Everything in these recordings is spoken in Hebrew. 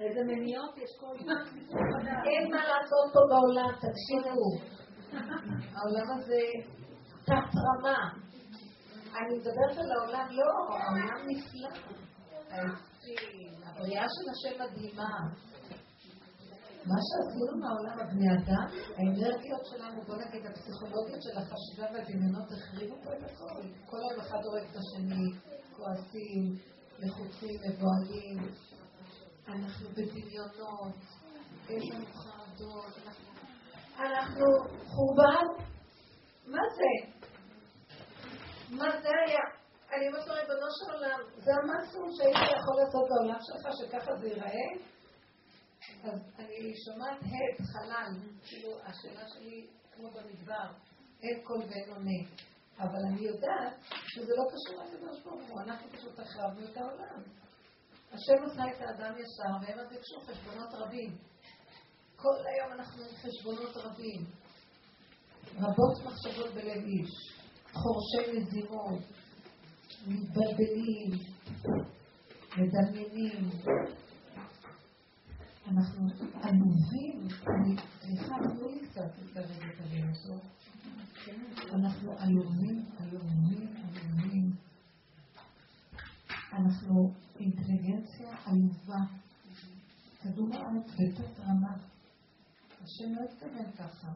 איזה מניעות יש כל. אין מה לעשות פה בעולם, תקשיבו. העולם הזה תת רמה. אני מדברת על העולם, לא, העולם נפלא. הבריאה של השם מדהימה. מה שעשינו מהעולם הבני אדם, האנרגיות שלנו, בוא נגיד, הפסיכולוגיות של החשיבה והדמיונות החריבו פה את הכל. כל היום אחד הורג את השני, כועסים, לחוצים, מבוהלים. אנחנו בדמיונות, יש לנו חרדות, אנחנו חורבן. מה זה? מה זה היה? אני אומרת לו, ריבונו של עולם, זה המקסימום שהייתי יכול לעשות בעולם שלך, שככה זה ייראה? אז אני שומעת הד, חלל, כאילו השאלה שלי כמו במדבר, הד קול ואין עונה. אבל אני יודעת שזה לא קשור לקדוש ברוך הוא, אנחנו פשוט החרבנו את העולם. השם עשה את האדם ישר, והם אז ביקשו חשבונות רבים. כל היום אנחנו עם חשבונות רבים. רבות מחשבות בלב איש, חורשי מזימות, מתבלבלים, מדמיינים. אנחנו עלובים, סליחה, תנו לי קצת את הרגע הזאת. אנחנו עלובים, עלובים, עלובים. אנחנו אינטליגנציה עלובה. כדור הארץ בתת רמה. השם לא התכוון ככה.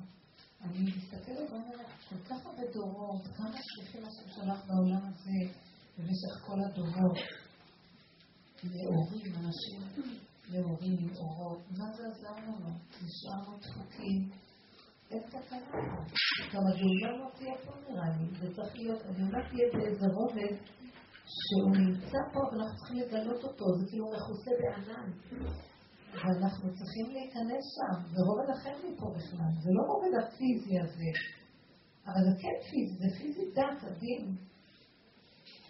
אני מסתכלת ואומרת, כל כך הרבה דורות, כמה שליחים השם שלח בעולם הזה במשך כל הדורות. נאורים, אנשים נאורים, אורות. מה זה עזר לנו? נשארנו דפוקים. אין תקנה. גם הגאולה לא תהיה פה נראה לי. זה צריך להיות, הגאולה תהיה באיזה רובד שהוא נמצא פה ואנחנו צריכים לגלות אותו. זה כאילו מכוסה בענן. ואנחנו צריכים להיכנס שם, ורובד אחר מפה בכלל, זה לא רובד הפיזי הזה, אבל זה כן פיזי, זה פיזי דת, הדין.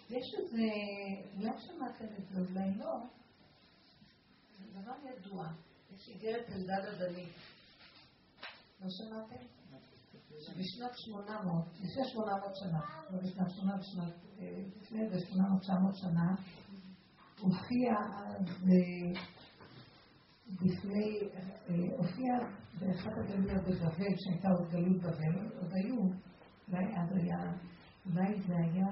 יש איזה, אולי שמעתם את זה, אולי לא, זה דבר ידוע, יש איגרת אלדד הדני. לא שמעתם? שבשנת 800, לפני 800 שנה, לא בשנת 800, בשנת, לפני איזה 800-900 שנה, הופיע אז בפני, אה, הופיע באחת הגלויות בבבל, שהייתה עוד גלות בבל, עוד היו, אולי אז היה, אולי זה היה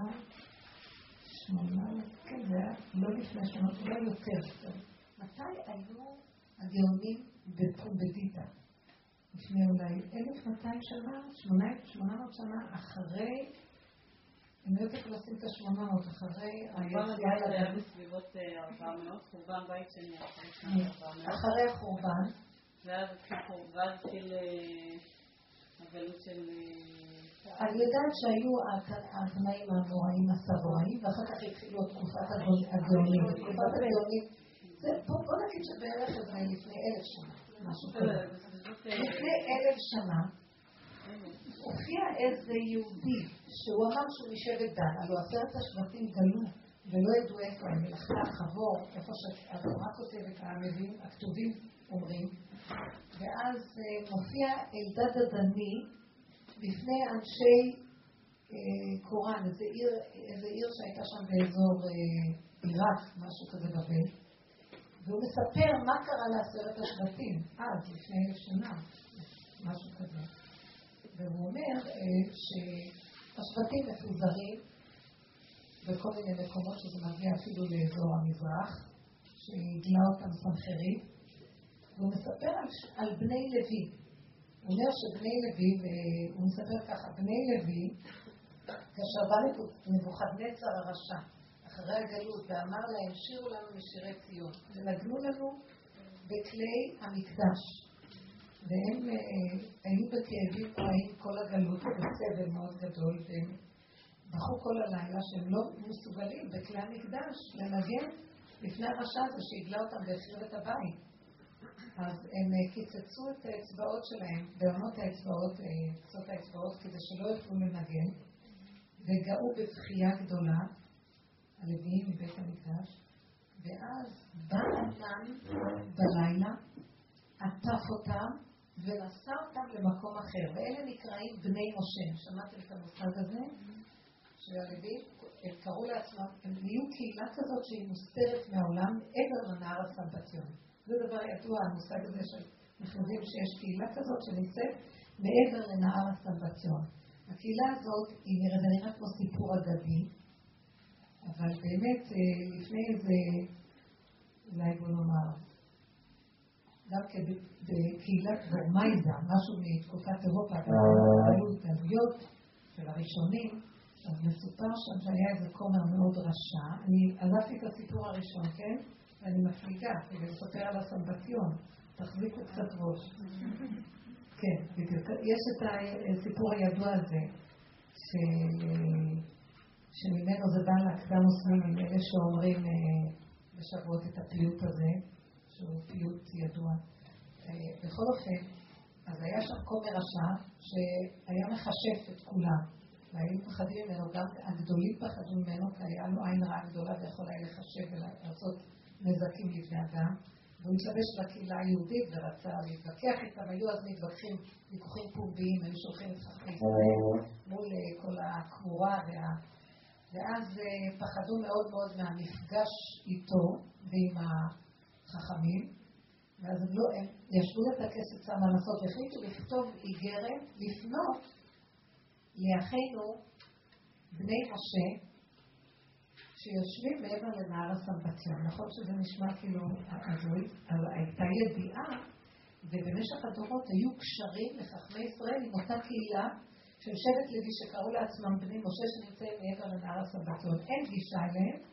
שמונה, כן, זה היה לא לפני שמונה, אולי יותר. מתי היו הגאונים בפומבדיטה? לפני אולי 1200 שנה, 800 שנה אחרי אני לא יודעת לשים את השמונה מאות אחרי היציאה לדעת. היה בסביבות 400, חורבן בית שני אחרי החורבן. ואז התחיל הגלות של... אני יודעת שהיו התנאים האמוראים הסבוראים, ואחר כך התחילו תקופת הגאונים. תקופת הגאונים, בוא נגיד שבערך לפני אלף שנה, משהו כזה. לפני אלף שנה, הופיע איזה יהודי שהוא אמר שהוא משבט דן, הלוא עשרת השבטים גלו ולא ידעו איפה הם, מלאכתה חבור, איפה שהתורה כותבת, המביאים, הכתובים אומרים, ואז אה, מופיע אלדד הדני בפני אנשי אה, קוראן, איזה עיר, עיר שהייתה שם באזור אה, עיראק, משהו כזה בבל, והוא מספר מה קרה לעשרת השבטים, אז, לפני אלף שנה, משהו כזה. והוא אומר אה, שהשבטים מפוזרים בכל מיני מקומות שזה מגיע אפילו לאזור המזרח, שהגלה אותם סנחריב, והוא מספר על, על בני לוי. הוא אומר שבני לוי, והוא מספר ככה, בני לוי, כאשר בא נבוכדנצר הרשע, אחרי הגלות, ואמר להם, שירו לנו משירי ציון, ונגנו לנו בכלי המקדש. והם אה, היו בכאבים נוראים כל הגלות ובסבל מאוד גדול, והם בכו כל הלילה שהם לא מסוגלים בכלי המקדש לנגן לפני הרשע הזה שהגלה אותם והחריב את הבית. אז הם אה, קיצצו את האצבעות שלהם, בעונות האצבעות, אה, קצות האצבעות, כדי שלא יוכלו לנגן, וגאו בבכייה גדולה, הלוויים מבית המקדש, ואז בא אדם בלילה, עטף אותם, ונשא אותם למקום אחר, ואלה נקראים בני משה. שמעתם את המושג הזה? שהלווים, הם קראו לעצמם, הם נהיו קהילה כזאת שהיא מוסתרת מהעולם מעבר לנהר הסמבטיון. זה דבר ידוע, המושג הזה של יודעים שיש קהילה כזאת שנמצאת מעבר לנהר הסמבציון. הקהילה הזאת היא נראית, נראית כמו סיפור אגדי, אבל באמת אה, לפני איזה, אולי בוא נאמר, גם בקהילת ורמייזה, משהו מתקופת אירופה, היו גלויות של הראשונים, אז מסופר שם שהיה איזה כומר מאוד רשע. אני עזבתי את הסיפור הראשון, כן? ואני מפליגה כדי לספר על הסמבטיון. תחזיקו קצת ראש. כן, בדיוק. יש את הסיפור הידוע הזה, שממנו זה בא להקדם מוסלמים, אלה שאומרים אה, בשבועות את הפיוט הזה, שהוא פיוט ידוע. אה, בכל אופן, אז היה שם כומר רשע שהיה מכשף את כולם. והיו מפחדים ממנו, גם הגדולים פחדו ממנו, כי היה לו עין רעה גדולה ויכול היה לחשב ולעשות נזקים לבני אדם. והוא התלבש בקהילה היהודית ורצה להתווכח איתם, היו אז מתווכחים ויכוחים פומביים, היו שולחים את חכמי מול אה, כל הכמורה, וה... ואז אה, פחדו מאוד מאוד מהמפגש איתו ועם החכמים, ואז הם, לא, הם ישבו את הכסף שם לנסות, והחליטו לכתוב איגרת, לפנות לאחינו בני משה, שיושבים מעבר לנהר הסמבטיון. נכון שזה נשמע כאילו הזוי, אבל הייתה ידיעה, ובמשך הדורות היו קשרים לחכמי ישראל עם אותה קהילה של שבט לוי שקראו לעצמם בני משה שנמצאים מעבר לנהר הסמבטיון. אין גישה אליהם,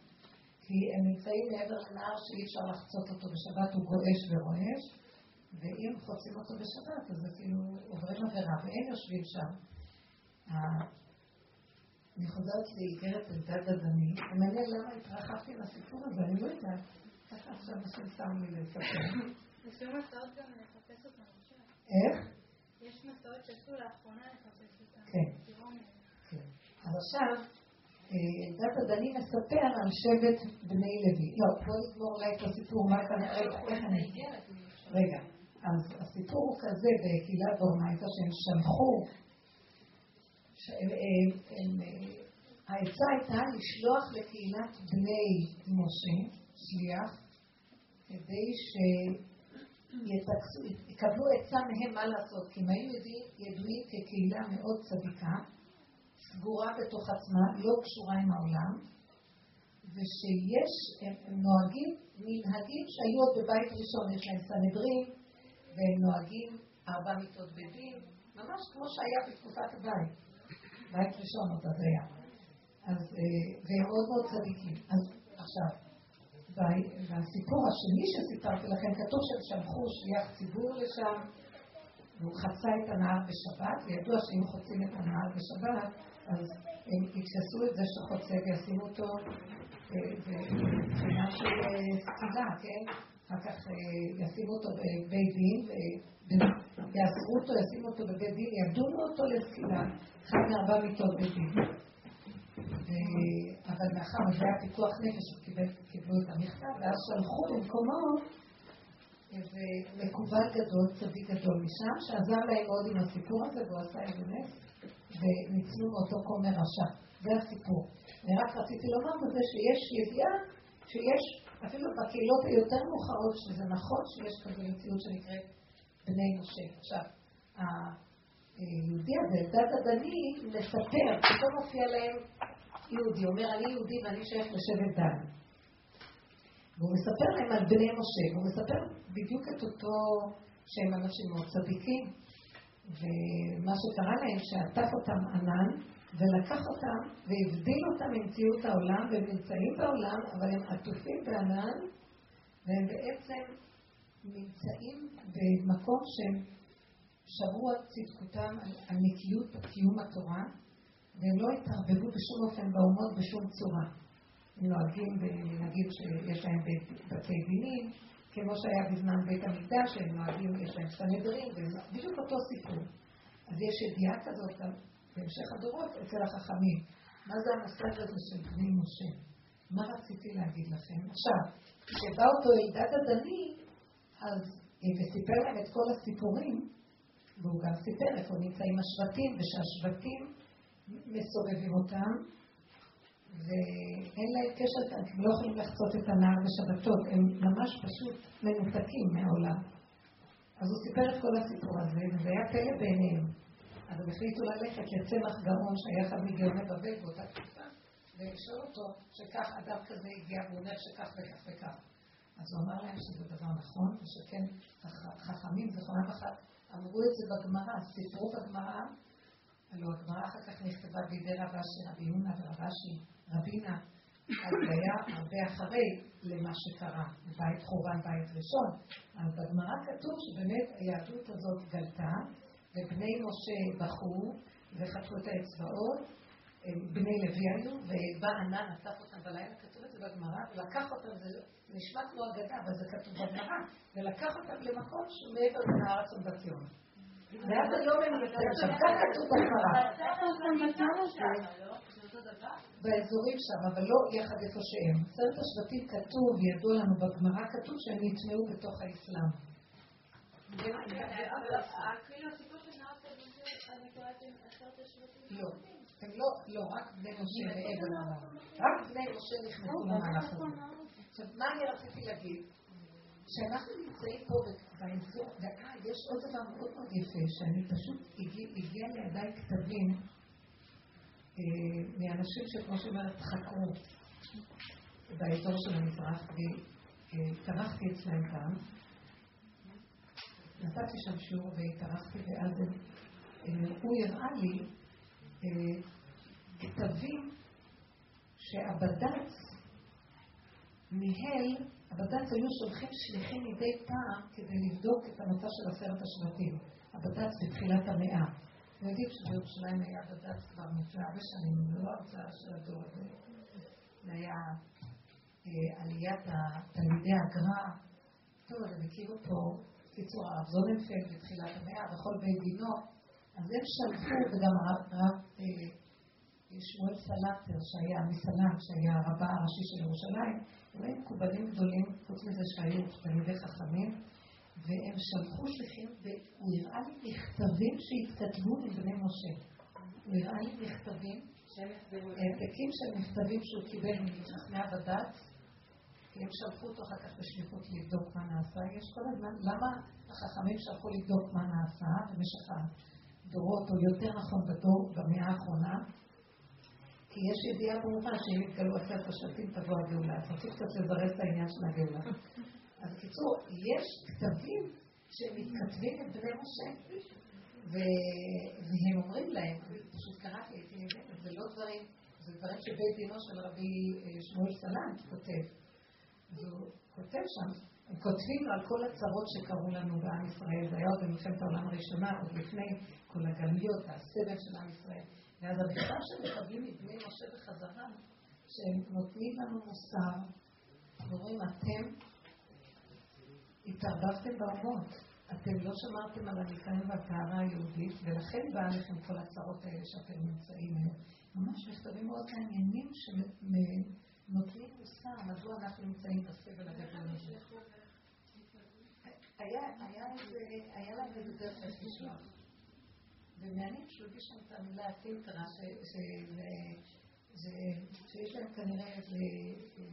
כי הם נמצאים מעבר לנהר שאי אפשר לחצות אותו בשבת, הוא גועש ורועש, ואם חוצים אותו בשבת, אז זה כאילו עוברים עבירה, והם יושבים שם. אני חוזרת לאיגרת אלדד אדמי, ומעניין למה התרחבתי לסיפור הזה, אני לא יודעת. ככה עכשיו השם שם לי לספר. יש מסעות גם לחפש אותם איך? יש מסעות שעשו לאחרונה לחפש אותם. כן. כן. אז עכשיו, אלדד אדני מספר על שבט בני לוי. לא, בוא נגמור אולי את הסיפור, מה כאן, איך אני... רגע, אז הסיפור הוא כזה בקהילת דורמייטה שהם שלחו העצה הייתה לשלוח לקהילת בני משה, שליח, כדי שיקבלו עצה מהם מה לעשות, כי הם היו ידועים כקהילה מאוד צדיקה, סגורה בתוך עצמה, לא קשורה עם העולם, ושיש, הם, נוהגים מנהגים שהיו עוד בבית ראשון, יש להם סנהדרין, והם נוהגים ארבע מיטות בדין, ממש כמו שהיה בתקופת הבית. בית ראשון עוד אז היה. אז, אה, והם מאוד מאוד צדיקים. אז עכשיו, והסיפור השני שסיפרתי לכם, כתוב שהם שלחו שליח ציבור לשם, והוא חצה את הנהר בשבת, וידוע שאם חוצים את הנהר בשבת, אז הם יתפסו את זה שחוצה וישימו אותו מבחינה של אה, סקילה, כן? אחר כך אה, ישימו אותו בבית דין, יאסרו אותו, ישימו אותו בבית דין, ידונו אותו לסקילה, אחד מארבע מיטות בית דין. אבל מאחר וזה היה פיקוח נפש, קיבלו את המכתב, ואז שלחו למקומו איזה מקובל גדול, צדיק גדול משם, שעזר להם מאוד עם הסיפור הזה, והוא עשה איזה נס, וניצלו מאותו כומר רשע. זה הסיפור. אני רק רציתי לומר בזה שיש ידיעה שיש, אפילו בקהילות היותר מאוחרות, שזה נכון שיש כזה מציאות שנקראת בני משה. עכשיו, היהודי הזה, אלדד הדני, מספר, פתאום מופיע להם יהודי, אומר אני יהודי ואני שייך לשבט דן. והוא מספר להם על בני משה, והוא מספר בדיוק את אותו שהם אנשים מאוד צדיקים, ומה שקרה להם, שעטף אותם ענן, ולקח אותם והבדיל אותם ממציאות העולם, והם נמצאים בעולם, אבל הם עטופים בענן, והם בעצם נמצאים במקום שהם שמרו על צדקותם, על נקיות קיום התורה, והם לא התערבבו בשום אופן באומות בשום צורה. נוהגים במנהגים שיש להם בתי דינים, כמו שהיה בזמן בית המקדש, הם נוהגים, יש להם סנהדרין, בדיוק אותו סיפור. אז יש ידיעה כזאת גם בהמשך הדורות אצל החכמים. מה זה המושג הזה של בני משה? מה רציתי להגיד לכם? עכשיו, כשבא אותו אלדד הדני, אז, וסיפר להם את כל הסיפורים, והוא גם סיפר איפה נמצאים השבטים, ושהשבטים מסובבים אותם, ואין להם קשר, הם לא יכולים לחצות את הנהר בשבתות, הם ממש פשוט מנותקים מהעולם. אז הוא סיפר את כל הסיפור הזה, וזה היה פלא בעיניהם. אז הם החליטו ללכת לצמח גאון שהיה אחד מגאוני בבל באותה תקופה, ולשאול אותו שכך אדם כזה הגיע, והוא אומר שכך וכך וכך. אז הוא אמר להם שזה דבר נכון, ושכן חכמים זכרונם אחת אמרו את זה בגמרא, סיפרו בגמרא, הלוא הגמרא אחר כך נכתבה בידי רב אשי, רבי יונה ורב רבינה, אז היה הרבה אחרי למה שקרה, בית חורבן, בית ראשון. אז בגמרא כתוב שבאמת היהדות הזאת גלתה, ובני משה בכו וחטפו את האצבעות, בני לוי היו, ובא ענן, אסף אותם בלילה, כתוב את זה בגמרא, ולקח אותם, זה נשמע כמו אגדה, אבל זה כתוב בגמרא, ולקח אותם למקום שהוא מעבר לארץ ובציון. ואז היום הם נמצאים שם, כך כתוב בגמרא. באזורים שם, אבל לא יחד איפה שהם. עשרת השבטים כתוב, ידוע לנו בגמרא, כתוב שהם נטמעו בתוך האסלאם. לא, הם לא, לא, רק בני משה ועבר אמר. רק בני משה נכנסו למהלך הזה. עכשיו, מה אני רציתי להגיד? שאנחנו נמצאים פה באזור, דקה, יש עוד דבר מאוד מאוד יפה, שאני פשוט, הגיע לידיי כתבים אה, מאנשים שכמו שאומרת, חקרו באזור של המזרח, והתארחתי אצלם גם. נתתי שם שיעור והתארחתי, ואז הוא הראה לי אה, כתבים שהבד"ץ ניהל, הבד"ץ היו שולחים שליחים מדי פעם כדי לבדוק את המצב של עשרת השבטים. הבד"ץ בתחילת המאה. אתם יודעים שבירושלים היה בד"ץ כבר לפני הרבה שנים, זה לא הרצאה של הדור הזה. זה היה אה, עליית תלמידי הגר"א. טוב, הם הכירו פה, קיצור, הרב זוננפלד בתחילת המאה, וכל בית דינו. אז הם שלחו, וגם הרב אה, שמואל סלטר, שהיה מסלם, שהיה הרבה הראשי של ירושלים, הם היו מקובלים גדולים, חוץ מזה שהיו תלמידי חכמים, והם שלחו שליחים, והוא הראה לי מכתבים שהתכתבו עם בני משה. הוא הראה לי מכתבים, העתקים של מכתבים שהוא קיבל מחכמי הבד"ץ, כי הם שלחו אותו אחר כך בשליחות לבדוק מה נעשה. יש כל הזמן, למה החכמים שלחו לבדוק מה נעשה במשך הדורות, או יותר נכון בדור, במאה האחרונה? כי יש ידיעה ברורה שאם יתגלו עשרת השבטים תבוא הגאולה. אז צריך קצת לזרז את העניין של הגאולה. אז בקיצור, יש כתבים שמתכתבים עם בני משה, והם אומרים להם, פשוט קראתי, הייתי נהנית, זה לא דברים, זה דברים שבית דינו של רבי אה, שמואל סלנט כותב. והוא כותב שם, הם כותבים על כל הצרות שקרו לנו בעם ישראל, זה היה עוד במלחמת העולם הראשונה, עוד לפני כל הגלויות, הסבל של עם ישראל. ואז המכתב שמקבלים מבני משה בחזרה, שהם נותנים לנו מוסר, ואומרים, אתם התערבבתם באומות, אתם לא שמרתם על הניקיון והטהרה היהודית, ולכן באה לכם כל הצרות האלה שאתם נמצאים בהן. ממש מכתבים מאוד מעניינים שנותנים מוסר מדוע אנחנו נמצאים בסבל הגדול הזה. היה להם איזה דרך לשלוח. ומעניין שהוא הביא שם את המילה פילטרה, שיש להם כנראה איזה אה,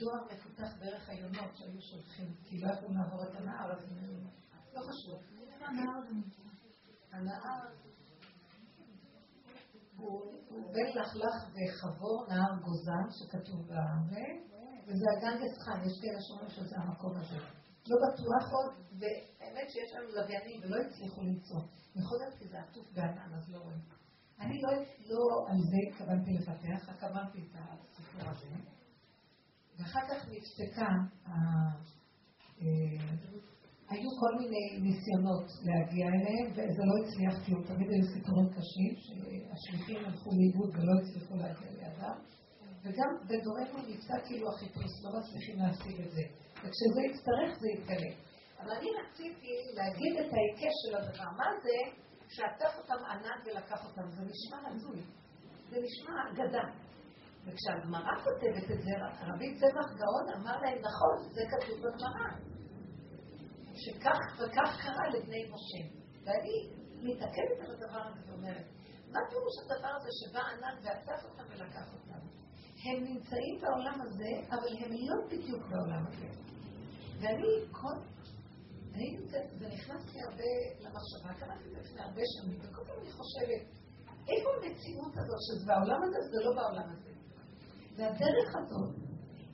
דואר מפותח דרך היונות שהיו שולחים, כי לא יכולו לעבור את הנהר, אז לא חשוב. הנהר הוא בין לחלך וחבור נהר גוזן שכתוב בהרבה, וזה הגנגס חם, יש כאלה שאומרים שזה המקום הזה. לא בטוח עוד, והאמת שיש לנו לוויינים ולא הצליחו למצוא. יכול להיות כי זה עטוף בענן, אז לא רואים. אני לא, לא על זה התכוונתי לפתח, רק אמרתי את הסיפור הזה. ואחר כך נפסקה, אה, היו כל מיני ניסיונות להגיע אליהם, וזה לא הצליח כי תמיד היו סיפורים קשים, שהשליחים הלכו לאיבוד ולא הצליחו להגיע לידם. וגם בדורנו נפסק כאילו החיפוש, לא מצליחים להשיג את זה. וכשזה יצטרך זה יתגלה. אבל אני רציתי להגיד את ההיקש של הדבר. מה זה שעטף אותם ענן ולקח אותם? זה נשמע הזוי. זה נשמע אגדה. וכשהגמרא כותבת את זה, רבי צמח גאון אמר להם, נכון, זה כתוב בגמרא. שכך וכך קרה לבני משה. ואני מתעכבת על הדבר הזה ואומרת, מה פירוש הדבר הזה שבא ענן ואסף אותם ולקח אותם? הם נמצאים בעולם הזה, אבל הם לא בדיוק בעולם הזה. ואני, כל... אני נמצאת, זה נכנס לי הרבה למחשבה, קראתי את זה לפני הרבה שנים, וכל פעם אני חושבת, איפה המציאות הזאת שזה בעולם הזה, זה לא בעולם הזה. והדרך הזאת,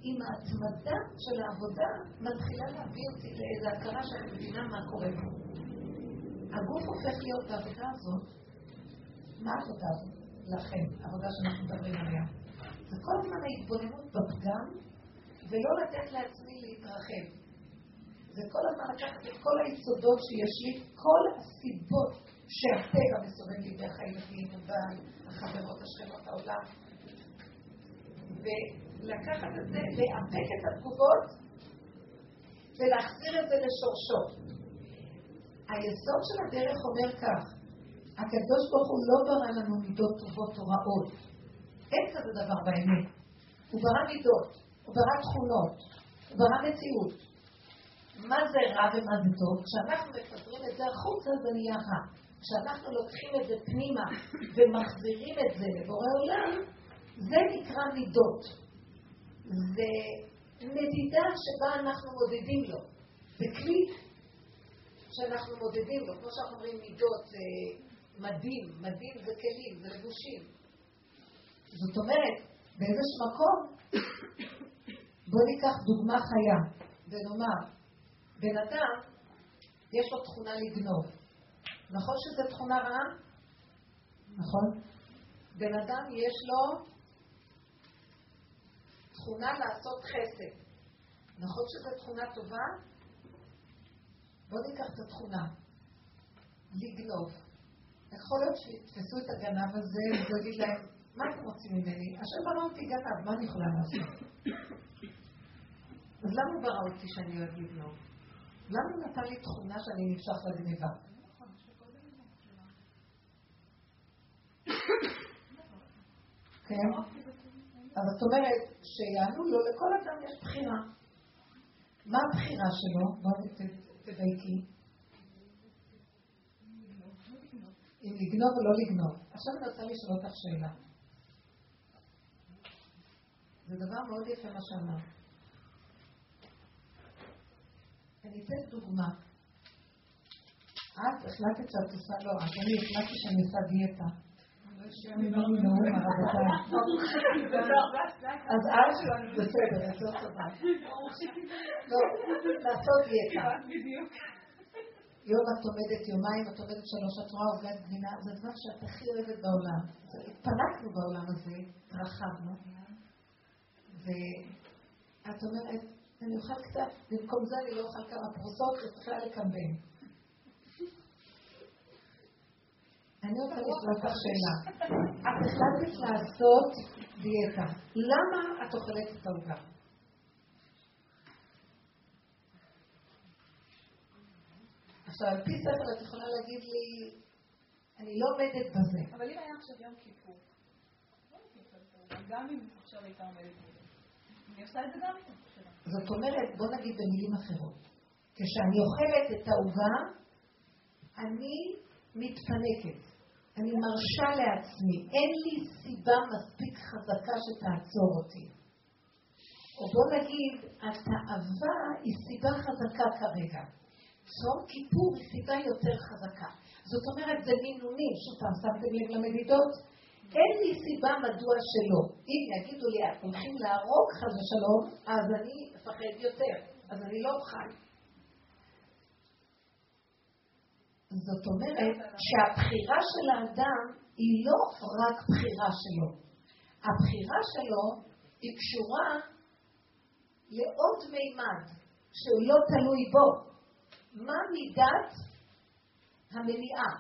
עם ההתמדה של העבודה, מתחילה להביא אותי לאיזו הכרה שאני מבינה מה קורה פה. הגוף הופך להיות בעבודה הזאת, מה העבודה הזאת? לכם, העבודה שאנחנו מדברים עליה. זה כל הזמן ההתבוננות בפגם, ולא לתת לעצמי להתרחב. זה כל הזמן לקחת את כל היסודות שיש לי, כל הסיבות שהטבע מסובב לי דרך הילדים, הבעל, החברות, השכנות, העולם, ולקחת את זה, לאפק את התגובות ולהחזיר את זה לשורשו. היסוד של הדרך אומר כך, הקדוש ברוך הוא לא ברא לנו מידות טובות או רעות. אין כזה דבר באמת. הוא ברא מידות, הוא ברא תכונות, הוא ברא מציאות. מה זה רע ומה זה טוב? כשאנחנו מפזרים את זה החוצה זה נהיה רע. כשאנחנו לוקחים את זה פנימה ומחזירים את זה לבורא עולם, זה נקרא מידות. זה מדידה שבה אנחנו מודדים לו. זה כלי שאנחנו מודדים לו. כמו שאנחנו אומרים מידות זה מדים, מדים זה כלים, זה לבושים. זאת אומרת, באיזשהו מקום, בואו ניקח דוגמה חיה ונאמר, בן אדם, יש לו תכונה לגנוב. נכון שזו תכונה רעה? נכון? בן אדם יש לו תכונה לעשות חסד. נכון שזו תכונה טובה? בואו ניקח את התכונה. לגנוב. יכול להיות שיתפסו את הגנב הזה ויגיד להם, מה אתם רוצים ממני? השם ברא אותי גנב, מה אני יכולה לעשות? אז למה הוא ברא אותי שאני אוהב לגנוב? למה הוא נתן לי תכונה שאני נמשך לגניבה? כן? אז זאת אומרת, שיענו לו, לכל אדם יש בחירה. מה הבחירה שלו? בואו תדייקי. אם לגנוב או לא לגנוב. עכשיו אני רוצה לשאול אותך שאלה. זה דבר מאוד יפה מה שאמרת. אני אתן דוגמה. את החלטת שאת עושה לא, אז אני החלטתי שאני עושה דיאטה. אז את, בסדר, אז לא טובה. לא, לעשות דיאטה. יום את עומדת יומיים, את עומדת שלוש, את רואה עוגת גבינה, זה דבר שאת הכי אוהבת בעולם. התפנקנו בעולם הזה, רחבנו, ואת אומרת, אני אוכל קצת, במקום זה אני לא אוכל כמה פרוסות, וצריכה לקמבן. אני רוצה לשאול אותך שאלה. את החלטת לעשות דיאטה. למה את אוכלת את העוגה? עכשיו, על פי ספר את יכולה להגיד לי, אני לא עומדת בזה. אבל אם היה עכשיו יום כיפור, גם אם עכשיו הייתה עומדת בזה, אני עושה את זה גם אם זאת אומרת, בוא נגיד במילים אחרות, כשאני אוכלת את העוגה, אני מתפנקת. אני מרשה לעצמי, אין לי סיבה מספיק חזקה שתעצור אותי. או בוא נגיד, התאווה היא סיבה חזקה כרגע. צום כיפור היא סיבה יותר חזקה. זאת אומרת, זה מינונים. שוב פעם, שמתם לב למדידות? אין לי סיבה מדוע שלא. אם יגידו לי, הולכים להרוג חס ושלום, אז אני אפחד יותר. אז אני לא אוכל. זאת אומרת שהבחירה של האדם היא לא רק בחירה שלו. הבחירה שלו היא קשורה לעוד מימד שהוא לא תלוי בו. מה מידת המניעה?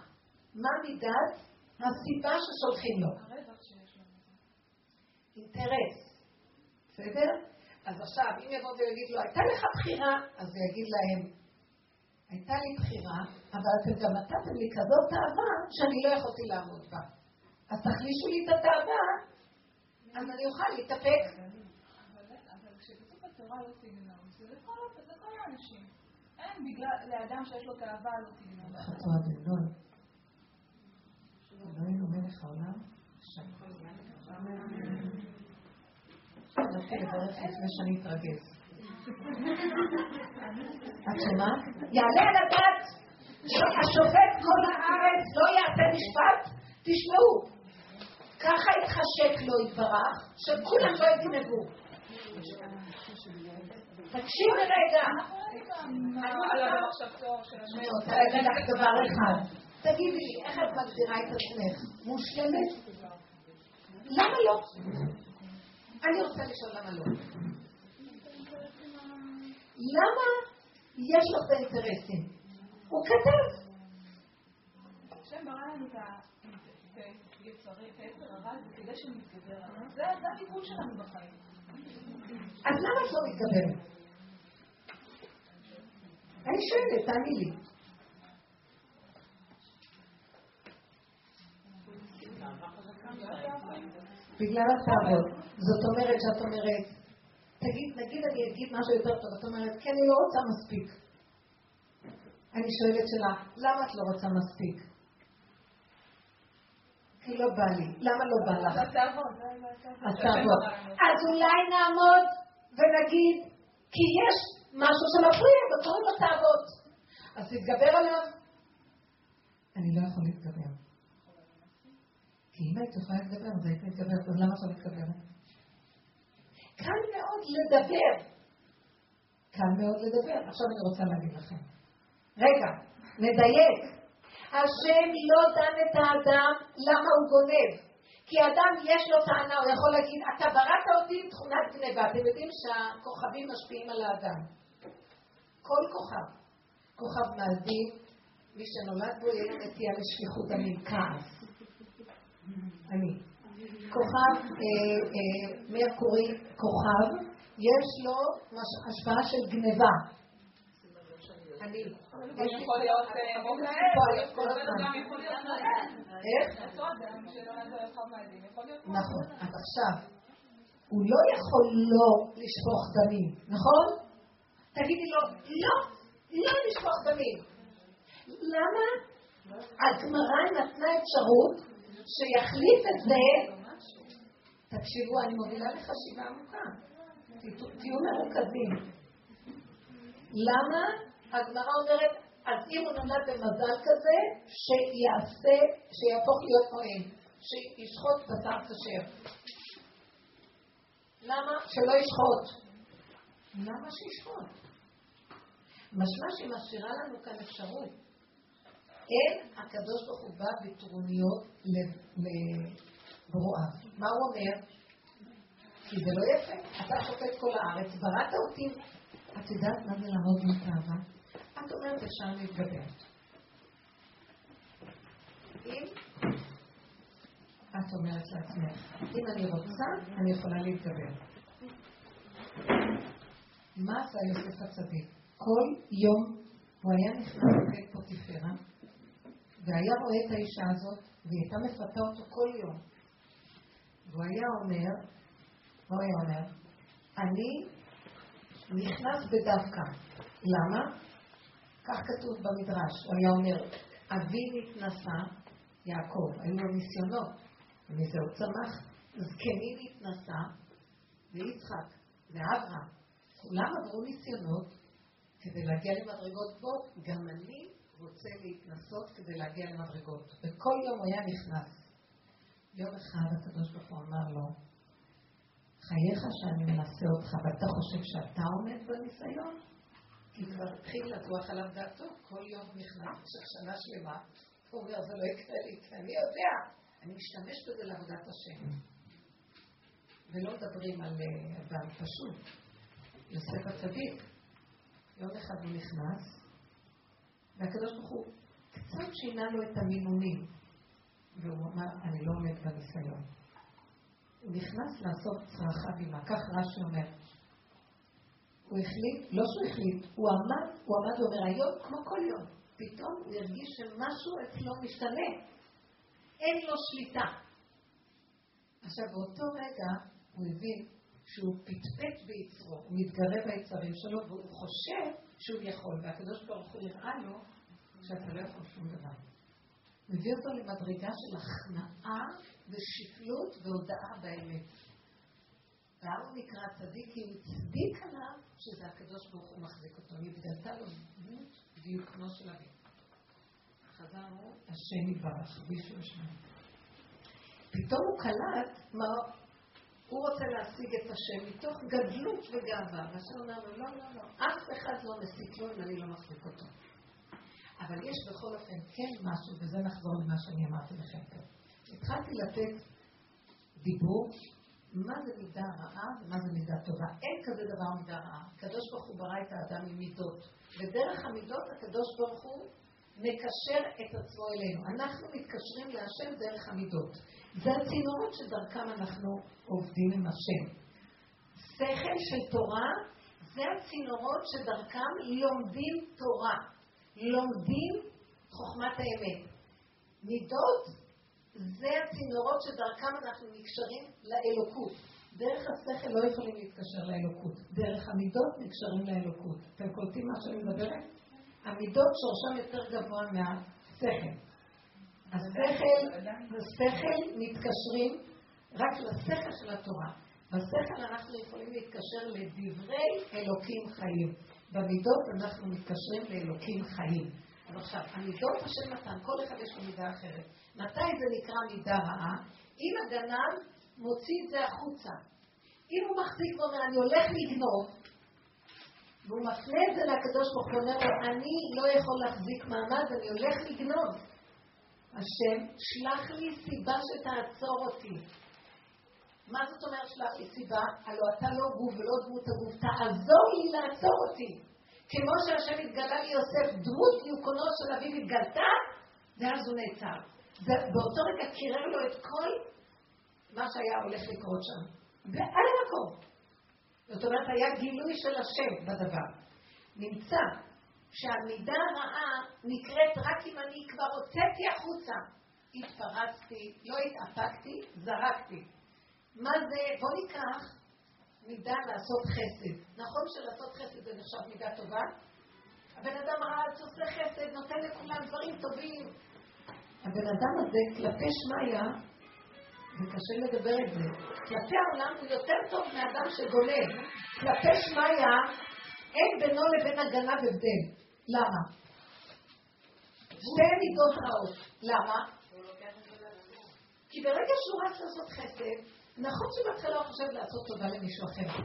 מה מידת הסיבה ששולחים לו? אינטרס. בסדר? אז עכשיו, אם יבוא ויגיד לו, הייתה לך בחירה, אז הוא יגיד להם, הייתה לי בחירה, אבל אתם גם נתתם לי כזאת תאווה שאני לא יכולתי לעמוד בה. אז תחלישו לי את התאווה, אז אני אוכל להתאפק. אבל כשכתוב בתורה לא תגנוב, זה לכל האנשים. אין בגלל, לאדם שיש לו תאווה לא תגנוב. הגדול. אלוהינו מלך העולם, אני רוצה לברך לפני שאני אתרגז. את שומעת? יעלה על הדעת שהשופט כל הארץ לא יעשה משפט? תשמעו, ככה התחשק לו יתברך, שכולם לא יגנבו. תקשיבי רגע. לך דבר אחד. תגידי לי, איך את מגדירה את עצמך? מושלמת? למה לא? אני רוצה לשאול למה לא. למה יש לך את האינטרסים? הוא כתב. אז למה את לא מתגברת? אני שואלת, תעני לי. בגלל התאוות. זאת אומרת שאת אומרת, תגיד, נגיד אני אגיד משהו יותר טוב, את אומרת, כי אני לא רוצה מספיק. אני שואלת שלה, למה את לא רוצה מספיק? כי לא בא לי. למה לא בא לך? אז תעבוד. אז תעבוד. אז אולי נעמוד ונגיד, כי יש משהו שמפריע, וקוראים לו תעבוד. אז תתגבר עליו. אני לא יכול להתגבר. כי אם היית יכולה להתגבר, אז היית מתגברת, אז למה את לא מתגברת? קל מאוד לדבר. קל מאוד לדבר. עכשיו אני רוצה להגיד לכם. רגע, נדייק. השם לא דן את האדם למה הוא גונב. כי אדם יש לו טענה, הוא יכול להגיד, אתה בראת אותי עם תכונת גניבה. אתם יודעים שהכוכבים משפיעים על האדם. כל כוכב. כוכב מאזין, מי שנולד בו יהיה נטייה לשפיכות דמים, כעס. אני. כוכב אה, אה, מרקורי, כוכב, יש לו השפעה של גניבה. אני. יכול להיות אה? נכון. אז עכשיו, הוא לא יכול לא לשפוך דמים, נכון? תגידי לו, לא, לא לשפוך דמים. למה? הגמרא נתנה אפשרות שיחליף את זה, תקשיבו, אני מובילה לחשיבה עמוקה. תהיו מרוכזים. למה? הגמרא אומרת, אז אם הוא נולד במזל כזה, שיעשה, שיהפוך להיות כהן, שישחוט בשר כשר. למה? שלא ישחוט. למה שישחוט? משמע שהיא משאירה לנו כאן אפשרות. אין הקדוש ברוך הוא בא בטרוניות לברואיו. מה הוא אומר? כי זה לא יפה. אתה שופט כל הארץ, בראת אותי. את יודעת מה זה לעמוד תאווה? את אומרת אפשר להתגבר. אם את אומרת לעצמך, אם אני רוצה, אני יכולה להתגבר. מה עשה יוסף הצדיק? כל יום הוא היה נכנס לבית פוטיפרה, והיה רואה את האישה הזאת, והיא הייתה מפתה אותו כל יום. והוא היה אומר, הוא היה אומר? אני נכנס בדווקא. למה? כך כתוב במדרש. הוא היה אומר, אבי נתנסה, יעקב, היו לו ניסיונות, ומזה הוא צמח. זקני נתנסה, ויצחק, ואברהם. כולם עברו ניסיונות כדי להגיע למדרגות גבוהות. גם אני רוצה להתנסות כדי להגיע למדרגות. וכל יום הוא היה נכנס. יום אחד הקדוש ברוך הוא אמר לו, חייך שאני מנסה אותך, ואתה חושב שאתה עומד בניסיון? התחיל לטוח עליו דעתו, כל יום נכנס במשך שנה שלמה, הוא אומר, זה לא יקרה לי, כי אני יודע, אני משתמש בזה לעבודת השם. ולא מדברים על אה, אדם פשוט. יוסף הצדיק, יום אחד הוא נכנס, והקדוש ברוך הוא קצת שינה לו את המינונים, והוא אמר, אני לא עומד בניסיון. הוא נכנס לעשות צרכה בימה, כך רש"י אומר. הוא החליט, לא שהוא החליט, הוא עמד, הוא עמד ואומר, היום כמו כל יום, פתאום הוא הרגיש שמשהו אצלו משתנה. אין לו שליטה. עכשיו, באותו רגע הוא הבין שהוא פטפט ביצרו, הוא מתגרה ביצרים שלו, והוא חושב שהוא יכול, והקדוש ברוך הוא הראה לו שאתה לא יכול שום דבר. מביא אותו למדרגה של הכנעה ושפלות והודאה באמת. והוא נקרא צדיק כי הוא הצדיק עליו שזה הקדוש ברוך הוא מחזיק אותו. נתגלתה לו דמות דיוקנו של אביו. חזרנו, השם יברך, בישהו השם. פתאום הוא קלט מה הוא רוצה להשיג את השם מתוך גדלות וגאווה. והשם אומר לו, לא, לא, לא, אף אחד לא מסיק לו אם אני לא מחזיק אותו. אבל יש בכל אופן כן משהו, וזה נחזור למה שאני אמרתי לכם פה. התחלתי לתת דיבור, מה זה מידה רעה ומה זה מידה טובה. אין כזה דבר מידה רעה. הקדוש ברוך הוא ברא את האדם עם מידות, ודרך המידות הקדוש ברוך הוא מקשר את עצמו אלינו. אנחנו מתקשרים להשם דרך המידות. זה הצינורות שדרכם אנחנו עובדים עם השם. שכל של תורה זה הצינורות שדרכם לומדים תורה. לומדים חוכמת האמת. מידות זה הצינורות שדרכם אנחנו נקשרים לאלוקות. דרך השכל לא יכולים להתקשר לאלוקות. דרך המידות נקשרים לאלוקות. אתם קולטים מה שאני מדברת? המידות שורשם יותר גבוה מהשכל. השכל, השכל מתקשרים רק לשכל של התורה. בשכל אנחנו יכולים להתקשר לדברי אלוקים חיים. במידות אנחנו מתקשרים לאלוקים חיים. אז עכשיו, המידות השם נתן, כל אחד יש לו מידה אחרת. מתי זה נקרא מידה רעה? אם הגנב מוציא את זה החוצה. אם הוא מחזיק ואומר, אני הולך לגנוב, והוא מפנה את זה לקדוש ברוך הוא, אומר לו, אני לא יכול להחזיק מעמד, אני הולך לגנוב. השם, שלח לי סיבה שתעצור אותי. מה זאת אומרת שלח לי סיבה? הלוא אתה לא גוף ולא דמות הגוף, תעזור לי לעצור אותי. כמו שהשם התגלה ליוסף, דמות דיוקונו של אביו התגלתה, ואז הוא נעצר. זה באותו רגע קירר לו את כל מה שהיה הולך לקרות שם. ועל המקום. זאת אומרת, היה גילוי של השם בדבר. נמצא שהמידה הרעה נקראת רק אם אני כבר הוצאתי החוצה. התפרצתי, לא התאפקתי, זרקתי. מה זה, בוא ניקח מידה לעשות חסד. נכון שלעשות חסד זה נחשב מידה טובה? הבן אדם רץ, עושה חסד, נותן לכולם דברים טובים. הבן אדם הזה, כלפי שמיא, וקשה לדבר את זה, כלפי העולם הוא יותר טוב מאדם שגונב. כלפי שמיא, אין בינו לבין הגנה הבדל. למה? שתי מידות רעות. למה? כי ברגע שהוא רץ לעשות חסד, נכון שבהתחלה הוא חושב לעשות טובה למישהו אחר.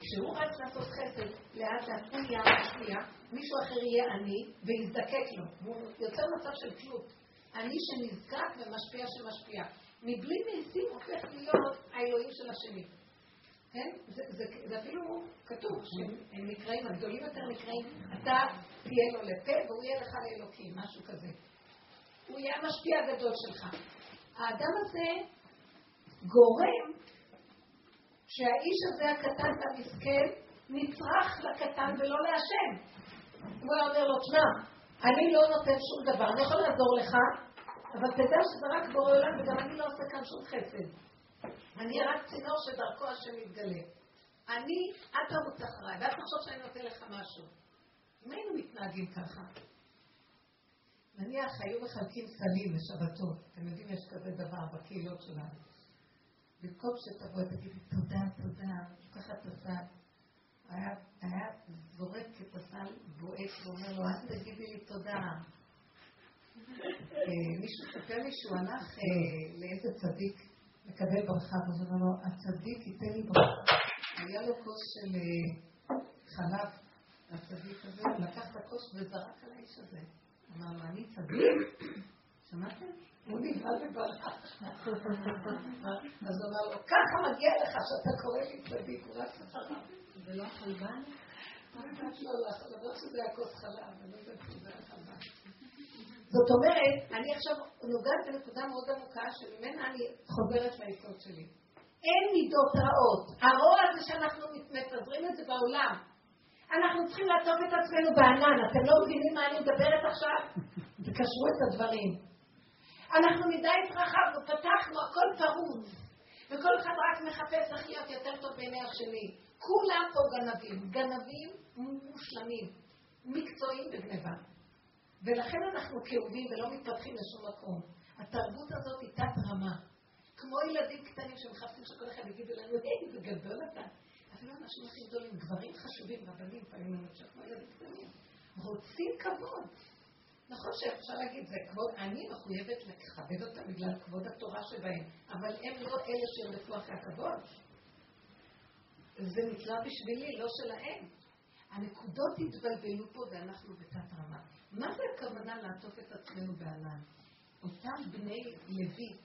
כשהוא רץ לעשות חסד, לאט לאט הוא יהיה משפיע, מישהו אחר יהיה עני ויזדקק לו. הוא יוצר מצב של תלות. אני שנזקק ומשפיע שמשפיע. מבלי ניסים הופך להיות האלוהים של השני. כן? זה, זה, זה אפילו כתוב, שהם נקראים, הגדולים יותר נקראים, אתה תהיה לו לפה והוא יהיה לך לאלוקים, משהו כזה. הוא יהיה המשפיע הגדול שלך. האדם הזה גורם שהאיש הזה הקטן והמסכן נצרך לקטן ולא להשם. הוא היה אומר לו, תשמע, אני לא נותן שום דבר, אני יכול לעזור לך, אבל תדע שזה רק בורא עולם וגם אני לא עושה כאן שום חסד. אני רק צינור שדרכו השם מתגלה. אני, אל תרוץ אחריי, ואל תחשוב שאני נותן לך משהו. אם היינו מתנהגים ככה, נניח היו מחלקים סלים לשבתות, אתם יודעים, יש כזה דבר בקהילות שלנו. במקום שתבוא ותגידי תודה, תודה, ככה הסל, היה, זורק את הסל, בועט ואומר לו, אל תגידי לי תודה. אה, מישהו סיפר לי שהוא הלך אה, לאיזה צדיק לקבל ברכה, ואז הוא אומר לו, הצדיק ייתן לי ברכה. היה לו כוס של אה, חלב, הצדיק הזה, לקח את הכוס וזרק על האיש הזה. אמר לו, אני צדיק? שמעתם? הוא נבהל וברח. אז הוא אמר לו, ככה מגיע לך שאתה קורא לי צדיק, הוא רק אחריו. זה לא החלבן? לא, לא יודעת שזה היה חלבן. זאת אומרת, אני עכשיו נוגעת בנקודה מאוד עמוקה שממנה אני חוזרת ליסוד שלי. אין מידות רעות. הרוע זה שאנחנו מפזרים את זה בעולם. אנחנו צריכים לעטוף את עצמנו בענן. אתם לא מבינים מה אני מדברת עכשיו? תקשרו את הדברים. אנחנו מדי התרחבנו, פתחנו, הכל פרוץ. וכל אחד רק מחפש איך להיות יותר טוב בעיני השני. כולם פה גנבים. גנבים מושלמים. מקצועיים בגניבה. ולכן אנחנו כאובים ולא מתפתחים לשום מקום. התרבות הזאת היא תת רמה. כמו ילדים קטנים שמחפשים שכל אחד יגידו לנו, היי, זה גדול אתה. אפילו אנשים הכי גדולים, גברים חשובים, רבנים, פעמים למשל, כמו ילדים קטנים, רוצים כבוד. נכון שאפשר להגיד, זה כבוד, אני מחויבת לכבד אותם בגלל כבוד התורה שבהם, אבל הם לא אלה שירדפו אחרי הכבוד. זה נקרא בשבילי, לא שלהם. הנקודות התבלבלו פה ואנחנו בתת רמה. מה זה הכוונה לעטוף את עצמנו בענן? אותם בני לוי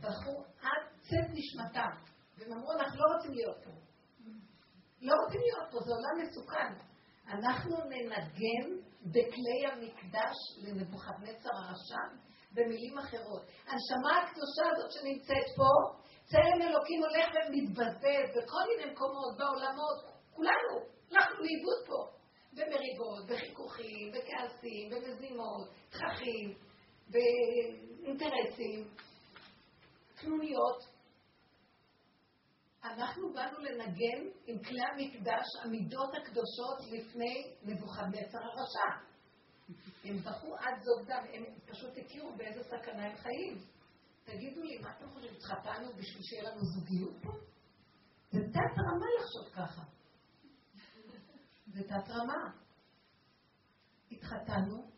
בחו עד צאת נשמתם, והם אמרו, אנחנו לא רוצים להיות פה. לא רוצים להיות פה, זה עולם מסוכן. אנחנו ננגן בכלי המקדש לנבוכדנצר הרשע במילים אחרות. הנשמה הקדושה הזאת שנמצאת פה, צלם אלוקים הולך ומתבזבז בכל מיני מקומות, בעולמות, כולנו, הלכנו לאיבוד פה. במריבות, בחיכוכים, בכעסים, במזימות, תככים, באינטרסים, קנוניות. אנחנו באנו לנגן עם כלי המקדש המידות הקדושות לפני נבוכדנצר הרשע. הם בכו עד זוב דם, הם פשוט הכירו באיזה סכנה הם חיים. תגידו לי, מה אתם חושבים, התחתנו בשביל שיהיה לנו זוגיות פה? זה תת רמה לחשוב ככה. זה תת רמה. התחתנו,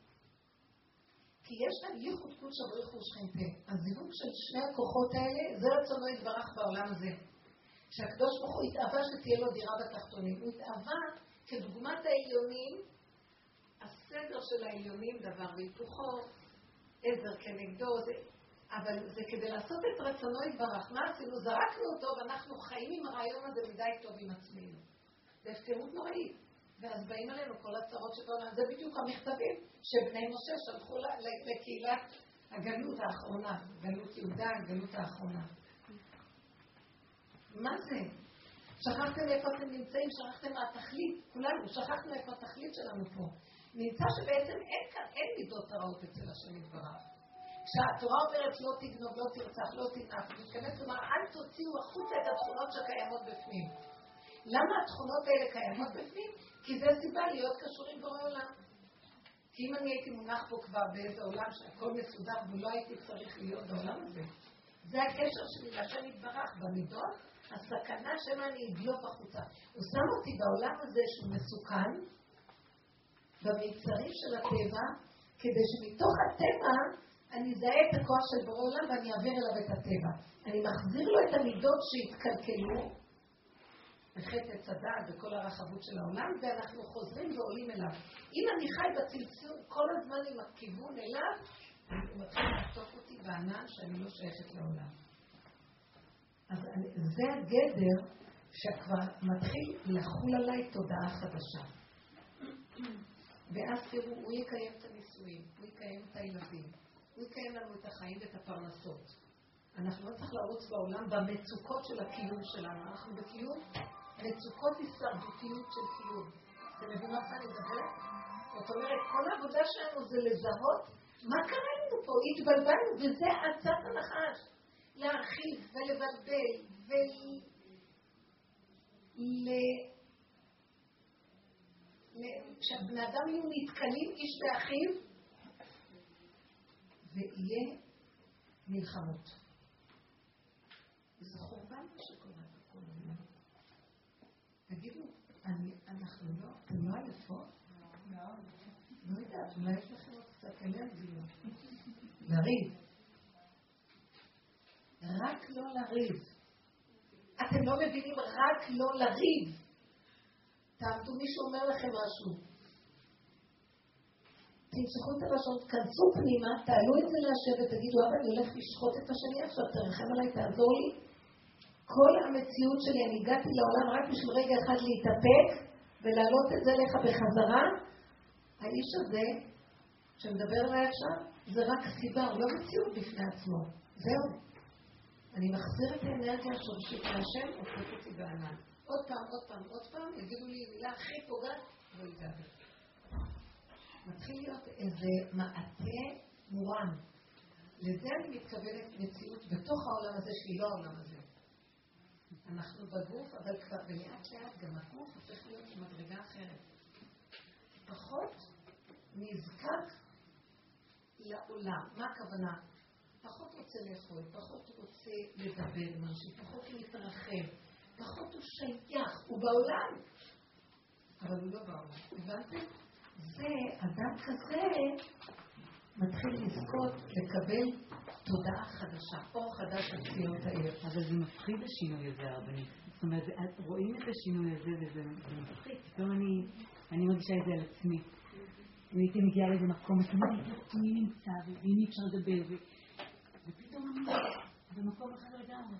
כי יש להם ייחוד קודשא בריחו שכנתה. הזיווג של שני הכוחות האלה, זה רצונו יתברך בעולם הזה. שהקדוש ברוך הוא התאווה שתהיה לו דירה בתחתונים. הוא התאווה כדוגמת העליונים, הסדר של העליונים דבר והיפוכו, עזר כנגדו, זה, אבל זה כדי לעשות את רצונו יתברך. מה עשינו? זרקנו אותו ואנחנו חיים עם הרעיון הזה מדי טוב עם עצמנו. זה הפקרות נוראית. ואז באים עלינו כל הצרות שבעולם. זה בדיוק המכתבים שבני משה שלחו לקהילת הגלות האחרונה, גלות יהודה, הגלות האחרונה. מה זה? שכחתם איפה אתם נמצאים, שכחתם מה התכלית, כולנו, שכחנו איפה התכלית שלנו פה. נמצא שבעצם אין אין מידות הרעות אצל השם יתברך. כשהתורה אומרת לא תגנוב, לא תרצח, לא היא מתכוונת לומר, אל תוציאו החוצה את התכונות שקיימות בפנים. למה התכונות האלה קיימות בפנים? כי זה סיבה להיות קשורים בורא עולם. כי אם אני הייתי מונח פה כבר באיזה עולם שהכל מסודר ולא הייתי צריך להיות בעולם הזה. זה הקשר שלי לשם יתברך במידות, הסכנה שמא אני אדלוף החוצה. הוא שם אותי בעולם הזה שהוא מסוכן, במיצרים של הטבע, כדי שמתוך הטבע אני אזהה את הכוח של בורא עולם ואני אעביר אליו את הטבע. אני מחזיר לו את המידות שהתקלקלו, בחטא עץ הדעת וכל הרחבות של העולם, ואנחנו חוזרים ועולים אליו. אם אני חי בצלצול כל הזמן עם הכיוון אליו, הוא מתחיל לעטוף אותי בענן שאני לא שייכת לעולם. אז זה הגדר שכבר מתחיל לחול עליי תודעה חדשה. ואז תראו, הוא יקיים את הנישואים, הוא יקיים את הילדים, הוא יקיים לנו את החיים ואת הפרנסות. אנחנו לא צריכים לרוץ בעולם במצוקות של הקיום שלנו. אנחנו בקיום מצוקות הישרדותיות של קיום. אתם מבינים מה אני מדברת? זאת אומרת, כל העבודה שלנו זה לזהות מה קרה לנו פה, התבלבלנו, וזה עצת הנחש. להרחיב ולבלבל ול... ל... שהבני אדם יהיו נתקלים איש באחיו ויהיה מלחמות. זה חורבן מה שקורה בכל העולם. תגידו, אנחנו לא, אתם לא עייפות? לא יודעת, אולי יש לכם עוד קצת אלרגיה. לריב. רק לא לריב. אתם לא מבינים רק לא לריב. תעמדו, מישהו אומר לכם משהו. תמשכו את הלשון, תכנסו פנימה, תעלו את זה להשב ותגידו, אבא, אני הולך לשחוט את השני עכשיו, תרחם עליי, תעזור לי. כל המציאות שלי, אני הגעתי לעולם רק בשביל רגע אחד להתאפק ולהעלות את זה לך בחזרה. האיש הזה, שמדבר אליי עכשיו, זה רק סיבה, הוא לא מציאות בפני עצמו. זהו. אני מחזיר את האנרגיה השורשית מהשם, הופך אותי בענן. עוד פעם, עוד פעם, עוד פעם, יגידו לי מילה הכי פוגעת, לא ידבר. מתחיל להיות איזה מעטה מורם. לזה אני מתכוונת מציאות בתוך העולם הזה, שהיא לא העולם הזה. אנחנו בגוף, אבל כבר ולאט לאט גם הגוף הופך להיות במדרגה אחרת. פחות נזקק העולם. מה הכוונה? פחות רוצה לאכול, פחות רוצה לדבר אנשים, פחות להתרחב, פחות הוא שייך, הוא בעולם. אבל הוא לא בעולם, הבנתם? זה, אדם כזה מתחיל לזכות לקבל תודעה חדשה, אור חדש על ציון העיר. אבל זה מפחיד השינוי הזה, הרבנית. זאת אומרת, רואים את השינוי הזה וזה מפחיד. פתאום אני, אני מרגישה את זה על עצמי. הייתי מגיעה לאיזה מקום, את אומרת, מי נמצא, ועם מי אפשר לדבר, ופתאום אני במקום אחר לגמרי.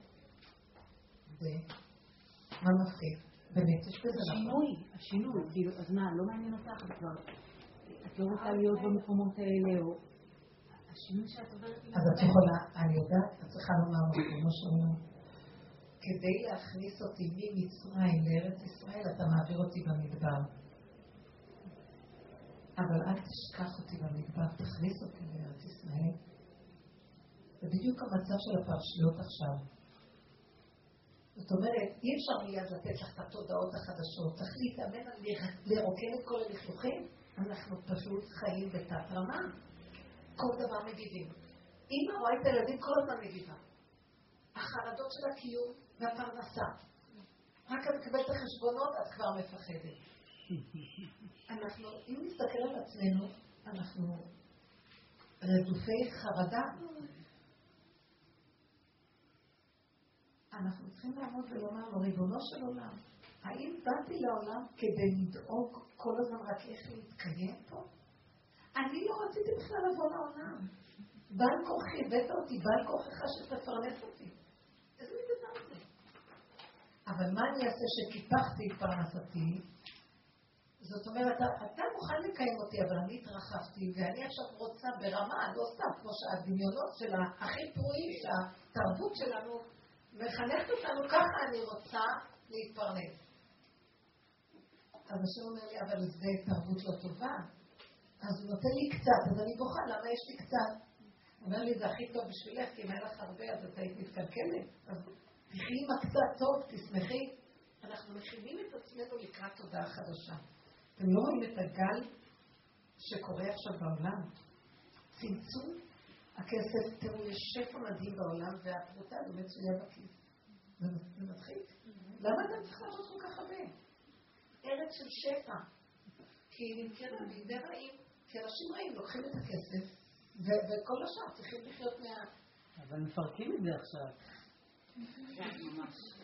מה מפחיד? באמת, יש בזה. השינוי, השינוי, כאילו, אז מה, לא מעניין אותך, כבר, את לא רוצה להיות במקומות האלה, או... השינוי שאת עוברת... אז את יכולה, אני יודעת, את צריכה לומר משהו, כמו שאומרים, כדי להכניס אותי ממצרים לארץ ישראל, אתה מעביר אותי במדבר. אבל אל תשכח אותי במדבר, תכניס אותי לארץ ישראל. זה בדיוק המצב של הפרשיות עכשיו. זאת אומרת, אי אפשר מיד לתת לך את התודעות החדשות. צריך להתאמן על לרוקן את כל הלכלוכים. אנחנו פשוט חיים בתת רמה. כל דבר מגיבים. אימא רואה את הילדים כל הזמן מגיבה. החרדות של הקיום והפרנסה. רק את מקבלת את החשבונות, את כבר מפחדת. אנחנו, אם נסתכל על עצמנו, אנחנו רדופי חרדה. אנחנו צריכים לעמוד ולומר לו, ריבונו של עולם, האם באתי לעולם כדי לדאוג כל הזמן רק איך להתקיים פה? אני לא רציתי בכלל לבוא לעולם. בעל כורחי, הבאת אותי, בעל כורחך שתפרנס אותי. איזה מין דבר זה? אבל מה אני אעשה שקיפחתי את פרנסתי? זאת אומרת, אתה מוכן לקיים אותי, אבל אני התרחבתי, ואני עכשיו רוצה ברמה, לא סתם, כמו שהדמיונות של הכי פרועים, שהתרבות שלנו מחנכת אותנו, ככה אני רוצה להתפרנס. אז השם אומר לי, אבל זו תרבות לא טובה. אז הוא נותן לי קצת, אז אני בוכה, למה יש לי קצת? הוא אומר לי, זה הכי טוב בשבילך, כי אם היה לך הרבה, אז את היית מתקלקלת. אז תחי עם הקצת טוב, תשמחי. אנחנו מכינים את עצמנו לקראת תודעה חדשה. אתם לא רואים את הגל שקורה עכשיו בעולם? צמצום הכסף, תראו, יש שפע מדהים בעולם, והפרוטה זה מצויה בכיס. זה מצחיק. למה אתה צריך לעשות כל כך הרבה? ארץ של שפע. כי היא נמכרה בידי רעים. כי אנשים רעים לוקחים את הכסף, וכל השאר צריכים לחיות מה... אבל מפרקים את זה עכשיו.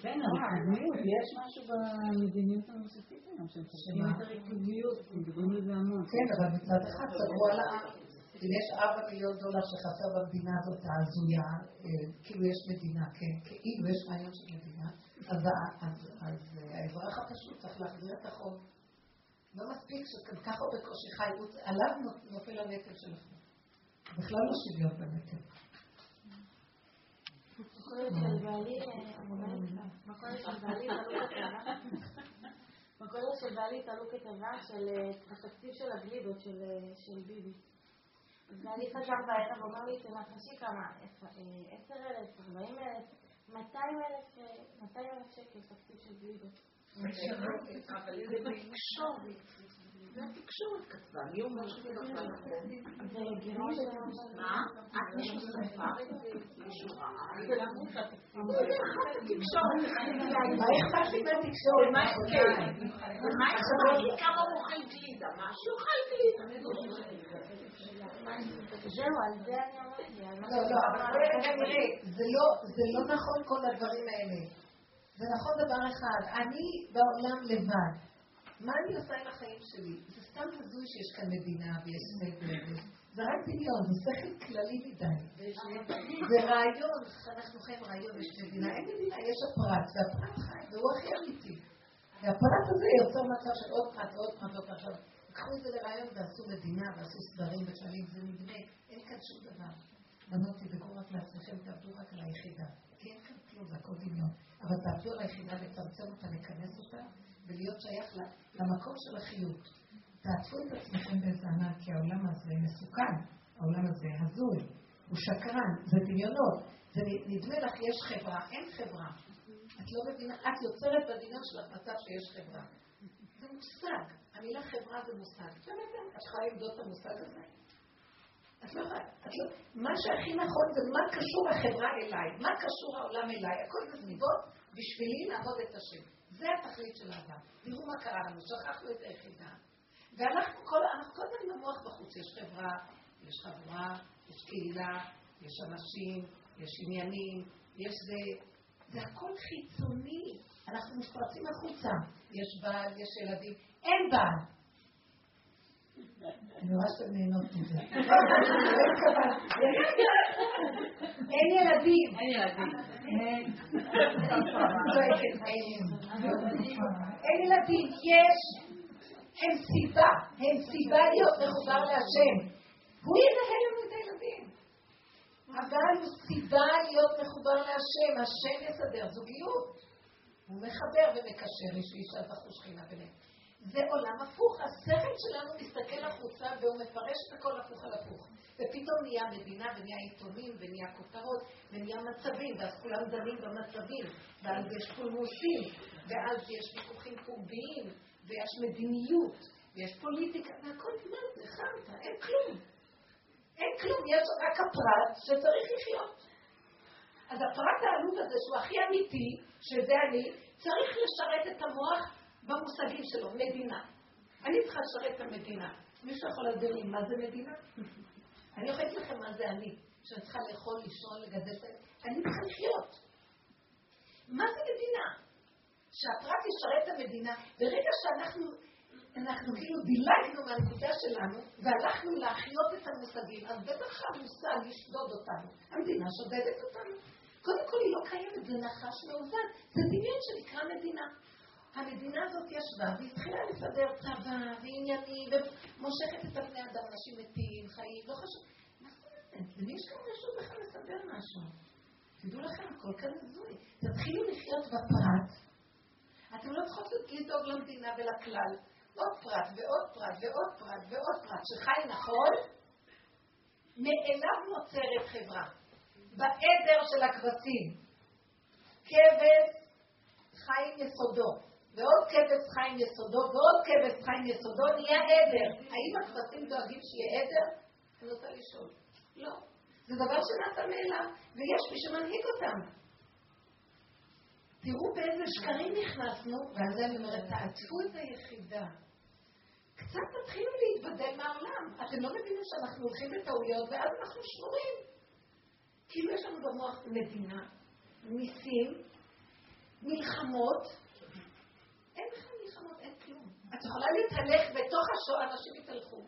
כן, הריכוזיות, יש משהו במדיניות הנוספית היום, שמפרקים את הריכוזיות, מדברים על זה המון. כן, אבל מצד אחד סגרו על העם. אם יש ארבע מיליון דולר שחסר במדינה הזאת ההזויה, כאילו יש מדינה, כן, כאילו יש רעיון של מדינה, אז האזרח הפשוט צריך להחזיר את החוב. לא מספיק שגם ככה הוא בקושי חי, עליו נופל הנטל של החיים. בכלל לא שוויון בנטל. בקודם של בעלי תלו כתבה של התקציב של הגלידות של ביבי. ואני חזר בערב, אמר לי, תנחשי כמה, עשר אלף, ארבעים אלף, מאתיים אלף שקל תקציב של גלידות. זה. זה התקשורת כתבה, מי אומר שזה לא מה? את מישהו ספר את זה? מישהו ראה? מה אכפת לי? מה אכפת לי כמה הוא אוכל גלידה? מה שהוא אוכל גלידה. זהו, על זה. לא, לא, אבל זה לא נכון כל הדברים האלה. זה נכון דבר אחד, אני בעולם לבד. מה אני עושה עם החיים שלי? זה סתם הזוי שיש כאן מדינה ויש סדר. זה רק דמיון, זה שכל כללי מדי. זה רעיון, אנחנו חיים רעיון, יש מדינה. אין מדינה, יש הפרט, והפרט חי, והוא הכי אמיתי. והפרט הזה יוצר מצב של עוד פרט ועוד פרט ועוד פרט. קחו את זה לרעיון ועשו מדינה ועשו סדרים וכללים, זה נדמה, אין כאן שום דבר. בנות, תדאגו רק לעצמכם, תעבדו רק על היחידה. כי אין כאן כלום, זה הכל דמיון. אבל תעבדו על היחידה, לצמצם אותה, לכנס אותה, ולהיות שייך למקום של החיות. תעטפו את עצמכם באיזה ענן, כי העולם הזה מסוכן, העולם הזה הזוי, הוא שקרן, זה דמיונות. זה נדמה לך יש חברה, אין חברה. את לא מבינה, את יוצרת בדמיון שלך מצב שיש חברה. זה מושג, המילה חברה זה מושג. את יכולה למדוד את המושג הזה? את לא מה שהכי נכון זה מה קשור החברה אליי, מה קשור העולם אליי, הכל בסביבות בשבילי לעבוד את השם. זה התכלית של האדם. תראו מה קרה לנו, שכחנו את היחידה. ואנחנו כל, כל הזמן עם המוח בחוץ, יש חברה, יש חברה, יש קהילה, יש אנשים, יש עניינים, יש זה, זה הכל חיצוני. אנחנו מתפרצים החוצה. יש בעל, יש ילדים, אין בעל. אני רואה שאתם נהנות מזה. אין ילדים. אין ילדים. אין ילדים. יש, הם סיבה, הם סיבה להיות מחובר להשם. הוא ינהל לנו את הילדים. אבל הוא סיבה להיות מחובר להשם, השם יסדר זוגיות. הוא מחבר ומקשר איש ואישה זכו שכינה ביניהם. זה עולם הפוך. השכל שלנו מסתכל החוצה והוא מפרש את הכל הפוך על הפוך. ופתאום נהיה מדינה ונהיה עיתונים ונהיה כותרות ונהיה מצבים, ואז כולם דנים במצבים, ואז יש פולמוסים, ואז יש ויכוחים פומביים, ויש מדיניות, ויש פוליטיקה, והכל זמן, זה חמת, אין כלום. אין כלום, יש רק הפרט שצריך לחיות. אז הפרט העלוב הזה, שהוא הכי אמיתי, שזה אני, צריך לשרת את המוח במושגים שלו, מדינה. אני צריכה לשרת את המדינה. מישהו יכול להסביר לי מה זה מדינה? אני להגיד לכם מה זה אני, שאני צריכה לאכול, לישון, לגדל את אני צריכה לחיות. מה זה מדינה? שהפרט ישרת את המדינה. ברגע שאנחנו אנחנו כאילו דילגנו מהנקודה שלנו והלכנו להחיות את המושגים, אז בטח המושג ישדוד אותנו. המדינה שודדת אותנו. קודם כל היא לא קיימת, זה נחש מאוזן. זה דמיון שנקרא מדינה. המדינה הזאת ישבה והתחילה לסדר צבא ועניינים ומושכת את הבני אדם, אנשים מתים, חיים, לא חשוב. מה זאת אומרת? למי יש כאן רשות בכלל לסדר משהו? תדעו לכם, הכל כאן הזוי. תתחילו לחיות בפרט. אתם לא צריכות לדאוג למדינה ולכלל. עוד פרט ועוד פרט ועוד פרט ועוד פרט שחי נכון, מאליו נוצרת חברה. בעדר של הכבשים, כבש חי יסודו. ועוד כבש חיים יסודו, ועוד כבש חיים יסודו, נהיה עדר. האם הכבשים דואגים שיהיה עדר? אני רוצה לשאול. לא. זה דבר שנעשה מאליו, ויש מי שמנהיג אותם. תראו באיזה שקרים נכנסנו, ועל זה אני אומרת, תעצבו את היחידה. קצת תתחילו להתבדל מהעולם. אתם לא מבינים שאנחנו הולכים לטעויות, ואז אנחנו שבורים. כאילו יש לנו במוח מדינה, מיסים, מלחמות, אין בכלל מלחמות, אין כלום. את יכולה להתהלך בתוך השואה, אנשים יתהלכו.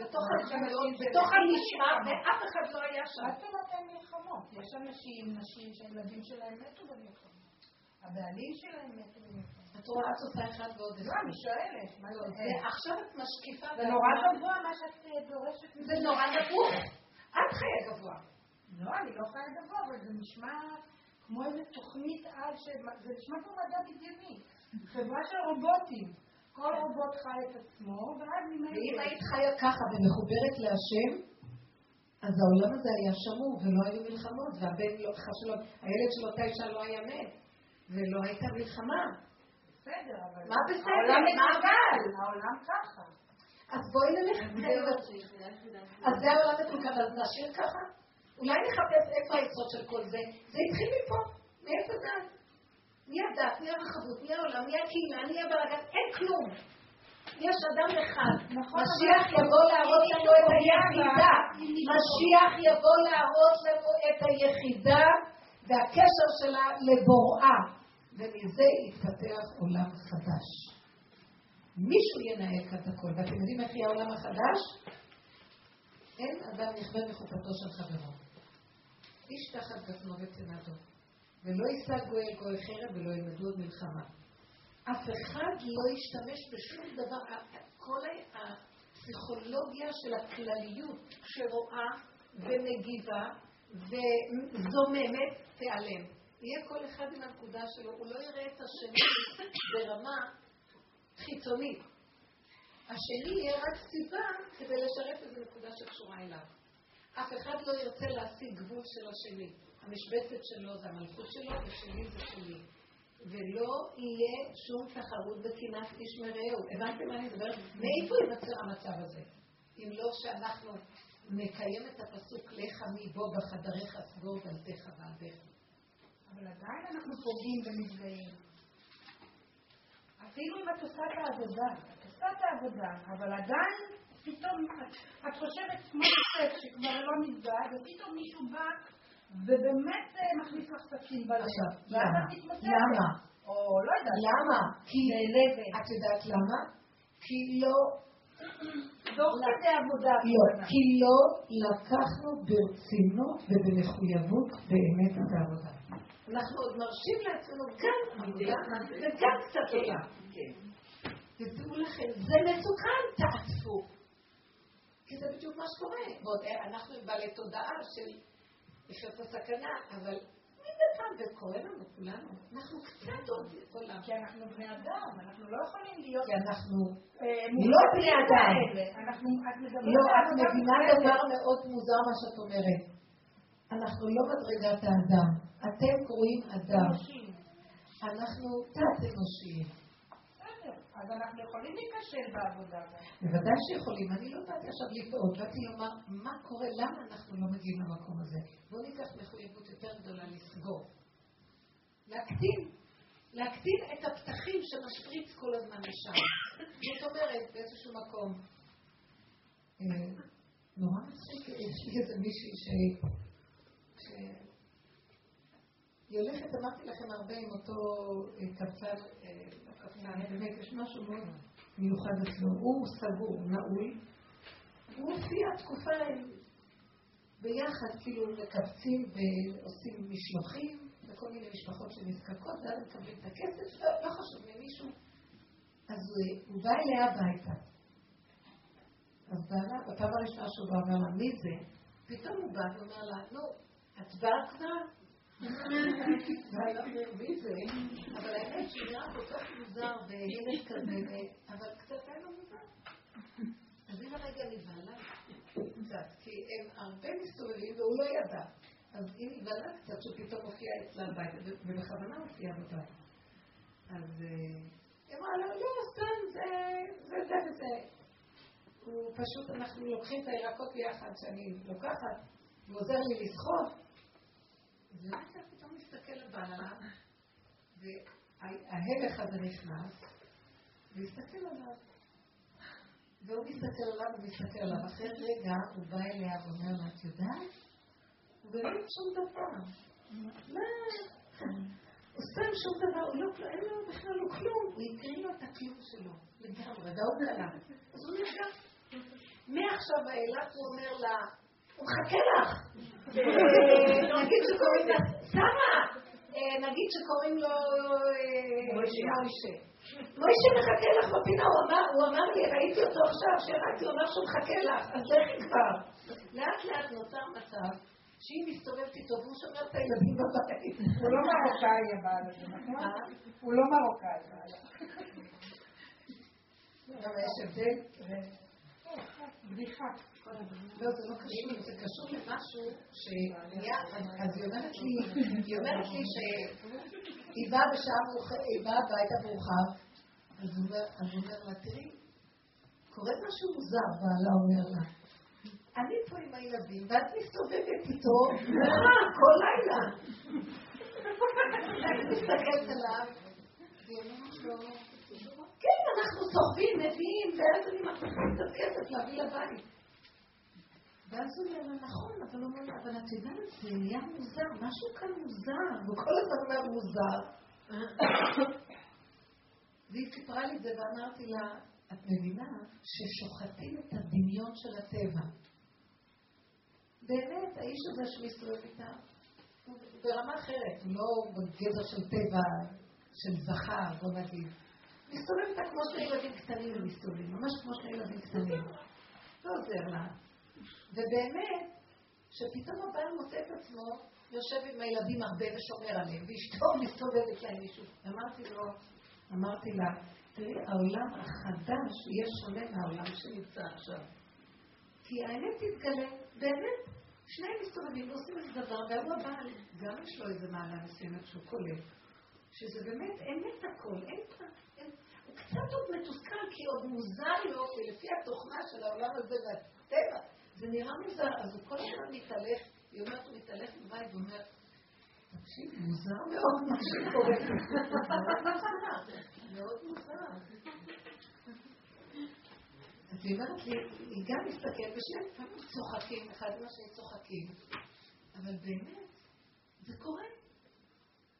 בתוך הגבולות, בתוך הנשמע, ואף אחד לא היה שם. אומרת אין מלחמות? יש אנשים, נשים שהילדים שלהם מתו במלחמות. הבעלים שלהם מתו במלחמות. את רואה, את עושה אחד ועוד אחד. לא, אני שואלת. עכשיו את משקיפה. זה נורא גבוה מה שאת אה, דורשת. זה נורא גבוה. את חיה גבוה. לא, אני לא חיה גבוה, אבל זה נשמע כמו איזה תוכנית על, זה נשמע כמו מדע בדיוני. חברה של רובוטים. כל רובוט חי את עצמו, ואז ממילא... ואם היית חיה ככה ומחוברת להשם, אז העולם הזה היה שמור, ולא היו מלחמות, והבן לא, חשוב, הילד של אותה אישה לא היה מת, ולא הייתה מלחמה. בסדר, אבל... מה בסדר? מה אבל? העולם ככה. אז בואי נלך... אז זה העולם מקולקל, אז נשאיר ככה? אולי נחפש איפה היסוד של כל זה? זה התחיל מפה, מאיפה זה? מי הדת, מי הרחבות, מי העולם, מי הקהילה, מי הבלגן, אין כלום. יש אדם אחד. נכון, משיח יבוא להראות לנו את היחידה. משיח יבוא להראות לנו את היחידה והקשר שלה לבוראה. ומזה יתפתח עולם חדש. מישהו ינהל כאן את הכל. ואתם יודעים איך יהיה העולם החדש? אין אדם נכווה מחופתו של חברו. איש תחת גפנו וצנעתו. ולא יישא גוי גוי חרב ולא ילמדו עוד מלחמה. אף אחד לא ישתמש בשום דבר, כל הפסיכולוגיה של הכלליות שרואה ומגיבה וזוממת תיעלם. יהיה כל אחד עם הנקודה שלו, הוא לא יראה את השני ברמה חיצונית. השני יהיה רק סיבה כדי לשרת איזו נקודה שקשורה אליו. אף אחד לא ירצה להשיג גבול של השני. המשבצת שלו זה המלכות שלו ושלי זה שלי. ולא יהיה שום תחרות בקנאת איש מרעהו. הבנתם מה אני מדברת? מאיפה ייווצר המצב הזה? אם לא שאנחנו נקיים את הפסוק לך מי בו בחדריך סגור דלתך ועדיך. אבל עדיין אנחנו פוגעים ונפגעים. אפילו אם את עושה את העבודה, את עושה את העבודה, אבל עדיין פתאום את, חושבת כמו שכבר לא נפגע, ופתאום מישהו בא ובאמת אה, מכניס לך סכין. עכשיו, ואז למה? את. למה? או לא יודעת. למה? כי נעלבת. את יודעת למה? כי לא, תוך כדי עבודה. לא, הכוונה. כי לא לקחנו ברצינות ובמחויבות באמת את העבודה. אנחנו עוד מרשים לעצמנו גם עבודה וגם קצת. כן. תדעו לכם, זה מסוכן, תעצפו. כי זה בדיוק מה שקורה. אה, אנחנו בעלי תודעה של לחיות בסכנה, אבל מדי פעם זה קורה לנו, כולנו. אנחנו קצת עוד עולם. כי אנחנו בני אדם, אנחנו לא יכולים להיות... כי אנחנו... אה, לא בני אדם. לא, את מבינה. דבר מאוד מוזר מה שאת אומרת. אנחנו לא מדרגת האדם. אתם קרואים אדם. אנחנו תת-אנושיים. אז אנחנו יכולים להיכשל בעבודה. בוודאי שיכולים. אני לא באתי עכשיו לטעות, באתי לומר מה קורה, למה אנחנו לא מגיעים למקום הזה. בואו ניקח מחויבות יותר גדולה לסגור. להקטין. להקטין את הפתחים שמשפריץ כל הזמן לשם. זאת אומרת, באיזשהו מקום. אה, נורא מצחיק, יש לי איזה מישהי. ש- היא הולכת, אמרתי לכם הרבה עם אותו אה, קבצן, אה, קבצן, באמת, יש משהו מאוד מיוחד אצלו. הוא סגור, נעול. הוא הופיע תקופה עם- ביחד, כאילו מקבצים ועושים משלוחים לכל מיני משפחות שנזקקות, ואז מקבלים את הכסף, לא, לא חשוב, ממישהו. אז הוא, הוא בא אליה הביתה. אז בעלה, בפעם הראשונה שהוא בא, אומר לה, מי זה? פתאום הוא בא ואומר לה, נו, את באה כבר? מי? אבל כזה, אבל קצת. אז. אז היא נבהלה קצת שפתאום הופיע אצלה בבית, ובכוונה הופיע בבית. אז היא אמרה לו, לא, סתם, זה זה זה וזה. הוא פשוט, אנחנו לוקחים את הירקות ביחד שאני לוקחת, הוא עוזר לי לסחוב. ולאט לאט פתאום מסתכל עליו, וההלך הזה נכנס, והסתכל עליו. והוא מסתכל עליו, הוא מסתכל עליו. אחרי רגע הוא בא אליה ואומר לה, את יודעת? הוא באמת שום דבר. מה? הוא סתם שום דבר, הוא לא, אין לו בכלל לא כלום. הוא הקריא לו את הכלום שלו, לגמרי, והוא קלה. אז הוא נרגע. מעכשיו ואילך הוא אומר לה, הוא מחכה לך. אה, נגיד שקוראים לה, שרה, אה, נגיד שקוראים לו אה, מוישה. מוישה מחכה לך בפינה, הוא אמר- הוא אמר לי, ראיתי אותו עכשיו, שראיתי, הוא אמר שהוא מחכה לך, אז לכי כבר. לאט לאט נוצר מצב שהיא מסתובבת איתו והוא שומר את הילדים בבית. הוא לא מרוקאי הבעל הזה, נכון? הוא לא מרוקאי. בעלה. גם יש הבדל. בדיחה. לא, זה לא קשור, זה קשור למשהו שנהיה, אז היא אומרת לי, היא אומרת לי שהיא באה בשעה היא באה הביתה אז הוא אומר- לה, תראי, קורה משהו מוזר, בעלה אומר לה. אני פה עם הילדים, ואת מסתובבת איתו, כל לילה. אני מסתכלת עליו, לו, כן, אנחנו סוחבים, מביאים, ואז אני מצליחה קצת כסף להביא לבית. ואז הוא אומר לה, נכון, אבל הוא אומר אבל את יודעת, זה נהיה מוזר, משהו כאן מוזר, והוא כל הזמן אומר מוזר. והיא סיפרה לי את זה ואמרתי לה, את מבינה ששוחטים את הדמיון של הטבע. באמת, האיש הזה שמסתובב איתה, הוא ברמה אחרת, הוא לא בגדר של טבע, של זכר, בוא נגיד. מסתובב איתה כמו שני ילדים קטנים מסתובבים, ממש כמו שני ילדים קטנים. לא עוזר לה. ובאמת, שפתאום הבעל מוצא את עצמו יושב עם הילדים הרבה ושומר עליהם, ואשתו מסתובבת להם מישהו. אמרתי לו, אמרתי לה, תראי, העולם החדש יהיה שונה מהעולם שנמצא עכשיו. כי האמת תתגלה, באמת, שניהם מסתובבים ועושים איזה דבר, והוא הבעל, גם יש לו איזה מעלה מסוימת שהוא קולט, שזה באמת אמת הכל, אין הוא קצת עוד מתוסכל, כי עוד מוזר לו, ולפי התוכנה של העולם הזה והטבע, זה נראה מוזר, אז הוא כל הזמן מתהלך, היא אומרת, הוא מתהלך בבית ואומר, תקשיב, מוזר מאוד מה שקורה מאוד מוזר. אז היא אומרת לי, היא גם מסתכלת, ושניהם פעמים צוחקים, אחד עם השני צוחקים, אבל באמת, זה קורה.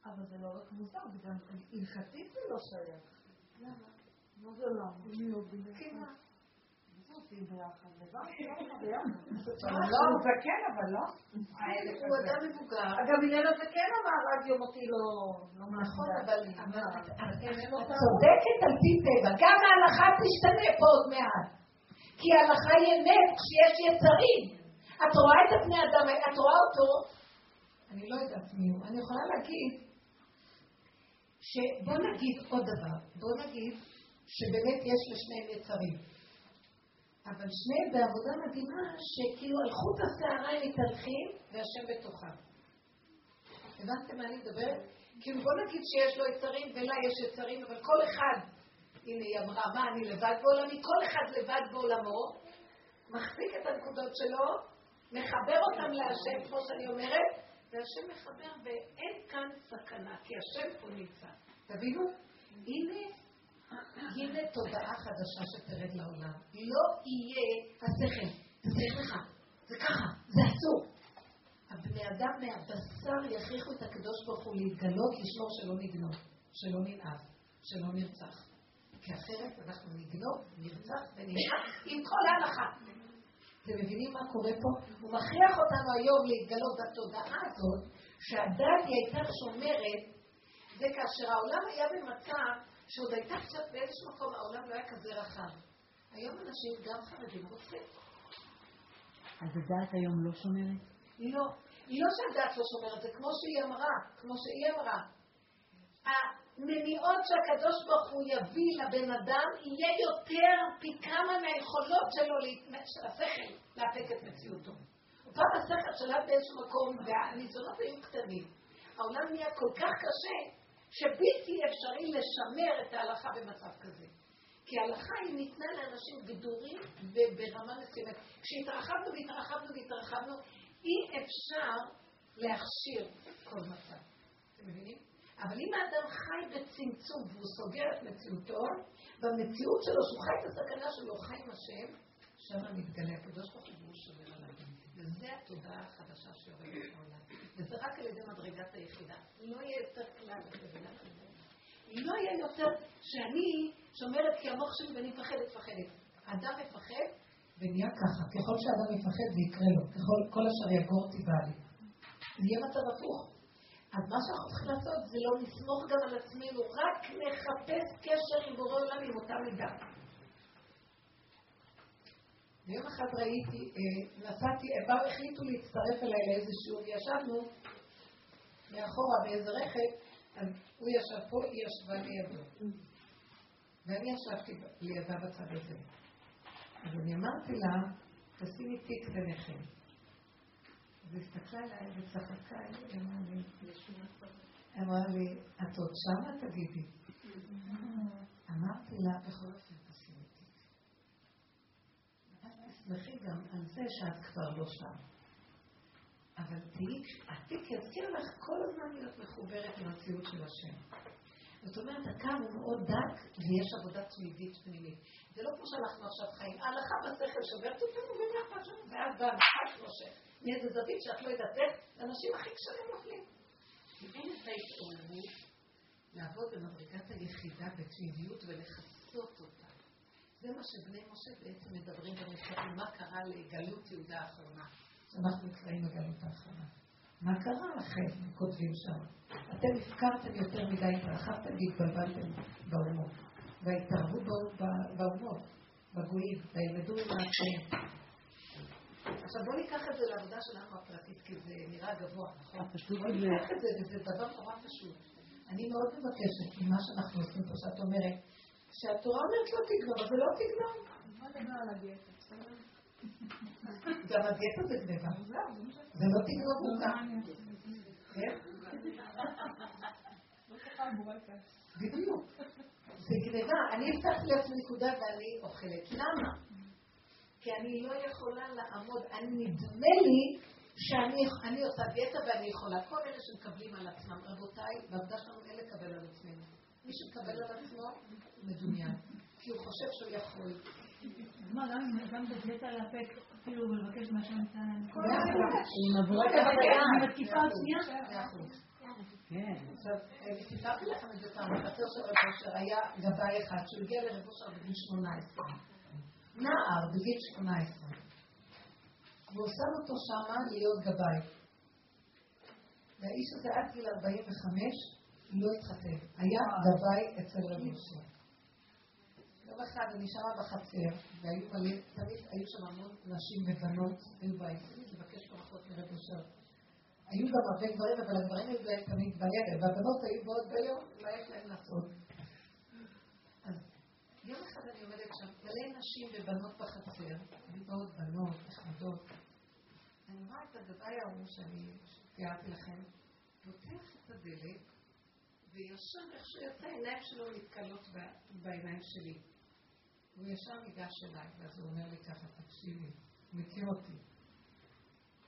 אבל זה לא רק מוזר, זה גם הלכתית זה לא שייך. למה? מה זה למה? כן, מה? עושים ביחד, לבד, לא, זה כן, אבל לא. הוא אדם מבוגר. אגב, הלל הזקן אמר, רדיו מותי לא... נכון, אבל את צודקת על פי טבע. גם ההלכה תשתנה פה עוד מעט. כי ההלכה היא אמת כשיש יצרים. את רואה את הבני אדם, את רואה אותו, אני לא יודעת מי הוא, אני יכולה להגיד, שבוא נגיד עוד דבר, בוא נגיד שבאמת יש לשניהם יצרים. אבל שניהם בעבודה מדהימה, שכאילו על חוט השערה הם מתהלכים והשם בתוכם. הבנתם מה אני מדברת? כאילו בוא נגיד שיש לו יצרים ולה יש יצרים, אבל כל אחד, הנה היא אמרה, מה אני לבד בעולמי? כל אחד לבד בעולמו, מחזיק את הנקודות שלו, מחבר אותם להשם, כמו שאני אומרת, והשם מחבר ואין כאן סכנה, כי השם פה נמצא. תבינו? הנה הנה תודעה חדשה שתרד לעולם. לא יהיה השכל, תצליח לך, זה ככה, זה אסור. הבני אדם מהבשר יכריחו את הקדוש ברוך הוא להתגלות, לשמור שלא נגנוב, שלא ננאב, שלא נרצח. כי אחרת אנחנו נגנוב, נרצח וננאב עם כל ההלכה. אתם מבינים מה קורה פה? הוא מכריח אותנו היום להתגלות בתודעה הזאת, שהדת היא הייתה שומרת, זה כאשר העולם היה במצב שעוד הייתה קצת באיזשהו מקום, העולם לא היה כזה רחב. היום אנשים, גם חרדים, רוצים. אז הדעת היום לא שומרת? לא. לא שהדעת לא שומרת, זה כמו שהיא אמרה, כמו שהיא אמרה. המניעות שהקדוש ברוך הוא יביא לבן אדם יהיה יותר פי כמה מהיכולות שלו, של השכל, להפק את מציאותו. פעם השכל שלה באיזשהו מקום, והניסיונות היו קטנים. העולם נהיה כל כך קשה, שבלתי אפשרי לשמר את ההלכה במצב כזה. כי ההלכה היא ניתנה לאנשים גדורים ברמה מסוימת. כשהתרחבנו והתרחבנו והתרחבנו, אי אפשר להכשיר כל מצב. אתם מבינים? אבל אם האדם חי בצמצום והוא סוגר את מציאותו, במציאות שלו, שהוא חי את הסכנה שלו, חי עם השם, שם מתגלה הקדוש ברוך הוא שומר עליו. וזה התודעה החדשה שיורדת בעולם. וזה רק על ידי מדרגת היחידה. לא יהיה יותר כלל. לא יהיה יותר שאני שומרת כי המוח שלי ואני מפחדת, מפחדת. אדם מפחד ונהיה ככה. ככל שאדם מפחד זה יקרה לו. ככל כל אשר יגור תיבא לי. זה יהיה מצב הפוך. אז מה שאנחנו צריכים לעשות זה לא לסמוך גם על עצמנו, רק לחפש קשר עם בורא עולם עם אותה מידה. ויום אחד ראיתי, אה, נסעתי, הם החליטו להצטרף אליי לאיזה שיעור, ישבנו מאחורה באיזה רכב, אז הוא ישב פה, היא ישבה לידו. ואני ישבתי לידה בצד הזה. אז אני אמרתי לה, תשימי תיק ביניכם. אז הסתכלה עליי וצחקה, היא אמרה לי, אמרה לי, את עוד שמה תגידי. אמרתי לה, בכל אופן, תשימי תיק. תסמכי גם על זה שאת כבר לא שם. אבל תהיי, התיק יזכיר לך כל הזמן להיות מחוברת למציאות של השם. זאת אומרת, הקו הוא מאוד דק ויש עבודה תמידית פנימית. זה לא כמו שאנחנו עכשיו חיים. ההלכה בשכל שוברת אותנו ונהיה פשוט, ואז בא המשחק נושך. מאיזה זווית שאת לא יודעת איך, האנשים הכי קשרים נופלים. אין את ההתעוררות לעבוד במדרגת היחידה בתמידיות ולכסות. זה מה שבני משה בעצם מדברים במספרים, מה קרה לגלות יהודה האחרונה. אנחנו נקראים לגלות האחרונה. מה קרה לכם? כותבים שם. אתם הפקרתם יותר מדי, התרחבתם והתבלבלתם באומות. והתערבו באומות, בגויים, וילמדו עם העצמאים. עכשיו בואו ניקח את זה לעבודה שלנו הפרטית, כי זה נראה גבוה, נכון? בואו ניקח את זה, וזה דבר נורא פשוט. אני מאוד מבקשת, ממה שאנחנו עושים פה, שאת אומרת, שהתורה אומרת לא תגנוב, אבל לא תגנוב. בוא נדבר על הדיאטה, בסדר? גם הדיאטה זה גניבה. זה לא תגנוב עוגה. כן? בדיוק. זה גניבה. אני הבטחתי לעצמי נקודה ואני אוכלת. למה? כי אני לא יכולה לעמוד, אני נדמה לי שאני עושה דיאטה ואני יכולה. כל אלה שמקבלים על עצמם, רבותיי, בעבודה שלנו אין לקבל על עצמנו. מי שמקבל על עצמו, מדומיין. כי הוא חושב שהוא יכול. מה, גם בדיאטה לאפק, כאילו, ולבקש מהשם נתן להם. עם עבורת עם התקיפה השנייה? כן. עכשיו, סיפרתי לכם את זה פעם, בחצר של רב אושר היה גבאי אחד שהוא הגיע לרב אושר בגיל 18. נער בגיל 18. והוא שם אותו שמה להיות גבאי. והאיש הזה עד גיל 45 לא התחתן. היה גבאי אצל רב אושר. יום אחד אני שמה בחצר, והיו מלא, תמיד היו שם המון נשים ובנות, היו באים לבקש ברכות מרב אושר. היו גם הרבה גברים, אבל הגברים היו להם תמיד בערב, והבנות היו באות ביום, לא היה להם לעשות. אז יום אחד אני עומדת שם, מלא נשים ובנות בחצר, היו באות בנות, נחמדות. אני רואה את הגבאי ההוא שאני תיארתי לכם, פותח את הדלת, וישר איך שהוא יצא, העיניים שלו נתקלות בעיניים שלי. הוא ישר ניגש אליי, ואז הוא אומר לי ככה, תקשיבי, הוא מכיר אותי.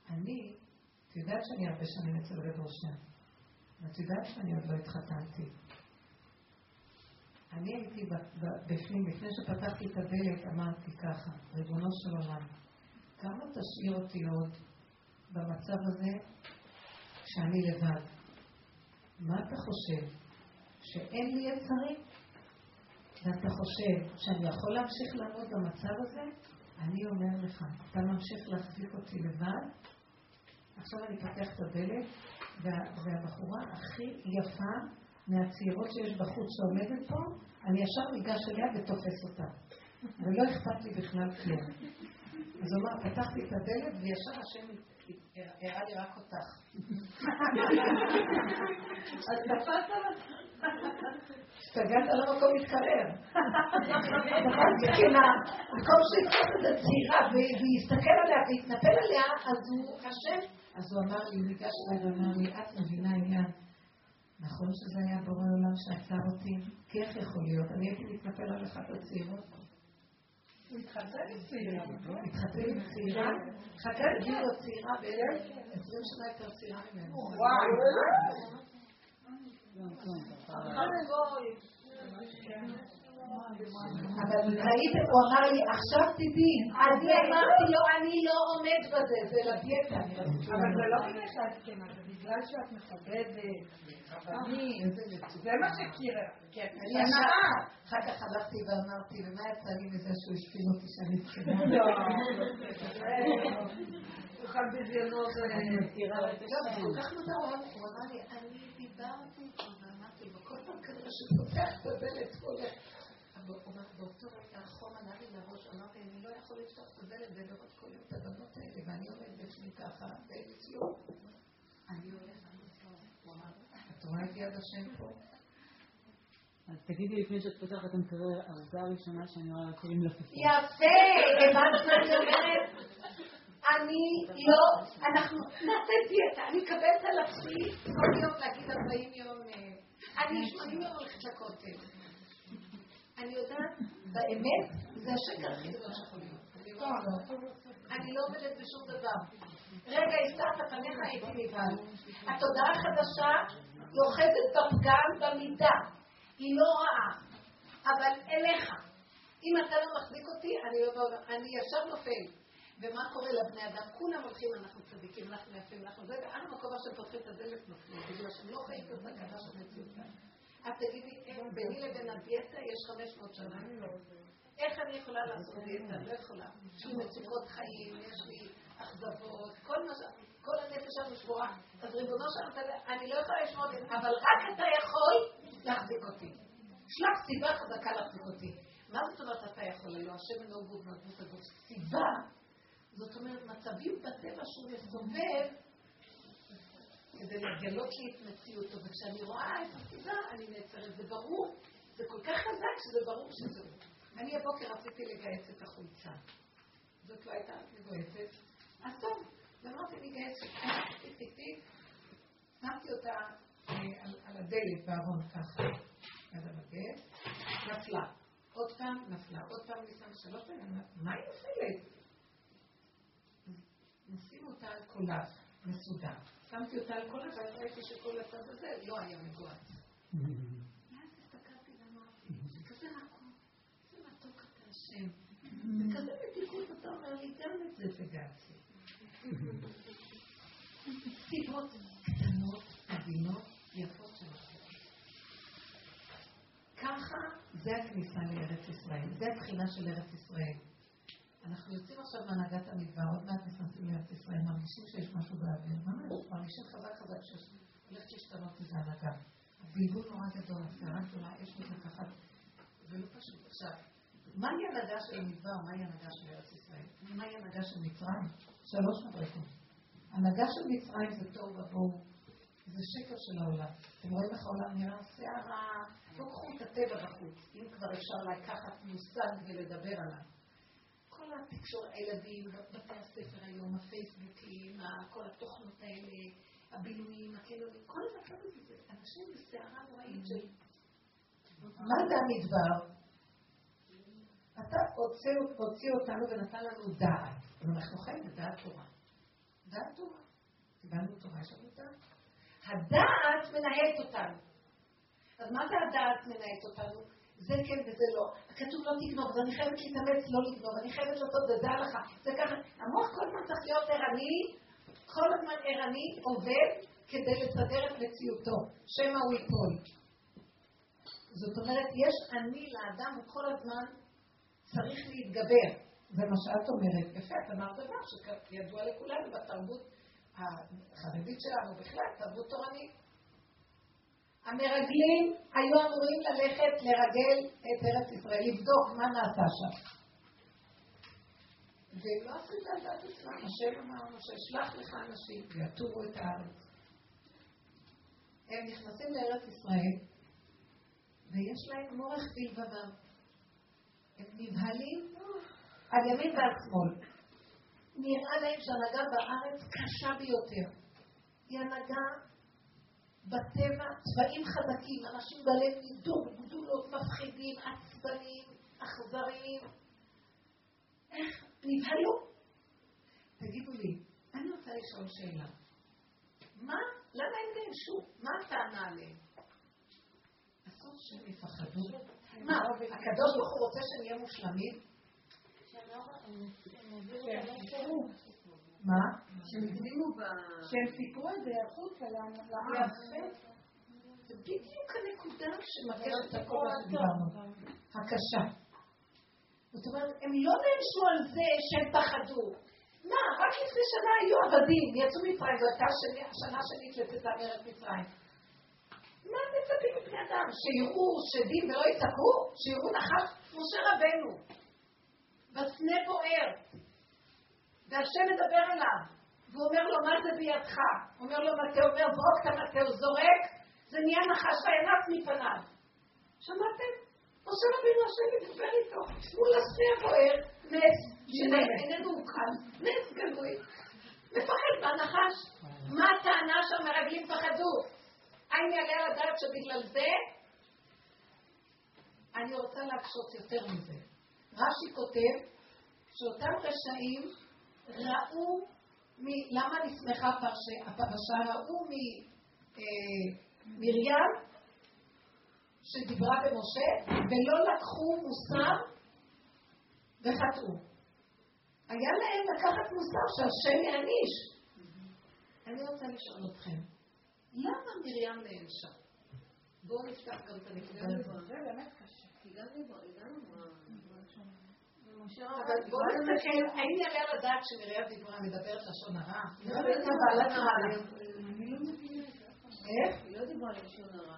אני, את יודעת שאני הרבה שנים אצל רב ראשן, ואת יודעת שאני עוד לא התחתנתי. אני הייתי בפנים, לפני שפתחתי את הדלת, אמרתי ככה, ריבונו של עולם, כמה תשאיר אותי עוד במצב הזה כשאני לבד? מה אתה חושב? שאין לי יצרים? ואתה חושב שאני יכול להמשיך לעמוד במצב הזה? אני אומר לך, אתה ממשיך להחזיק אותי לבד? עכשיו אני פותח את הדלת, וה, והבחורה הכי יפה מהצעירות שיש בחוץ שעומדת פה, אני ישר ניגש אליה ותופס אותה. ולא אכפת לי בכלל כלום. אז הוא אמר, פתחתי את הדלת וישר השם הראה לי רק אותך. אז תפסת השתגעת על המקום מתקרר. זקנה, במקום שיתפוס את הצעירה ויסתכל עליה ויתנפל עליה, אז הוא השם. אז הוא אמר לי, הוא ניגש אליי ואמר לי, את מבינה עניין. נכון שזה היה בורא עולם שעצר אותי? כי איך יכול להיות? אני הייתי מתנפל על אחת הצעירות. הוא התחתן עם צעירה. התחתן עם צעירה, חכה הגיעו לו צעירה בערך 20 שנה יותר צעירה ממנו. וואו. אבל ראיתם, הוא אמר לי, עכשיו תדעי, אז אמרתי לו, אני לא עומד בזה, זה לדיאטה. אבל זה לא בגלל שאת זקנה, זה בגלל שאת מכבדת, זה מה שקירה. אני ישר, אחר כך הלכתי ואמרתי, ומה יצא לי מזה שהוא השפיל אותי שאני זקנה? לא, אוכל בזיונות. אני מכירה, לא, זה כל כך מוזר, הוא אמר לי, אני דיברתי איתו ואמרתי לו, כל פעם כנראה שפותח את הדלת, הוא הולך. באותו רגע החום עלה לי לראש, אמרתי, אני לא יכול לפתוח את הדלת ולראות כל יום את הבנות האלה, ואני עומד בפנים ככה, ואין כלום. אני הולך, את רואה את יד השם פה? אז תגידי לפני שאת פותחת את המקרר, העובדה הראשונה שאני רואה קוראים לה פספוס. יפה, הבנת מה אני אומרת? אני לא, אנחנו נעשה דיאטה, אני מקבלת על עצמי כל יום להגיד 40 יום, אני 80 יום הולכת לכותל. אני יודעת, באמת, זה השקר הכי גדול שיכול להיות. אני לא עומדת בשום דבר. רגע, הסתרת פניך הייתי נבהל. התודעה החדשה יוחדת בפגם במידה. היא לא רעה, אבל אליך. אם אתה לא מחזיק אותי, אני לא בעולם. אני ישר נופל. ומה קורה לבני אדם? כולם הולכים, אנחנו צדיקים, אנחנו יפים, אנחנו זה, ועל המקום שהם פותחים את הדלת נופלים, בגלל שהם לא חיים את של מציאות. את תגידי, ביני לבין הדיאטה יש 500 שנה. איך אני יכולה לעשות דיאטה? לא יכולה. יש לי מצוקות חיים, יש לי אכזבות, כל הנפש שלנו שבורה. אז ריבונו שלנו, אני לא יכולה לשמור את זה, אבל רק אתה יכול להחזיק אותי. שלח סיבה חזקה להחזיק אותי. מה זאת אומרת אתה יכול? הלוא השם אינו גוף הגוף. סיבה, זאת אומרת מצבים בטבע שהוא מסובב כדי לגלות לי את מציאותו, וכשאני רואה את הסיבה, אני נעצרת. זה ברור, זה כל כך חזק שזה ברור שזה הוא. אני הבוקר רציתי לגייס את החולצה. זאת לא הייתה מגויסת. אז טוב, ואמרתי אני גייסת. שמתי אותה אה, על הדלת בארון ככה, עד המגן, נפלה. עוד פעם נפלה, עוד פעם ניסה שלוש פעמים, מה היא נופלת? כולה מסודר. שמתי אותה על כל הצד, ראיתי שכל הצד הזה לא היה מגועץ. ואז הסתכלתי ואמרתי, זה כזה רקום, מתוק אתה השם. וכזה מתיקות אתה אומר לי, גם את זה תגעצי. סיבות קטנות, עדינות, יפות של החיים. ככה זה הכניסה לארץ ישראל, זה הבחינה של ארץ ישראל. אנחנו יוצאים עכשיו מהנהגת המדבר, עוד מעט נכנסים לארץ ישראל, מרגישים שיש משהו באוויר, ממש, מרגישים חזק חזק שהולכת להשתנות איזה הנהגה. הבלבול נורא גדול, הסערה גדולה, יש לי לקחת, זה לא פשוט. עכשיו, מהי הנהגה של המדבר, מהי הנהגה של ארץ ישראל? מהי הנהגה של מצרים? שלוש מדרגות. הנהגה של מצרים זה תוהו ובוהו, זה שקר של העולם. אתם רואים איך העולם נראה? שערה, לא קחו את הטבע בחוץ, אם כבר אפשר לקחת מושג ולדבר עליו. כל התקשורת, הילדים, בתי הספר היום, הפייסבוקים, כל התוכנות האלה, הבילויים, הכלולים, כל הדבר הזה, אנשים בסערה נוראית של... מה זה המדבר? אתה הוציא אותנו ונתן לנו דעת. אנחנו חיים בדעת תורה. דעת תורה. קיבלנו תורה, לנו דעת. הדעת מנהלת אותנו. אז מה זה הדעת מנהלת אותנו? זה כן וזה לא. כתוב לא תגנוב, אז אני חייבת להתאמץ לא לגנוב, אני חייבת לעשות וזה הלכה. זה ככה. המוח כל הזמן צריך להיות ערני, כל הזמן ערני, עובד, כדי לסדר את מציאותו. שמא הוא ייפול. זאת אומרת, יש אני לאדם, הוא כל הזמן צריך להתגבר. זה מה שאת אומרת. יפה, את אמרת דבר שידוע לכולנו בתרבות החרדית שלנו בכלל, תרבות תורנית. המרגלים היו אמורים ללכת לרגל את ארץ ישראל, לבדוק מה נעשה שם. והם לא עשו את זה על עצמם. השם אמר משה, שלח לך אנשים ויתורו את הארץ. הם נכנסים לארץ ישראל, ויש להם מורך בלבבם. הם נבהלים על ימין ועל שמאל. נראה להם שהנהגה בארץ קשה ביותר. היא הנהגה בטבע, צבעים חזקים, אנשים בעלי מידות גדולות, מפחידים, עצבניים, אכזריים. איך נבהלו? תגידו לי, אני רוצה לשאול שאלה. מה, למה הם נענשו? מה הטענה עליהם? אסור שהם יפחדו. מה, הקדוש ברוך הוא רוצה שנהיה מושלמים? מה? שהם סיפרו את זה החוצה לעם. יפה. זה בדיוק הנקודה שמקשת את הכל שדיברנו. הקשה. זאת אומרת, הם לא נענשו על זה שהם פחדו. מה, רק לפני שנה היו עבדים, יצאו מצרים, זו הייתה השנה שנית לצאתה מארץ מצרים. מה מצפים מבני אדם? שיראו שדים ולא יצעקו? שיראו נחש? משה רבנו. בסנה בוער. והשם מדבר אליו. והוא אומר לו, מה זה בידך? הוא אומר לו, מטה, אומר, זרוק את המטה, הוא זורק, זה נהיה נחש וינק מפניו. שמעתם? משה רבינו השם מדבר איתו, מול הסנה הבוער, נס, שאיננו הוקם, נס גלוי. מפחד מהנחש. מה הטענה שהמרגלים פחדו? האם יעלה על הדעת שבגלל זה? אני רוצה להקשות יותר מזה. רש"י כותב שאותם רשעים ראו, למה נסמכה הפרשה? ראו ממרים אה, שדיברה במשה ולא לקחו מוסר וחטאו. היה להם לקחת מוסר שהשם יעניש. אני רוצה לשאול אתכם, למה מרים נענשה? בואו נפתח גם את הנקודה הזאת. זה באמת קשה. כי גם הגענו אבל בואו נסתכל, האם יעלה על הדעת שמרים דיברה מדברת לשון הרע? היא לא דיברה לשון הרע.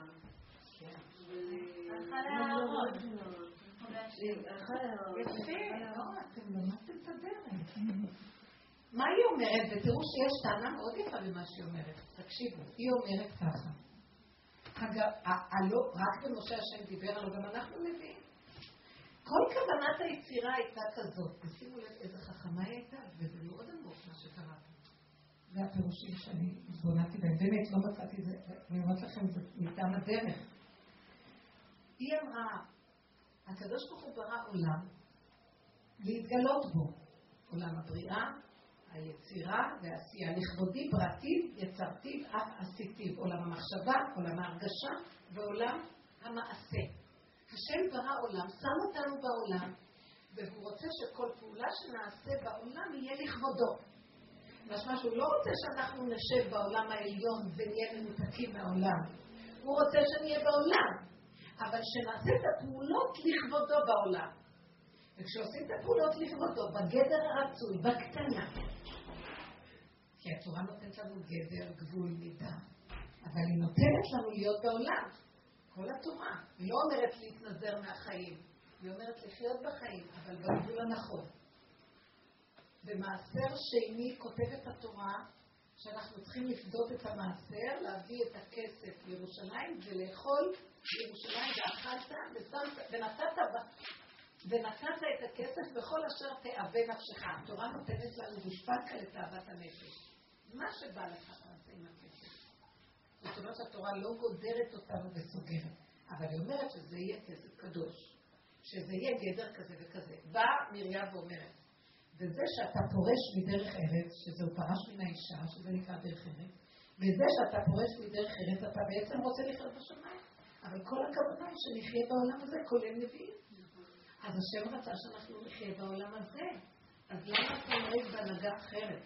מה היא אומרת? ותראו שיש טענה מאוד יפה במה שהיא אומרת. תקשיבו, היא אומרת ככה. רק במשה השם דיבר עליו, גם אנחנו מביאים. כל כוונת היצירה הייתה כזאת, ושימו לב איזה חכמה היא הייתה, וזה מאוד עמוק מה שקרה. זה הפירושים שאני התבוננתי בהם, באמת לא מצאתי את זה, אני אומרת לכם, זה מטעם הדרך. היא אמרה, הקדוש ברוך הוא ברא עולם להתגלות בו, עולם הבריאה, היצירה והעשייה. לכבודי בראתי, יצרתי, אף עשיתי. עולם המחשבה, עולם ההרגשה ועולם המעשה. השם ברא עולם, שם אותנו בעולם, והוא רוצה שכל פעולה שנעשה בעולם יהיה לכבודו. משמע שהוא לא רוצה שאנחנו נשב בעולם העליון ונהיה מנותקים מהעולם. הוא רוצה שנהיה בעולם, אבל שנעשה את הפעולות לכבודו בעולם. וכשעושים את הפעולות לכבודו, בגדר הרצוי, בקטנה, כי התורה נותנת לנו גדר, גבול, מידה, אבל היא נותנת לנו להיות בעולם. כל התורה. היא לא אומרת להתנזר מהחיים, היא אומרת לחיות בחיים, אבל בגבול הנכון. במעשר שני כותבת התורה שאנחנו צריכים לפדות את המעשר, להביא את הכסף לירושלים ולאכול בירושלים ואכלת ונתת, ונתת את הכסף בכל אשר תאווה נפשך. התורה נותנת לנו גושפנקה לתאוות הנפש. מה שבא לך תעשה עם הכסף. זאת אומרת שהתורה לא גודרת אותנו וסוגרת, אבל היא אומרת שזה יהיה כסף קדוש, שזה יהיה גדר כזה וכזה. באה מרים ואומרת, וזה שאתה פורש מדרך ארץ, שזהו פרש מן האישה, שזה נקרא דרך ארץ, וזה שאתה פורש מדרך ארץ, אתה בעצם רוצה לחיות בשמיים. אבל כל הכוונה היא שנחיה בעולם הזה, כולל נביאים. אז השם רצה שאנחנו נחיה בעולם הזה. אז למה אתה נוהג בהנהגה אחרת?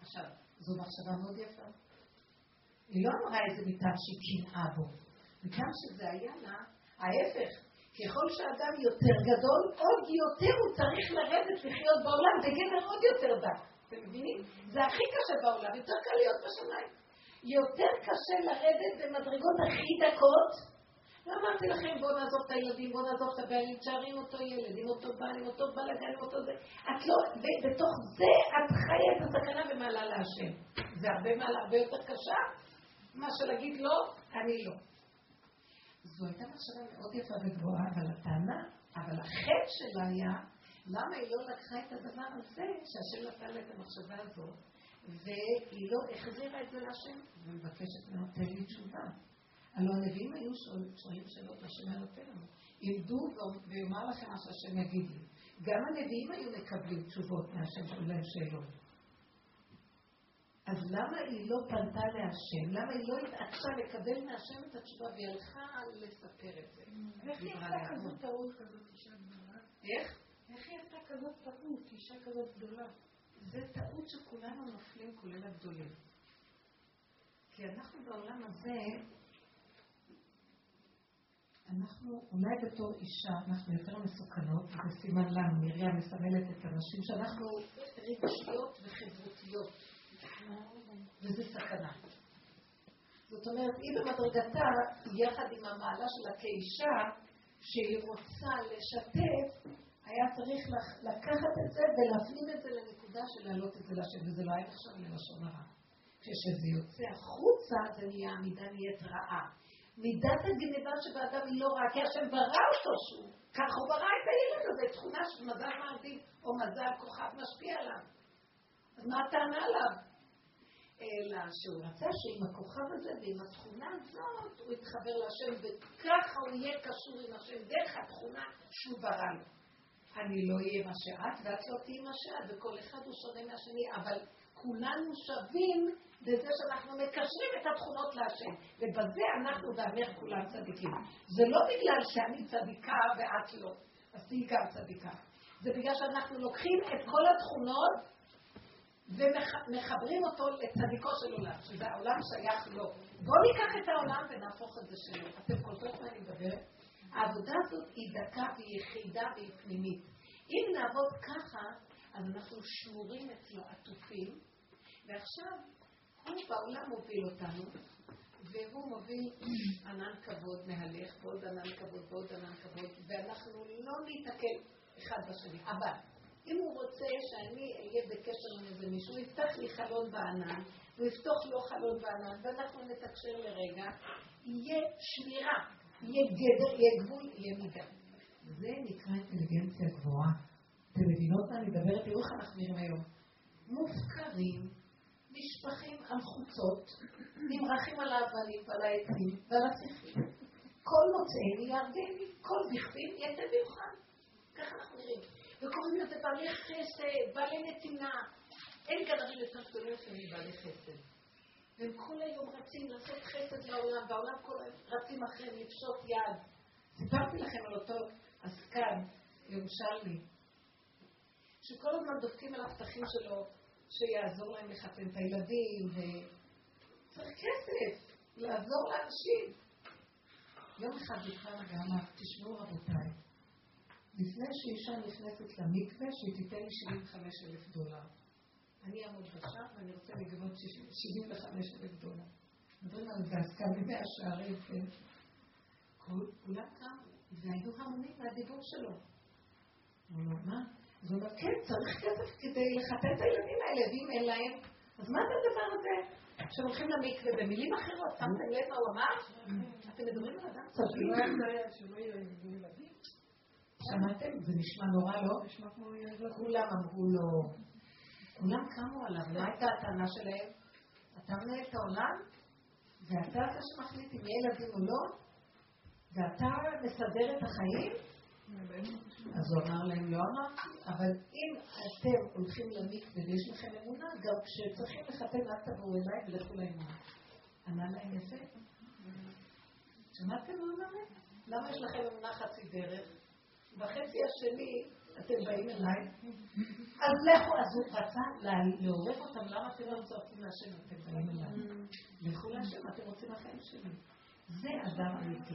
עכשיו, זו מחשבה מאוד יפה. היא לא אמרה איזה מטעם שהיא קנאה בו. מטעם שזה היה לה ההפך. ככל שאדם יותר גדול, עוד יותר הוא צריך לרדת לחיות בעולם בגדר עוד יותר דק. אתם מבינים? זה הכי קשה בעולם, יותר קל להיות בשמיים. יותר קשה לרדת במדרגות הכי דקות. אמרתי לכם, בואו נעזוב את הילדים, בואו נעזוב את הבעלים, תשארי אותו ילד, עם אותו בעל, עם אותו בלאגן, עם אותו זה. את לא, ובתוך זה את חיה את הסכנה ומעלה להשם. זה הרבה מעלה, הרבה יותר קשה, מה שלהגיד לא, אני לא. זו הייתה מחשבה מאוד יפה וגבוהה, אבל הטענה, אבל החטא שלה היה, למה היא לא לקחה את הדבר הזה, שהשם נתן לה את המחשבה הזו, והיא לא החזירה את זה להשם, ומבקשת ממנו, לי תשובה. הלוא הנביאים היו שואלים שאלות, השם היה נותן לנו. ילדו ויאמר לכם מה שהשם יגיד לי. גם הנביאים היו מקבלים תשובות מהשם להם שאלות. אז למה היא לא פנתה להשם? למה היא לא התעקשה לקבל מהשם את התשובה והיא הלכה לספר את זה? איך היא עשתה כזאת טעות כזאת אישה גדולה? איך? איך היא עשתה כזאת טעות אישה כזאת גדולה? זה טעות שכולנו נופלים, כולל הגדולים. כי אנחנו בעולם הזה, אנחנו אולי בתור אישה, אנחנו יותר מסוכנות, וזה סימן לנו, מרים מסמלת את הנשים שאנחנו רגשיות וחברותיות. וזה סכנה. זאת אומרת, היא במדרגתה, יחד עם המעלה שלה כאישה, שהיא רוצה לשתף, היה צריך לקחת את זה ולהפנים את זה לנקודה של להעלות את זה לשם, וזה לא היה נחשב ללשון הרע. כשזה יוצא החוצה, זה נהיה, המידה נהיית רעה. מידת הגניבה שבאדם היא לא רעה, כי השם ברא אותו שהוא, כך הוא ברא את הילד הזה, תכונה של מזל מערבי, או מזל כוכב משפיע עליו. אז מה הטענה עליו? אלא שהוא רצה שעם הכוכב הזה ועם התכונה הזאת הוא יתחבר להשם וככה הוא יהיה קשור עם השם דרך התכונה שהוא ברא לו. אני לא אהיה מה שאת ואת לא תהיי מה שאת וכל אחד הוא שונה מהשני אבל כולנו שווים בזה שאנחנו מקשרים את התכונות להשם ובזה אנחנו ואמר כולם צדיקים. זה לא בגלל שאני צדיקה ואת לא, אז תהיי גם צדיקה. זה בגלל שאנחנו לוקחים את כל התכונות ומחברים אותו לצדיקו של עולם, שזה העולם שייך לו. בואו ניקח את העולם ונהפוך את זה שלו. אתם קולטות מה אני מדברת? העבודה הזאת היא דקה והיא יחידה והיא פנימית. אם נעבוד ככה, אז אנחנו שמורים אצלו עטופים, ועכשיו הוא בעולם מוביל אותנו, והוא מוביל ענן כבוד מהלך, ועוד ענן כבוד ועוד ענן כבוד, ואנחנו לא ניתקל אחד בשני. אבל אם הוא רוצה שאני אהיה בקשר עם איזה מישהו, הוא יפתח לי חלון בענן, הוא יפתוח לו חלון בענן, ואנחנו נתקשר לרגע, יהיה שמירה, יהיה גדר, יהיה גבול, יהיה מידה. זה נקרא אינטליגנציה גבוהה. אתם מבינות מה אני מדברת? תראו איך אנחנו נראים היום. מופקרים, נשפכים על חוצות, נמרחים על האבנים ועל העצים ועל הצריפים. כל מוצאי ירדני, כל בכפים יתן במיוחד. ככה אנחנו נראים. וקוראים לזה בעלי חסד, בעלי נתינה. אין כאן הרי יותר גדולים שהם בעלי חסד. והם כל היום רצים לעשות חסד לעולם, והעולם כל היום רצים אחריהם לפשוט יד. סיפרתי לכם על אותו עסקן ירושלמי, שכל הזמן דופקים על הפתחים שלו, שיעזור להם לחתן את הילדים, וצריך כסף, לעזור לאנשים. יום אחד בכלל ואמר, תשמעו רבותיי, לפני שאישה נכנסת למקווה, שהיא תיתן לי 75 אלף דולר. אני אעמוד בשער ואני רוצה לגבות 75 אלף דולר. מדברים על זה עסקנים מהשערים, כן? כולם קמו, והיו המונים מהדיבור שלו. הוא אומר, מה? אז הוא אומר, כן, צריך כסף כדי לחתן את הילדים האלה, ואם אין להם, אז מה זה הדבר הזה? שהולכים למקווה, במילים אחרות, שמתם לב מה הוא אמר? אתם מדברים על אדם צבי. שמעתם? זה נשמע נורא, לא? כולם אמרו לו, כולם קמו עליו, מה הייתה הטענה שלהם? אתה מנהל את העולם, ואתה זה שמחליט אם יהיה ילדים או לא, ואתה מסדר את החיים? אז הוא אמר להם, לא אמרתי, אבל אם אתם הולכים למקווה ויש לכם אמונה, גם כשצריכים לחתן אל תבואו אליי ולכו לאמונה. ענה להם יפה. שמעתם מה הוא למה יש לכם אמונה חצי דרך? בחצי השני אתם באים אליי, אז לכו, אז הוא רצה לעורר אותם, למה אתם לא צועקים להשם, אתם באים אליי. לכו להשם, אתם רוצים לחיים שלי. זה אדם אמיתי.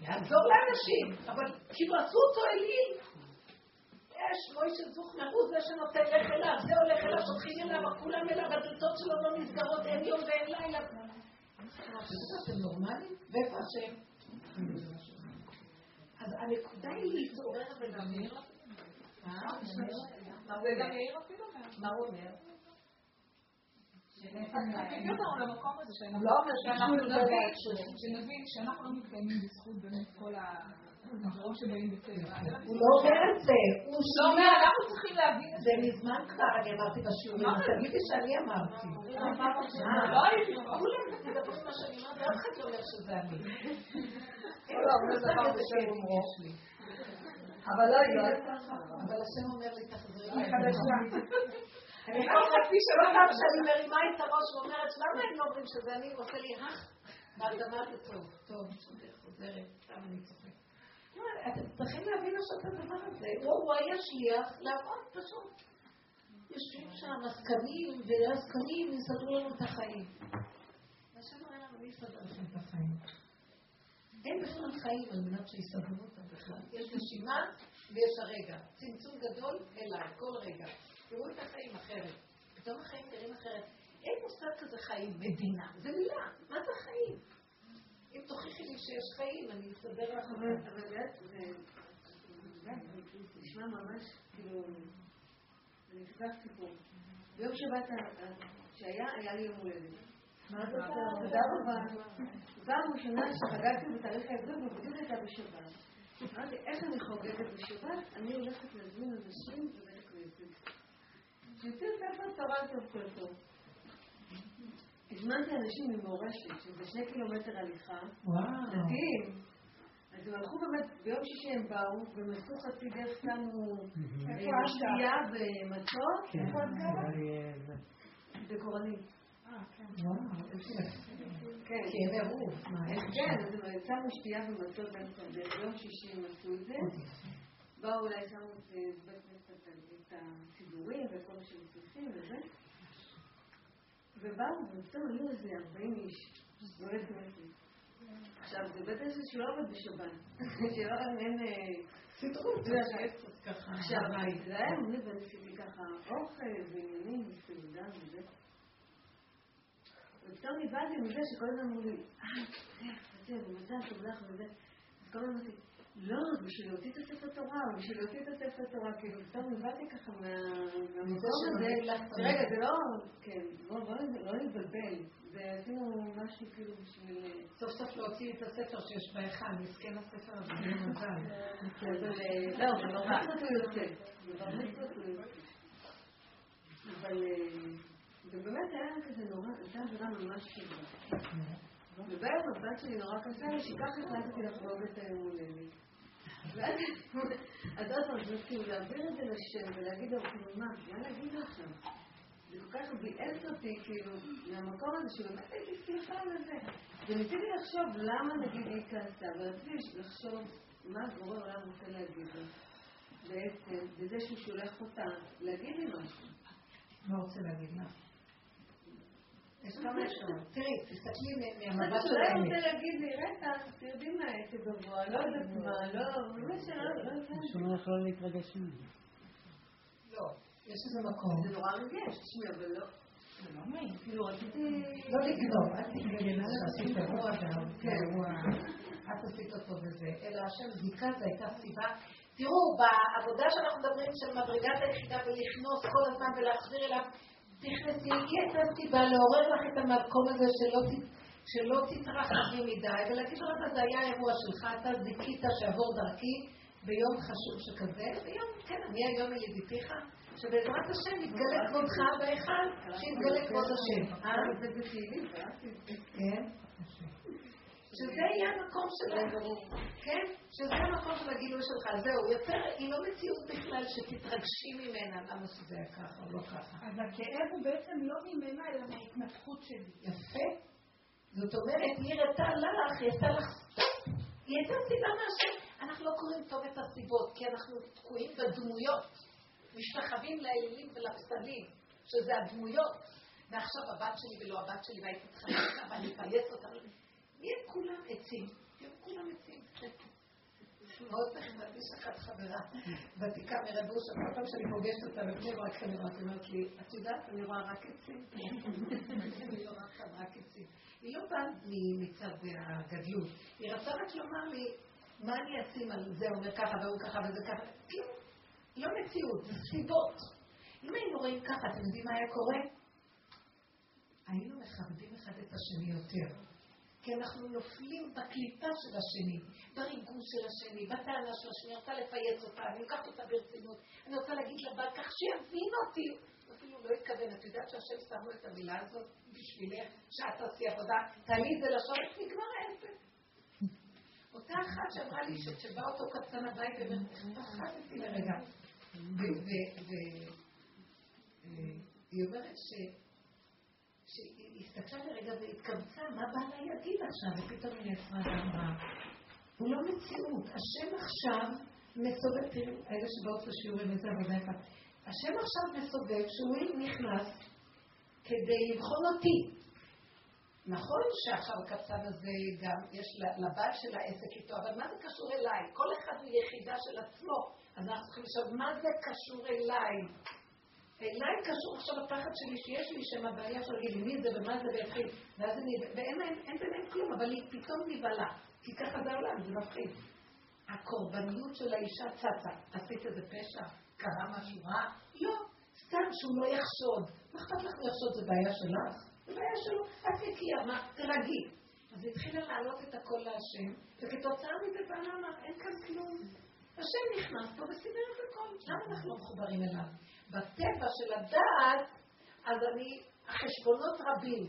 יעזור לאנשים, אבל כאילו עשו אותו אליל. יש מוישה זוכנר, הוא זה שנותן לך אליו, זה הולך אליו, שולחים אליו, כולם אליו, הדלתות שלו לא נסגרות, אין יום ואין לילה. אתם נורמלים? ואיפה השם? אז הנקודה היא להתעורר ולהמיר. זה גם יאיר אפילו מה הוא אומר? הוא לא אומר שנבין שאנחנו לא מתקיימים בזכות באמת כל הדברים שבאים בטבע. הוא לא אומר את זה, הוא אומר, אנחנו צריכים להבין את זה. מזמן כבר, אני אמרתי בשיעורים, תגידי שאני אמרתי. לא הייתי. כולם תדברו מה שאני אומרת, ואף אחד לא אומר שזה אני. אבל לא, היא לא אבל השם אומר לי, תחזרי. אני לא חצי שלא פעם שאני מרימה את הראש ואומרת, למה הם לא אומרים שזה אני? עושה לי, אה, בהרדמה זה טוב. טוב, חוזרת, סתם אני צוחקת. אתם צריכים להבין עכשיו את הדבר הזה. הוא היה שליח לעבוד פשוט. יושבים שם עסקנים ועסקנים יסדרו לנו את החיים. והשם אומר לנו, מי יסדר לכם את החיים? אין בכלל חיים על מנת שיסדרו אותם בכלל. יש נשימה ויש הרגע. צמצום גדול אליי, כל רגע. תראו את החיים אחרת. פתאום החיים נראים אחרת. אין מושג כזה חיים, מדינה. זה מילה. מה זה חיים? אם תוכיחי לי שיש חיים, אני אסדר לך. אבל זה נשמע ממש, כאילו, אני נחשפתי פה. ביום שבת שהיה, היה לי יום הולדת. תודה רבה. פעם ראשונה שחגגתי בתאריך העברי, ובדיוק הייתה בשבת. אמרתי, איך אני חוגגת בשבת? אני הולכת להזמין אנשים בבית הכנסת. שיוצאים ספר תורה כל טוב. הזמנתי אנשים ממורשת, שזה שני קילומטר הליכה. דתיים. אז הם הלכו באמת, ביום שישי הם באו, והם עשו חצי דרך, שמו שתייה ומצות. איפה את גרה? בקורנית. כן, כי הם הראו. כן, שמו שתייה הדרך. ביום שישי הם עשו את זה. באו אולי שמו את בית כנסת את הסידורים וכל מה שהם צריכים וזה. ובאו, ופתאום היו איזה 40 איש בבית כנסת. עכשיו, זה בית כנסת שלא עובד בשבת. שלא אין... סידרו את זה ככה. עכשיו, זה היה אמוני ועשיתי ככה אוכל ועניינים וסעודה וזה. ופתאום נבהלתי מזה שכל הזמן אמרו לי, אה, זה, ומזל טוב לך וזה. אז כל הזמן אמרתי, לא, בשביל להוציא את הספר תורה, בשביל להוציא את הספר תורה, כאילו, פתאום נבהלתי ככה מהמקום הזה. רגע, זה לא, כן, לא נתבלבל. ועשינו משהו כאילו בשביל... סוף סוף להוציא את הספר שיש בהיכל, מסכן הספר הזה, בלי מזל. לא, מצוות הוא יוצא. בבר מצוות הוא יוצא. אבל זה באמת היה כזה נורא, הייתה עבירה ממש טובה. ובערב הבת שלי נורא קשה לי, שככה החלטתי לחגוג את היום הולדת. עוד פעם, זה כאילו להעביר את זה לשם ולהגיד לו, כאילו, מה, מה להגיד עכשיו? זה כל כך ביאס אותי, כאילו, מהמקום הזה שבאמת הייתי שמחה לזה. וניסיתי לחשוב למה נגיד היא כעסה, ורציתי לחשוב מה גורם העולם רוצה להגיד. בעצם, בזה שהוא שולח אותה להגיד לי משהו. מה רוצה להגיד לך? יש כמה אפשרות. תראי, תסתכלי מהמבט של האמת. אולי רוצה להגיד לי, רטה, תרדי מהעץ הגבוה, לא יודעת מה, לא, באמת שלא, לא יודעת. שומר לך לא להתרגש ממנו. לא, יש איזה מקום. זה נורא מרגש, תשמעי, אבל לא. זה לא נעים, כאילו רציתי... לא לגנוב, אל תגנבי מה שעשית אירוע את עשית אותו וזה, אלא השם זיקה זה הייתה סיבה. תראו, בעבודה שאנחנו מדברים של מדרגת היחידה ולכנוס כל הזמן ולהחזיר אליו, תכנסי, היא הייתה סיבה לעורר לך את המקום הזה שלא, שלא תתרחבי מדי, ולהגיד לך, זה היה אירוע שלך, אתה זיכית שעבור דרכי ביום חשוב שכזה, ויום, כן, אני היום ידידיתיך, שבעזרת השם יתגלה כבודך בהיכל, שיתגלה כבוד השם. אה? כן? שזה יהיה המקום שלנו, כן? שזה המקום של הגילוי שלך. זהו, יותר, היא לא מציאות בכלל שתתרגשי ממנה, למה שזה היה ככה או לא ככה. אז הכאב הוא בעצם לא ממנה, אלא מההתנתקות שלי. יפה. זאת אומרת, היא הראתה לך, היא עשתה לך היא הייתה סיבה מהשם. אנחנו לא קוראים טוב את הסיבות, כי אנחנו תקועים בדמויות. משתחווים לאלילים ולפסלים, שזה הדמויות. ועכשיו הבת שלי ולא הבת שלי, והייתי צריכה אפייס אותה. נהיה כולם עצים, תראו כולם עצים. מאוד נחמד, יש אחת חברה ותיקה מרב אושר, כל פעם שאני פוגשת אותה בבני ברק היא אומרת לי, את יודעת, אני רואה רק עצים. אני לא רואה כאן רק עצים. היא לא באה מצד הגדלות, היא רצה רק לומר לי, מה אני אשים על זה אומר ככה והוא ככה וזה ככה, כאילו, לא מציאות, זה סיבות. אם היינו רואים ככה, אתם יודעים מה היה קורה? היינו מכבדים אחד את השני יותר. כי אנחנו נופלים בקליפה של השני, בריגוש של השני, בטענה של השני, אני רוצה לפייס אותה, אני לוקחת אותה ברצינות, אני רוצה להגיד לבעל כך שיבין אותי. אפילו לא התכוון, את יודעת שהשם שם לו את המילה הזאת בשבילך, שאת תעשי עבודה, תעלי את זה לשורש, נגמר העסק. אותה אחת שאמרה לי שכשבא אותו קצן הבית, פחדתי לרגע. והיא אומרת ש... הסתכלה לרגע והתכווצה, מה בעלה יגיד עכשיו? ופתאום היא נעצרה ואמרה, הוא לא מציאות. השם עכשיו מסובב, תראו, אלה שבאות לשיעורים איזה עבודה יפה. השם עכשיו מסובב שהוא נכנס כדי לבחון אותי. נכון שעכשיו הקצב הזה גם, יש לבת של העסק איתו, אבל מה זה קשור אליי? כל אחד הוא יחידה של עצמו. אז אנחנו צריכים לשאול, מה זה קשור אליי? אליי קשור עכשיו הפחד שלי שיש לי שם הבעיה של להגיד מי זה ומה זה ויתחיל. ואז אני, ואין אין ביניהם כלום, אבל היא פתאום נבהלה. כי ככה זה העולם, זה מפחיד. הקורבניות של האישה צצה. עשית איזה פשע? קרה משהו רע? לא. סתם שהוא לא יחשוד. מה אכפת לך לחשוד? זה בעיה שלך? זה בעיה שלו. את נקייה, מה? תרגי. אז היא התחילה להעלות את הכל להשם, וכתוצאה מזה בעלה אמר, אין כאן כלום. השם נכנס פה וסידר את הכל. למה אנחנו לא מחוברים אליו? בטבע של הדעת, אז אני, החשבונות רבים,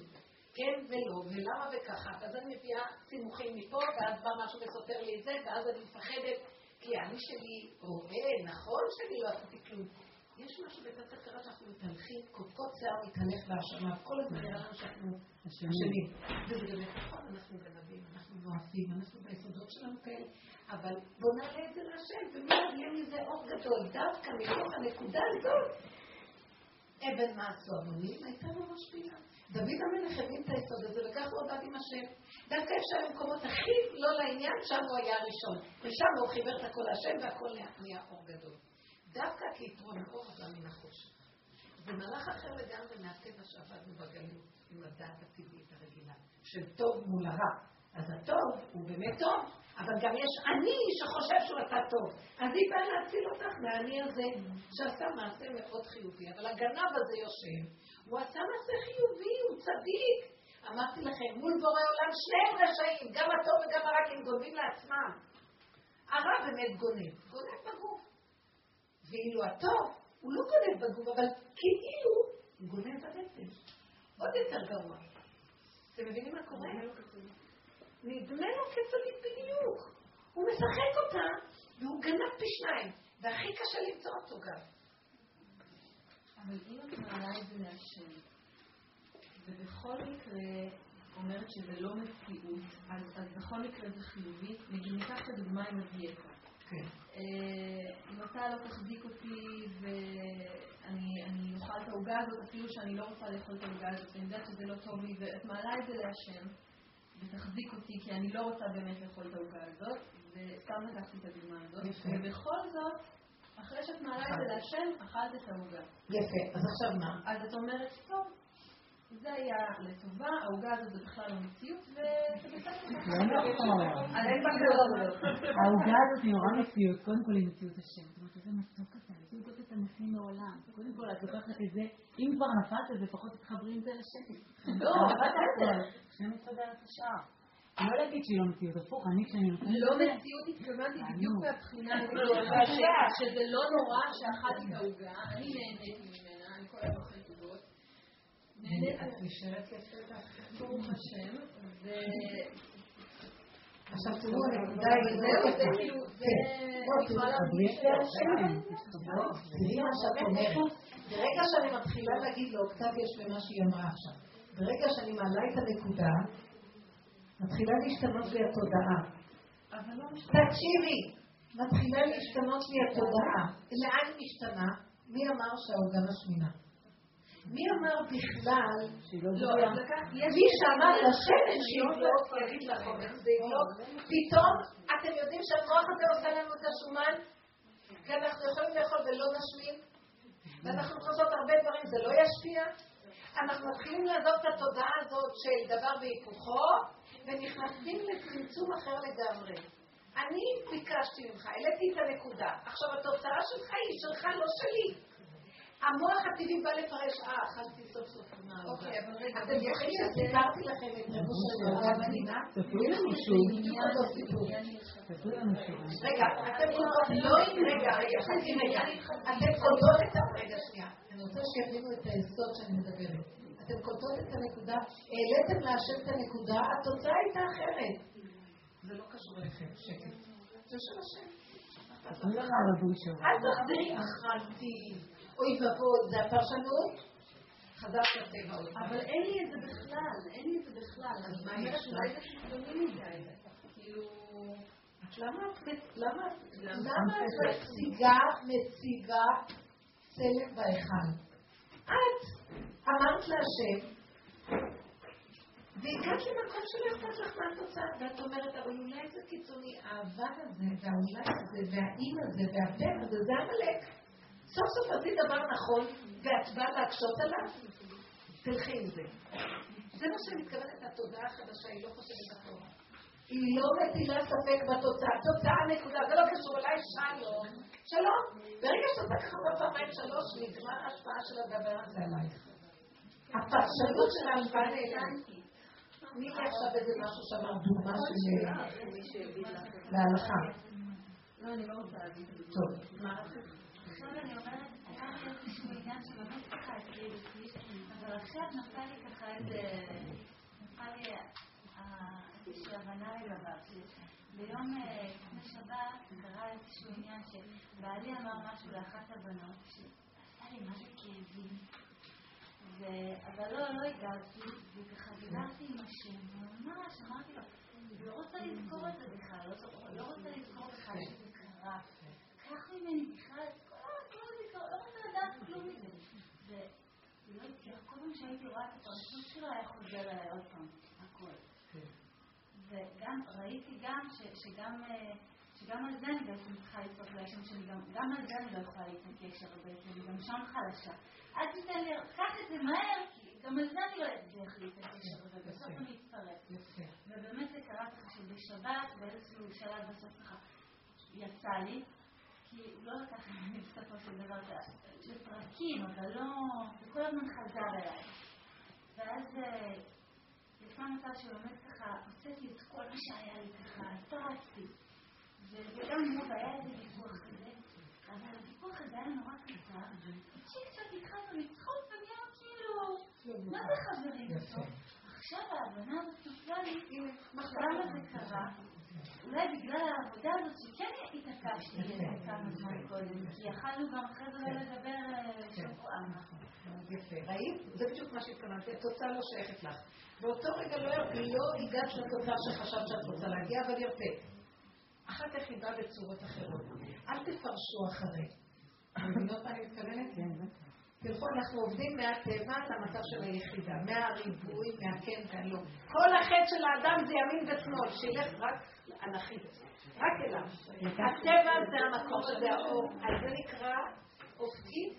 כן ולא, ולמה וככה, ואז אני מביאה סימוכים מפה, ואז בא משהו וסותר לי את זה, ואז אני מפחדת, כי אני שלי רואה, נכון שאני לא עשיתי כלום. יש משהו בתת הכרה שאנחנו מתהלכים, קודקוד שיער מתהלך בהאשמה, כל הזמן נראה לנו שאנחנו אשמים. וזה באמת נכון, אנחנו גנבים, אנחנו נואפים, אנחנו ביסודות שלנו כאלה, אבל בואו נעלה את זה להשם, ומיד יהיה מזה אור גדול, דווקא מתוך הנקודה הזאת. אבן מעשו המונים הייתה לו משפיעה. דוד המלך הבין את היסוד הזה, וכך הוא עבד עם השם. דווקא אפשר במקומות הכי לא לעניין, שם הוא היה הראשון. ושם הוא חיבר את הכל להשם, והכל נהיה אור גדול. דווקא כיתרון האור עבר מן החושך. זה מהלך אחר לגמרי מהטבע שעבדנו בגלות, עם הדעת הטבעית הרגילה, של טוב מול הרע. אז הטוב הוא באמת טוב, אבל גם יש אני שחושב שהוא עשה טוב. אז היא באה להציל אותך מהאני הזה, שעשה מעשה מאוד חיובי. אבל הגנב הזה יושב, הוא עשה מעשה חיובי, הוא צדיק. אמרתי לכם, מול בורא עולם שניהם רשעים, גם הטוב וגם הרע, כי הם גונבים לעצמם. הרע באמת גונב, גונב בגוף. ואילו הטוב, הוא לא גונב בגוף, אבל כאילו הוא גונב בנפש. עוד יותר גרוע. אתם מבינים מה קורה? נדמה לו כצדיק בדיוק. הוא משחק אותה, והוא גנב פי שניים, והכי קשה למצוא אותו גם. אבל אם את מעלה את זה להשם, ובכל מקרה אומרת שזה לא מציאות, אז, אז בכל מקרה זה חיובי. נגיד, ניקח את הדוגמה עם הדיאטה. כן. אה, אם אתה לא תחזיק אותי ואני אוכל את העוגה הזאת, אפילו שאני לא רוצה לאכול את העוגה הזאת, אני יודעת שזה לא טוב לי, ואת מעלה את זה להשם, ותחזיק אותי, כי אני לא רוצה באמת לאכול את העוגה הזאת, וסתם לקחתי את הדוגמה הזאת, ובכל זאת, אחרי שאת מעלה את זה להשם, אכלת את העוגה. יפה, אז עכשיו מה? אז את אומרת, טוב, זה היה לטובה, העוגה הזאת זה בכלל לא מציאות, וזה בסדר. לא נכון. העוגה הזאת היא נורא מציאות, קודם כל היא מציאות השם. זאת אומרת, איזה מתוק מכין מעולם. קודם כל, את לוקחת את זה, אם כבר נפלת, אז לפחות תתחברי עם זה לשם. לא, בסדר. השם מסדר את השאר. לא להגיד שהיא לא מציאות, הפוך, אני כשאני נותנת... לא מציאות התכוונתי בדיוק מהבחינה שזה לא נורא שאכלתי את העוגה, אני נהניתי ממנה, אני כל היום אוכלת עוגות. את נשארת יפה ברוך השם. עכשיו תראו, הנקודה היא, זהו, זה כאילו, זה... תראי מה שאת אומרת. ברגע שאני מתחילה להגיד לו, קצת יש במה שהיא אמרה עכשיו. ברגע שאני מעלה את הנקודה, מתחילה להשתנות לי התודעה. תקשיבי, מתחילה להשתנות לי התודעה. לאן משתנה? מי אמר שהעוגה משמינה? מי אמר בכלל, לא, אז יש מי שאמר לשמן שיבלוק, יגיד לכם איך זה פתאום אתם יודעים שהמוח הזה עושה לנו את השומן? כי אנחנו יכולים לאכול ולא נשמין? ואנחנו לעשות הרבה דברים, זה לא ישפיע? אנחנו מתחילים לעזוב את התודעה הזאת של דבר והיפוכו, ונכנסים לצמצום אחר לגמרי. אני ביקשתי ממך, העליתי את הנקודה. עכשיו, התוצאה שלך היא שלך, לא שלי. המוח הטבעי בא לפרש, אה, אכלתי סוף סוף מה אוקיי, אבל רגע, אתם זוכרים שסיפרתי לכם את רבו של יהודה המדינה? תספרי לנו שוב. רגע, אתם קולטות, לא אם, רגע, רגע, אתם קולטות את. רגע, שנייה, אני רוצה שיבינו את היסוד שאני מדברת. אתם קולטות את הנקודה, העליתם להשם את הנקודה, התוצאה הייתה אחרת. זה לא קשור אליכם, שקט. זה של השם. אל תחזרי, אכלתי. אוי ואבוי, זה הפרשנות? חזרת לטבע. אבל אין לי את זה בכלל, אין לי את זה בכלל. אז מה יש אולי? זה חיצוני מדי. כאילו... את למה את את מציגה, מציגה צלם בהיכל? את אמרת להשם, והגעת למקום שלא אכפת לך מהתוצאה, ואת אומרת, אבל אולי זה קיצוני, האבל הזה, והאולי הזה, והאם הזה, והבן הזה, זה עמלק. סוף סוף עשית דבר נכון, ואת באה להקשות עליו? תלכי עם זה. זה מה שאני מתכוונת, התודעה החדשה, היא לא חושבת אחורה. היא לא מטילה ספק בתוצאה. תוצאה נקודה, זה לא קשור אליי, שלום. שלום. ברגע שאתה ככה בפעמיים שלוש, נגמר ההשפעה של הדבר הזה עלייך. הפרשנות של ההשפעה נעלמת. תני לי עכשיו איזה משהו שאמר דוגמה של להלכה. לא, אני לא רוצה להגיד את זה. טוב. אני אומרת, היה לי איזשהו עניין שבאמת ככה אבל עכשיו נפל ככה איזה, נפל לי אה, איזושהי הבנה לגביו, שביום אה, לפני שבת קרה איזשהו עניין שבעלי אמר משהו לאחת הבנות, שעשה לי מה זה כאבים. ו- אבל לא, לא הגבתי, וככה דיברתי עם השם, וממש אמרתי לו, לא רוצה לזכור את זה בכלל, לא- לא רוצה לזכור בכלל שזה קרה. קח ממני בכלל את כל ה... כל הזיכרון, לא רוצה לדעת כלום מזה. ולא הצליח, כל פעם שהייתי רואה את הפרשנות שלו היה חוזר אליי עוד פעם, הכל. וגם, ראיתי גם ש- שגם... שגם על זה אני בעצם צריכה לצעוק להשם שאני גם, גם על זה אני לא יכולה להתעקש הרבה, כי גם שם חלשה. אל תיתן לי, קח את זה מהר, כי גם על זה אני לא אצליח להתעקש הרבה, בסוף אני אצטרף. ובאמת זה קרה ככה שבשבת, באיזשהו שלב בסוף ככה, יצא לי, לא לקח ממני בסופו של דבר, זה פרקים, אבל לא, זה כל הזמן חזר אליי. ואז אה, יצא מצב שבאמת ככה, הוצאתי את כל מה שהיה לי ככה, התפרצתי. וגם מול היה איזה ויכוח כזה, אבל הוויכוח הזה היה נורא קצר, וצ'יק צ'אק התחלנו לצחוק ונהיה כאילו, מה זה חברים? עכשיו ההבנה הזאת נפלה לי, למה זה קרה? אולי בגלל העבודה הזאת שכן התעקשתי כמה זמן קודם, כי יכלנו גם אחרי זה לא לדבר אה, שבוע. נכון. יפה. ראית? זה בדיוק מה שהתכוונתי, התוצאה לא שייכת לך. באותו רגע לא, לא הגעת לתוצאה שחשבת שאת רוצה להגיע, אבל יפה. אחר כך היא באה בצורות אחרות. אל תפרשו אחרי. מבינות מה אני מתכוונת? כן, תלכו, אנחנו עובדים מהטבע למצב של היחידה, מהריבוי, מהכן והלא. כל החטא של האדם זה ימין ושמאל, שילך רק אנכית, רק אליו. הטבע זה המקום הזה, האור, אז זה נקרא אופקית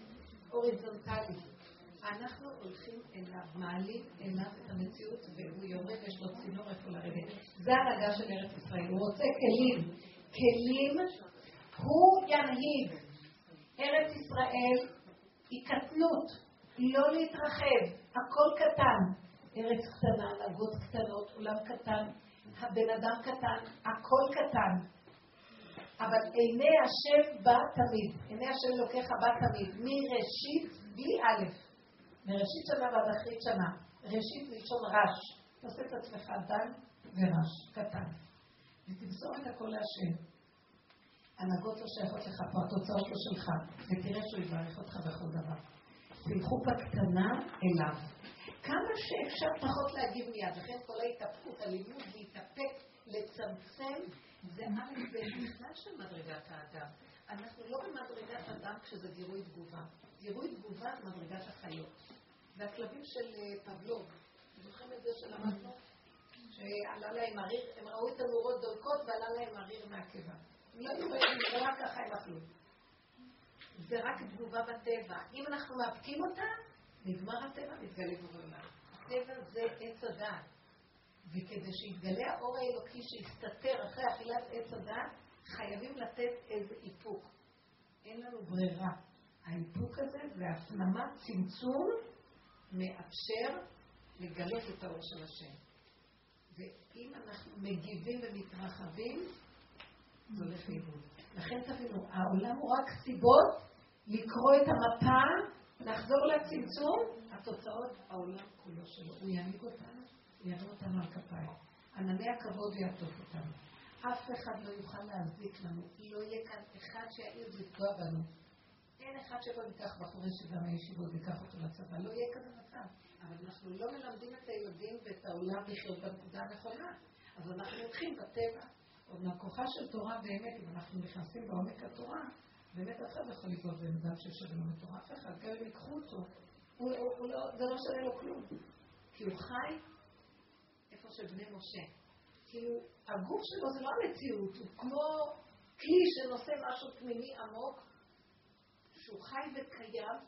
הוריזונטלית. אנחנו הולכים אליו, מעלים אליו את המציאות, והוא יורד, יש לו צינור איפה לרדת. זה הנהגה של ארץ ישראל. הוא רוצה כלים. כלים, הוא ינהיג. ארץ ישראל היא קטנות, לא להתרחב, הכל קטן. ארץ קטנה, נהגות קטנות, עולם קטן, הבן אדם קטן, הכל קטן. אבל עיני השם בא תמיד, עיני השם לוקח בא תמיד, מראשית בלי א', מראשית שנה ועד אחרית שנה, ראשית מלשון רש, תעשה את עצמך דן ורש, קטן, ותמסור את הכל להשם. הנהגות לא שייכות לך פה, התוצאות לא שלך, ותראה שהוא יברך אותך בכל דבר. תלכו בקטנה אליו. כמה שאפשר פחות להגיב מיד, לכן כל ההתהפכות, הלימוד להתאפק, לצמצם, זה א' בכלל של מדרגת האדם. אנחנו לא במדרגת אדם כשזה גירוי תגובה. גירוי תגובה זה מדרגת החיות. והכלבים של אה, פבלוב, זוכרים את זה שלמדנו? שעלה להם הריר, הם ראו את הנורות דולקות ועלה להם הריר מהקיבה. לא היו זה רק ככה הם אכלו. זה רק תגובה בטבע. אם אנחנו מאבקים אותה, נגמר הטבע, מתגלה בורא הטבע זה עץ הדעת. וכדי שיתגלה האור האלוקי שיסתתר אחרי אכילת עץ הדעת, חייבים לתת איזה איפוק. אין לנו ברירה. האיפוק הזה זה הפנמת צמצום מאפשר לגלות את האור של השם. ואם אנחנו מגיבים ומתרחבים, זה הולך לאיבוד. לכן תבינו, העולם הוא רק סיבות לקרוא את המפה, לחזור לצמצום, התוצאות, העולם כולו שלו. הוא ינהיג אותנו, יבוא אותנו על כפיים. ענני הכבוד יעטוף אותנו. אף אחד לא יוכל להזיק לנו. לא יהיה כאן אחד שיעז לפגוע בנו. אין אחד שבו ייקח בחור ישיבה מהישיבות ויקח אותו לצבא. לא יהיה כזה מצב. אבל אנחנו לא מלמדים את הילדים ואת העולם לחיות בנקודה הנכונה. אז אנחנו הולכים בטבע. אומנם כוחה של תורה באמת, אם אנחנו נכנסים בעומק התורה, באמת אף אחד לא יכול לגבות בן אדם שיושב לנו בתורה, אף אחד, גם אם ייקחו אותו, הוא, הוא, לא, זה לא משנה לו כלום. כי הוא חי איפה שבני משה. כאילו, הגוף שלו זה לא המציאות, הוא כמו כלי שנושא משהו פנימי עמוק, שהוא חי וקיים,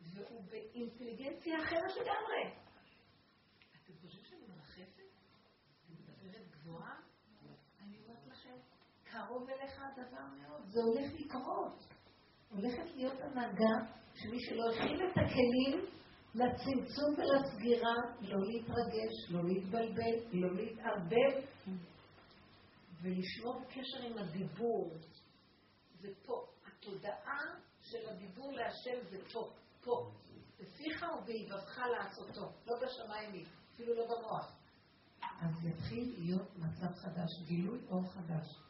והוא באינטליגנציה אחרת לגמרי. אתם חושבים שאני מרחפת? אני מדברת גבוהה? קרוב אליך הדבר מאוד, זה הולך לקרות. הולכת להיות הנהגה שמי שלא הכין את הכלים לצמצום ולסגירה, לא להתרגש, לא להתבלבל, לא להתערבב, ולשמור קשר עם הדיבור. זה פה. התודעה של הדיבור להשם זה פה, פה. בפיך ובאיבבך לעשותו, לא בשמיים אפילו לא במוח. אז יתחיל להיות מצב חדש, גילוי אור חדש.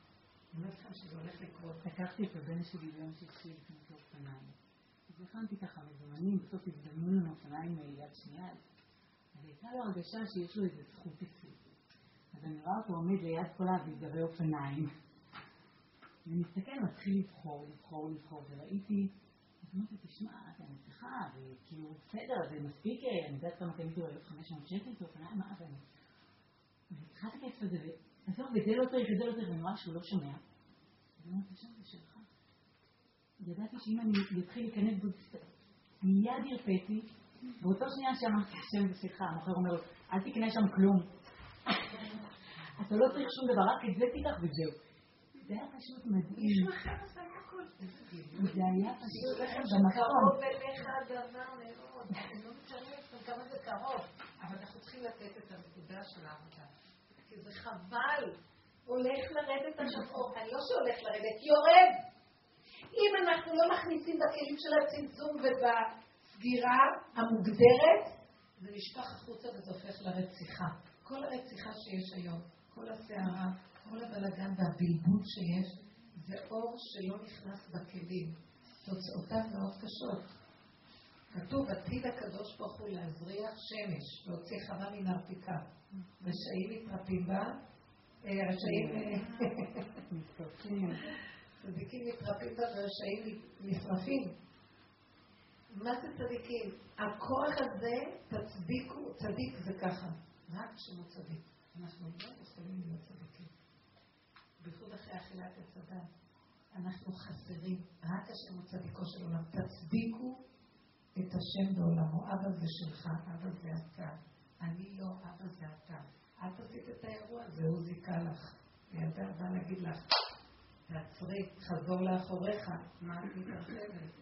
אני אומרת לכם שזה הולך לקרות. לקחתי את הבן שלי ביום שישי לפני אופניים. אז הכנתי ככה מזומנים, בסוף הזדמנו לנו אופניים יד שנייה. אז הייתה לו הרגשה שיש לו איזה זכות אצלי. אז אני רואה אותו עומד ליד כל האביזרי אופניים. ומסתכל, מתחיל לבחור, לבחור, לבחור, וראיתי, אז אמרתי, תשמע, אתה נצחה, וכאילו, בסדר, זה מספיק, אני יודעת כמה קניתי לו 1,500 שקל, זה אופניים, מה, ואני... והתחלתי את זה, ועזוב, וזה לא צריך, וזה לא צריך, ואני רואה שהוא לא שומע. אז אמרתי, שם זה שלך. ידעתי שאם אני אתחיל להיכנס בו, מיד הרפאתי, באותו שנייה שאמרתי, השם זה שלך, המוכר אומר לו, אל תקנה שם כלום. אתה לא צריך שום דבר, רק את זה תיקח וזהו. זה היה פשוט מדהים. עשה את הכל. זה היה פשוט במקום. קרוב אליך הדבר מאוד. אני לא מתארת כמה זה קרוב, אבל אנחנו צריכים לתת את הנקודה של העבודה. כי זה חבל. הולך לרדת השחור. אני לא שהולך לרדת, יורד. אם אנחנו לא מכניסים בכלים של הצמצום ובסגירה המוגדרת, זה נשפך החוצה וזה הופך לרציחה. כל הרציחה שיש היום, כל הסערה, כל הבלגן והבלבול שיש, זה אור שלא נכנס בכלים. תוצאותיו מאוד קשות. כתוב, עתיד הקדוש ברוך הוא להזריח שמש, להוציא חמה מן הרפיקה. רשעים מתרפים בה, אה, רשעים... אה, צדיקים מתרפים בה ורשעים נשרפים. מה זה צדיקים? הכוח הזה, תצדיקו, צדיק זה ככה, רק כשהוא צדיק. אנחנו לא יכולים להיות צדיקים. בייחוד אחרי אכילת עץ הדת. אנחנו חסרים, רק השם הוא צדיקו של עולם. תצדיקו את השם בעולמו. אבא זה שלך, אבא זה אתה. אני לא, אבא זה אתה. את עשית את האירוע הזה, הוא זיכה לך. ילדה באה להגיד לך, תעצרי, חזור לאחוריך, מה את מתרחבת?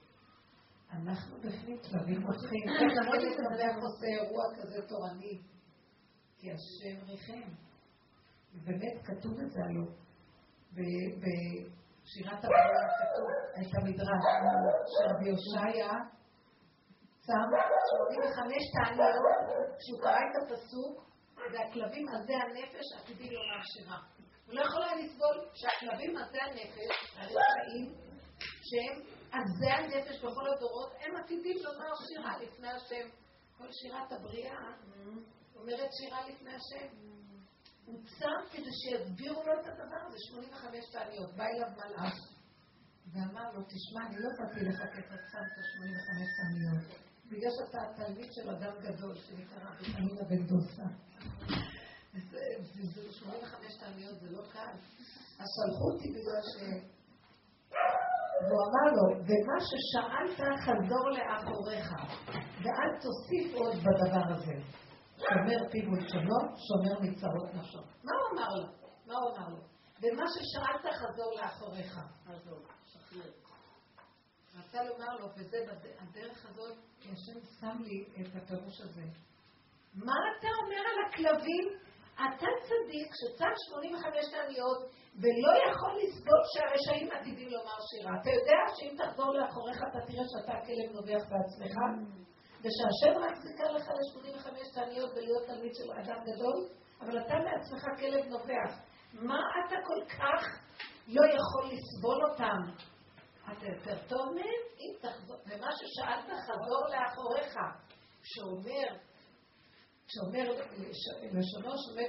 אנחנו בפנים כלבים מותחים. איך הילד שמח עושה אירוע כזה תורני? כי השם ריחם. באמת כתוב את זה הלוא. בשירת הבריאה כתוב את המדרש שרבי הושעיה שם 85 תעניות, כשהוא קרא את הפסוק, והכלבים עזי הנפש עתידים לומר שירה. הוא לא יכול היה לסבול שהכלבים עזי הנפש, הרשעים, שהם עזי הנפש בכל הדורות, הם עתידים לומר שירה לפני השם. כל שירת הבריאה אומרת שירה לפני השם. הוא צם כדי שיסבירו לו את הדבר הזה, 85 תעניות. בא אליו מלאך ואמר לו, תשמע, אני לא באתי לך כי אתה צמת 85 תעניות. בגלל שאתה התלמיד של אדם גדול שנקרא רבי חנינא בן דוסה. זה 85 תעניות, זה לא קל. אז שלחו אותי בגלל ש... והוא אמר לו, ומה ששאלת חזור לאחוריך, ואל תוסיף עוד בדבר הזה. שומר פיו ולשונו, שומר מצרות נפשו. מה הוא אמר לו? מה הוא אמר לו? ומה ששאלת חזור לאחוריך. חזור, שחרר. רצה לומר לו, וזה הדרך הזאת, כי השם שם לי את הפירוש הזה. מה אתה אומר על הכלבים? אתה צדיק שצם 85 תעניות ולא יכול לסבול שהרשעים עתידים לומר שירה. אתה יודע שאם תחזור לאחוריך אתה תראה שאתה כלב נובח בעצמך? ושהשם רק זיכר לך ל-85 תעניות ולהיות תלמיד של אדם גדול, אבל אתה בעצמך כלב נובח. מה אתה כל כך לא יכול לסבול אותם? אתה יותר טוב מהם? אם תחזור, ומה ששאלת חזור לאחוריך, שאומר, שאומר, לשונו שומר,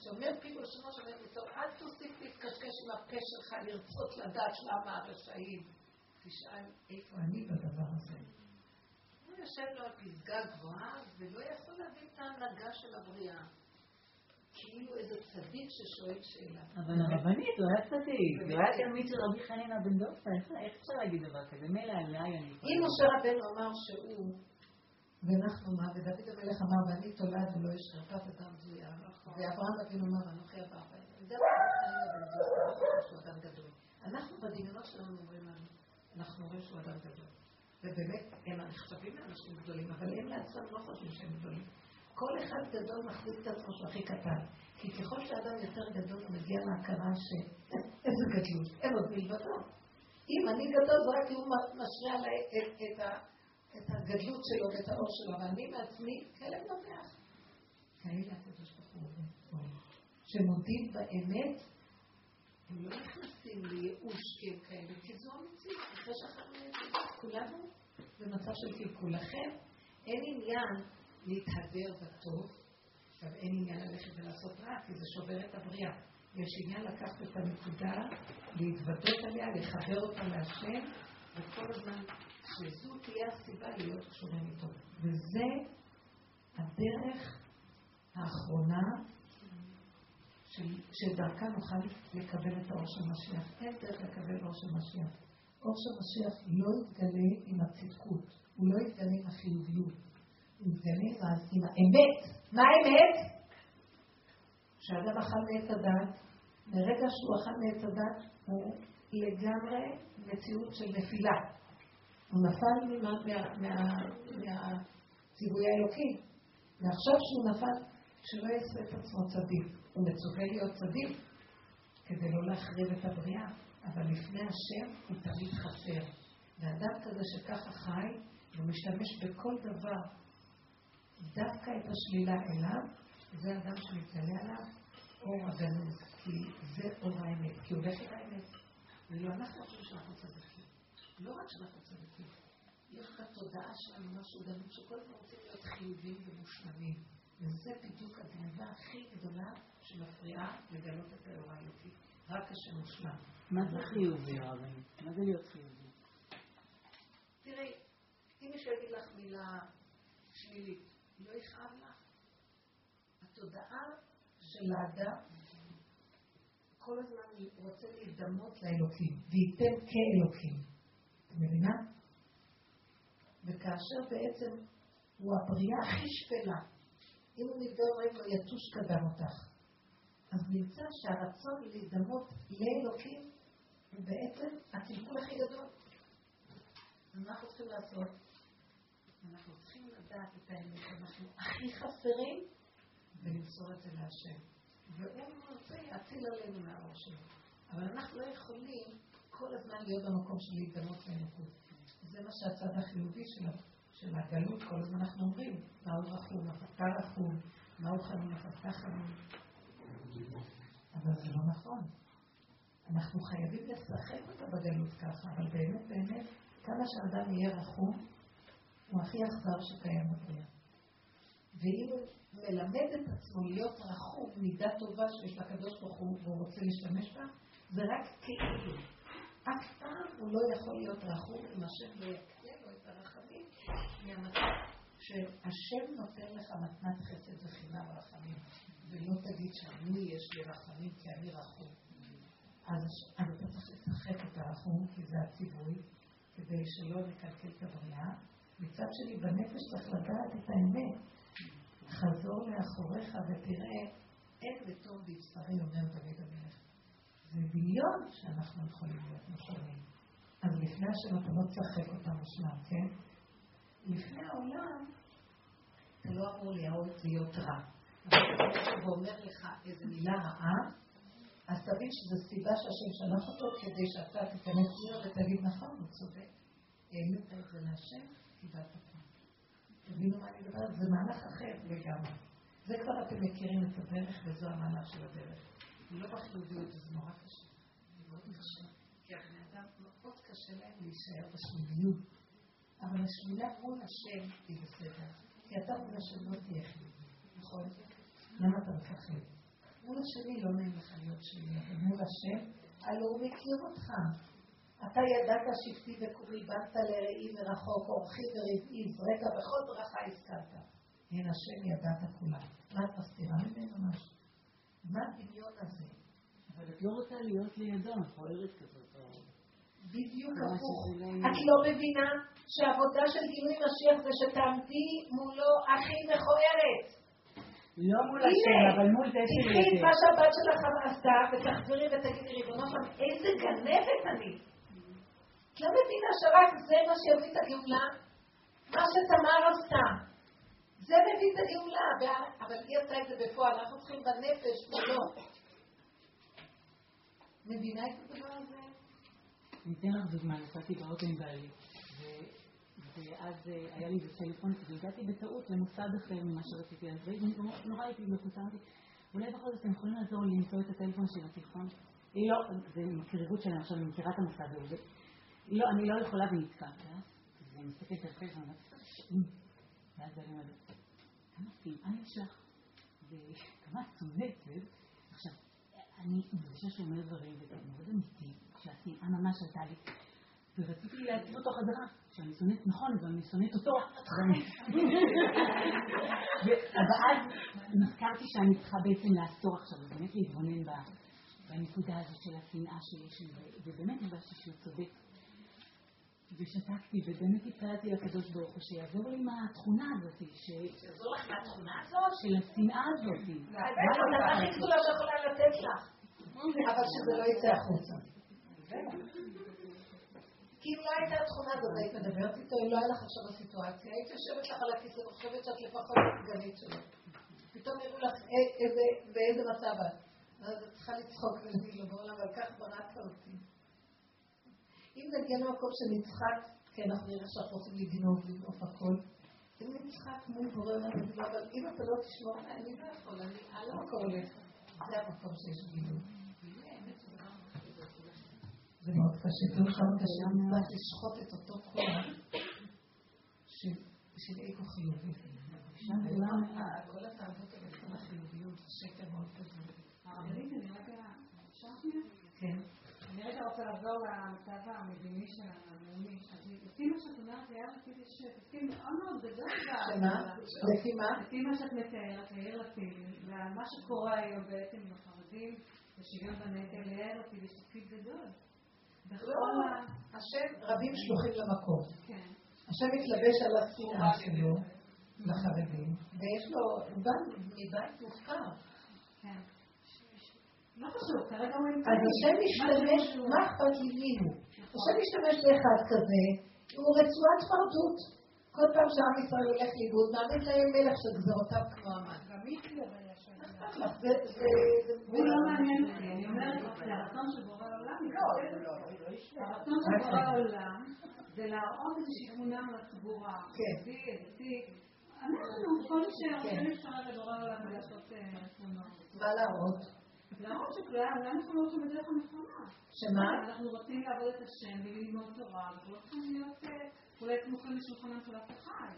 שאומר פיו לשונו שומר מצור, אל תוסיף להתקשקש עם הפה שלך לרצות לדעת למה הרשעים. תשאל איפה אני בדבר הזה. הוא יושב לו על פסגה גבוהה ולא יכול להבין את ההנהגה של הבריאה. כאילו איזה צדיק ששואל שאלה. אבל הרבנית, הוא היה צדיק, הוא היה תלמיד של רבי חנינא בן דוסה, איך אפשר להגיד דבר כזה? מילא עליי אני... אם משה רבנו אמר שהוא, ואנחנו מה, ודוד המלך אמר, ואני תולד ולא יש חרפת אדם זויה, ואברהם אבינו אמר, אנוכי בן דוסה, שהוא אדם גדול. אנחנו בדמיונות שלנו אומרים לנו, אנחנו רואים שהוא אדם גדול. ובאמת, הם נחשבים לאנשים גדולים, אבל הם לעצמם לא חושבים שהם גדולים. כל אחד גדול מחזיק את עצמו הכי קטן. כי ככל שאדם יותר גדול הוא מגיע להכרה ש... איזה גדלות, אין עוד מלבדו. אם אני גדול זה רק הוא משרה עליי את, את, את הגדלות שלו ואת האור שלו, ואני מעצמי כלב נובח. כאלה הקדוש ברוך הוא שמודים באמת, הם לא נכנסים לייאוש כי כאלה, כי זו המציאות, אחרי שאכלנו כולנו במצב של קלקול. לכן אין עניין להתהדר בטוב, עכשיו אין עניין ללכת ולעשות רע, כי זה שובר את הבריאה. יש עניין לקחת את הנקודה, להתוודות עליה, לחבר אותה להשם, וכל הזמן שזו תהיה הסיבה להיות קשורים איתו. וזה הדרך האחרונה שדרכה נוכל לקבל את האור של משיח. אין דרך לקבל אור של משיח. אור של משיח לא יתגלה עם הצדקות, הוא לא יתגלה עם החיוביות. מתגלה עם האמת. מה האמת? כשאדם אכל מעץ הדת, מרגע שהוא אכל מעץ הדת, הוא לגמרי מציאות של נפילה. הוא נפל מהציווי האלוקי. ועכשיו שהוא נפל, שלא יעשה את עצמו צדיק. הוא מצווה להיות צדיק כדי לא להחריב את הבריאה, אבל לפני השם הוא תמיד חסר. ואדם כזה שככה חי, ומשתמש בכל דבר דווקא את השלילה אליו, זה אדם שמתגלה עליו אור הגנוז, כי זה אור האמת, כי הולך עם האמת. ולא אנחנו חושבים שאנחנו צדיקים. לא רק שאנחנו צדיקים, יש בתודעה שלנו משהו גנוז שכל הזמן רוצים להיות חיוביים ומושלמים. וזה בדיוק הגניבה הכי גדולה שמפריעה לגלות את האור האלוקי. רק השם מושלם. מה זה חיובי, רבנית? מה זה להיות חיובי? תראי, אם מישהו יגיד לך מילה שלילית, לא יכאב לך? התודעה של האדם כל הזמן רוצה להידמות לאלוקים, וייתן כאלוקים. את מבינה? וכאשר בעצם הוא הבריאה הכי שפלה, אם הוא נפגע אומרים לו יתוש קדם אותך. אז נמצא שהרצון להידמות לאלוקים הוא בעצם הקלקול הכי גדול. אנחנו צריכים לעשות? לדעת את האמת, אנחנו הכי חסרים, ולמסור את זה להשם. והוא רוצה להציל עלינו מהאור שלו. אבל אנחנו לא יכולים כל הזמן להיות במקום של להידמות לאלוקות. זה מה שהצד החיובי של, של הגלות, כל הזמן אנחנו אומרים, מהו רחום, אתה רחום, מהו חנון, אתה חנון. אבל זה לא נכון. אנחנו חייבים לשחק אותה בגלות ככה, אבל באמת באמת, כמה שאדם יהיה רחום, הוא הכי אכזר שקיים הוא מלמד את עצמו להיות רחום, מידה טובה שיש לקדוש ברוך הוא והוא רוצה להשתמש בה, זה רק כאילו. אף פעם הוא לא יכול להיות רחום אם השם לא יקנה לו את הרחמים מהמצב שהשם נותן לך מתנת חסד וחינם רחמים, ולא תגיד שאני יש לי רחמים כי אני רחום. אז אתה צריך לשחק את הרחום, כי זה הציווי, כדי שלא נקלקל את הבריאה. מצד שני, בנפש צריך לדעת את האמת. חזור לאחוריך ותראה אין וטוב בבשרי, אומר דוד המלך. זה דמיון שאנחנו יכולים להיות מושלמים. אז לפני השם אתה לא תשחק אותה מושלם, כן? לפני העולם אתה לא אמור להיות רע. אבל כשמישהו אומר לך איזו מילה רעה, אז תבין שזו סיבה שהשם שלח אותו כדי שאתה תיכנס פנימה ותגיד נכון, הוא צודק. העלית את זה להשם, קיבלת פה. תבינו מה אני מדברת? זה מהלך אחר לגמרי. זה כבר אתם מכירים את הדרך וזו המהלך של הדרך. לא בחיוביות, זה נורא קשה. זה מאוד קשה. כי הבני אדם מאוד קשה להם להישאר בשליליות. אבל השלילה מול השם היא בסדר. כי אתה מול השם לא תהיה חיובי, נכון? למה אתה מפחד? מול השני לא נעים לך להיות שלי, אבל מול השם, הלוא הוא מכיר אותך. אתה ידעת שבטי וקורי, באת לראי מרחוק, אורחי ורבעי, זרקה בכל ברכה הזכרת. הנה השם ידעת כולם. מה את מסתירה ממנו משהו? מה הדמיון הזה? אבל את לא רוצה להיות לידו, מכוערת כזאת. בדיוק הפוך. את לא מבינה שהעבודה של גילוי משיח זה שתעמדי מולו הכי מכוערת. לא מול השם, אבל מול זה שלי. תקחי את מה שהבת שלך עשתה ותחזרי ותגידי, ריבונו שלום, איזה גנבת אני. לא מבינה שרק זה מה שיביא את הגאולה? מה שתמר עשתה. זה מביא את הגאולה, אבל היא עשתה את זה בפועל, אנחנו צריכים בנפש מולו. מבינה את הדבר הזה? אני אתן לך דוגמה, נסעתי באוטו עם בעלי, ואז אה, היה לי בטלפון, והגעתי בטעות למוסד אחר ממה שרציתי, אז נורא הייתי מחוצה, אולי בכל זאת אתם יכולים לעזור לי למצוא את הטלפון של התיכון? היא לא, זה עם הקריבות שלהם, עכשיו אני מכירה את המוסד הזה. לא, אני לא יכולה ונתקעת. אז אני מסתכלת על הטלפון, ואומרת, שעים. ואז אני אומרת, כמה שנאה יש לך, וכמה שונאת, עכשיו, אני מרגישה אומר דברים, וזה מאוד אמיתי, שהשנאה ממש עלתה לי. ורציתי להציב אותו חזרה, שאני שונאת נכון, אבל אני שונאת אותו. ואז נזכרתי שאני צריכה בעצם לעצור עכשיו, ובאמת להתבונן בנקודה הזאת של השנאה שיש לי, ובאמת הרגשתי שהוא צודק. ושתקתי, ובאמת התפללתי לקדוש ברוך הוא שיעזור לי מהתכונה הזאת. שיעזור לך מהתכונה הזאת? של השנאה הזאת. זה הכי גדולה שיכולה לתת לך. אבל שזה לא יצא החוצה. כי אם לא הייתה התכונה הזאת, היית מדברת איתו, אם לא היה לך עכשיו הסיטואציה, היית יושבת לך על הכיסא וחושבת שאת לפחות סגנית שלו. פתאום יראו לך באיזה מצב את. אז את צריכה לצחוק ולהגיד לו בעולם, אבל כך בראת אותי. אם נגיע למקום של נצחק, כן, אנחנו נראה שאנחנו רוצים לגנוב, לגנוב הכל. אם נצחק מול בורא עולם, אבל אם אתה לא תשמור, אני לא יכול, אני על המקום הולך. זה המקום שיש גילוי. זה מאוד קשה, כאילו כמה קשה, אני צריכה לשחוט את אותו כוח של אגו חיובי. כל התאוות הלכת החיוביות, שקר מאוד גדול. הרבנית, אני רגע, אפשר שנייה? כן. אני רגע רוצה לחזור למצב המדיני שלנו, הלאומי. אז לפי מה שאת אומרת, היה רציתי שתסכים מאוד מאוד גדול. שמה? לפי מה? לפי מה שאת מתארת, יאיר לפיד, ומה שקורה היום בעצם עם החרדים, ושוויון בנטל, ליאיר לפיד יש תפקיד גדול. לא, השם רבים שלוחים למקום. כן. השם מתלבש על השנאה שלו לחרדים, ויש לו, הוא בא מבית מופקר. כן. לא חשוב, כרגע הוא אז השם משתמש, מה אכפת לי? השם משתמש באחד כזה, הוא רצועת פרדות. כל פעם שעם ישראל הולך לאיבוד, מעמיד להם מלך של גזרותיו כמו המן. גם היטלר היה שם. הוא לא מעניין אותי, אני אומרת, זה הרצון של בורא העולם. לא, הרצון של בורא העולם זה להראות איזושהי תמונה לציבור כן. אנחנו, כל מי שרוצה להשתמש לבורא העולם ולעשות תמונות. מה להראות? להראות אולי אנחנו לא הולכים בדרך הנכונה. שמה? אנחנו רוצים לעבוד את השם וללמוד תורה, אנחנו לא צריכים להיות אולי סמוכים לשולחנם של אף אחד.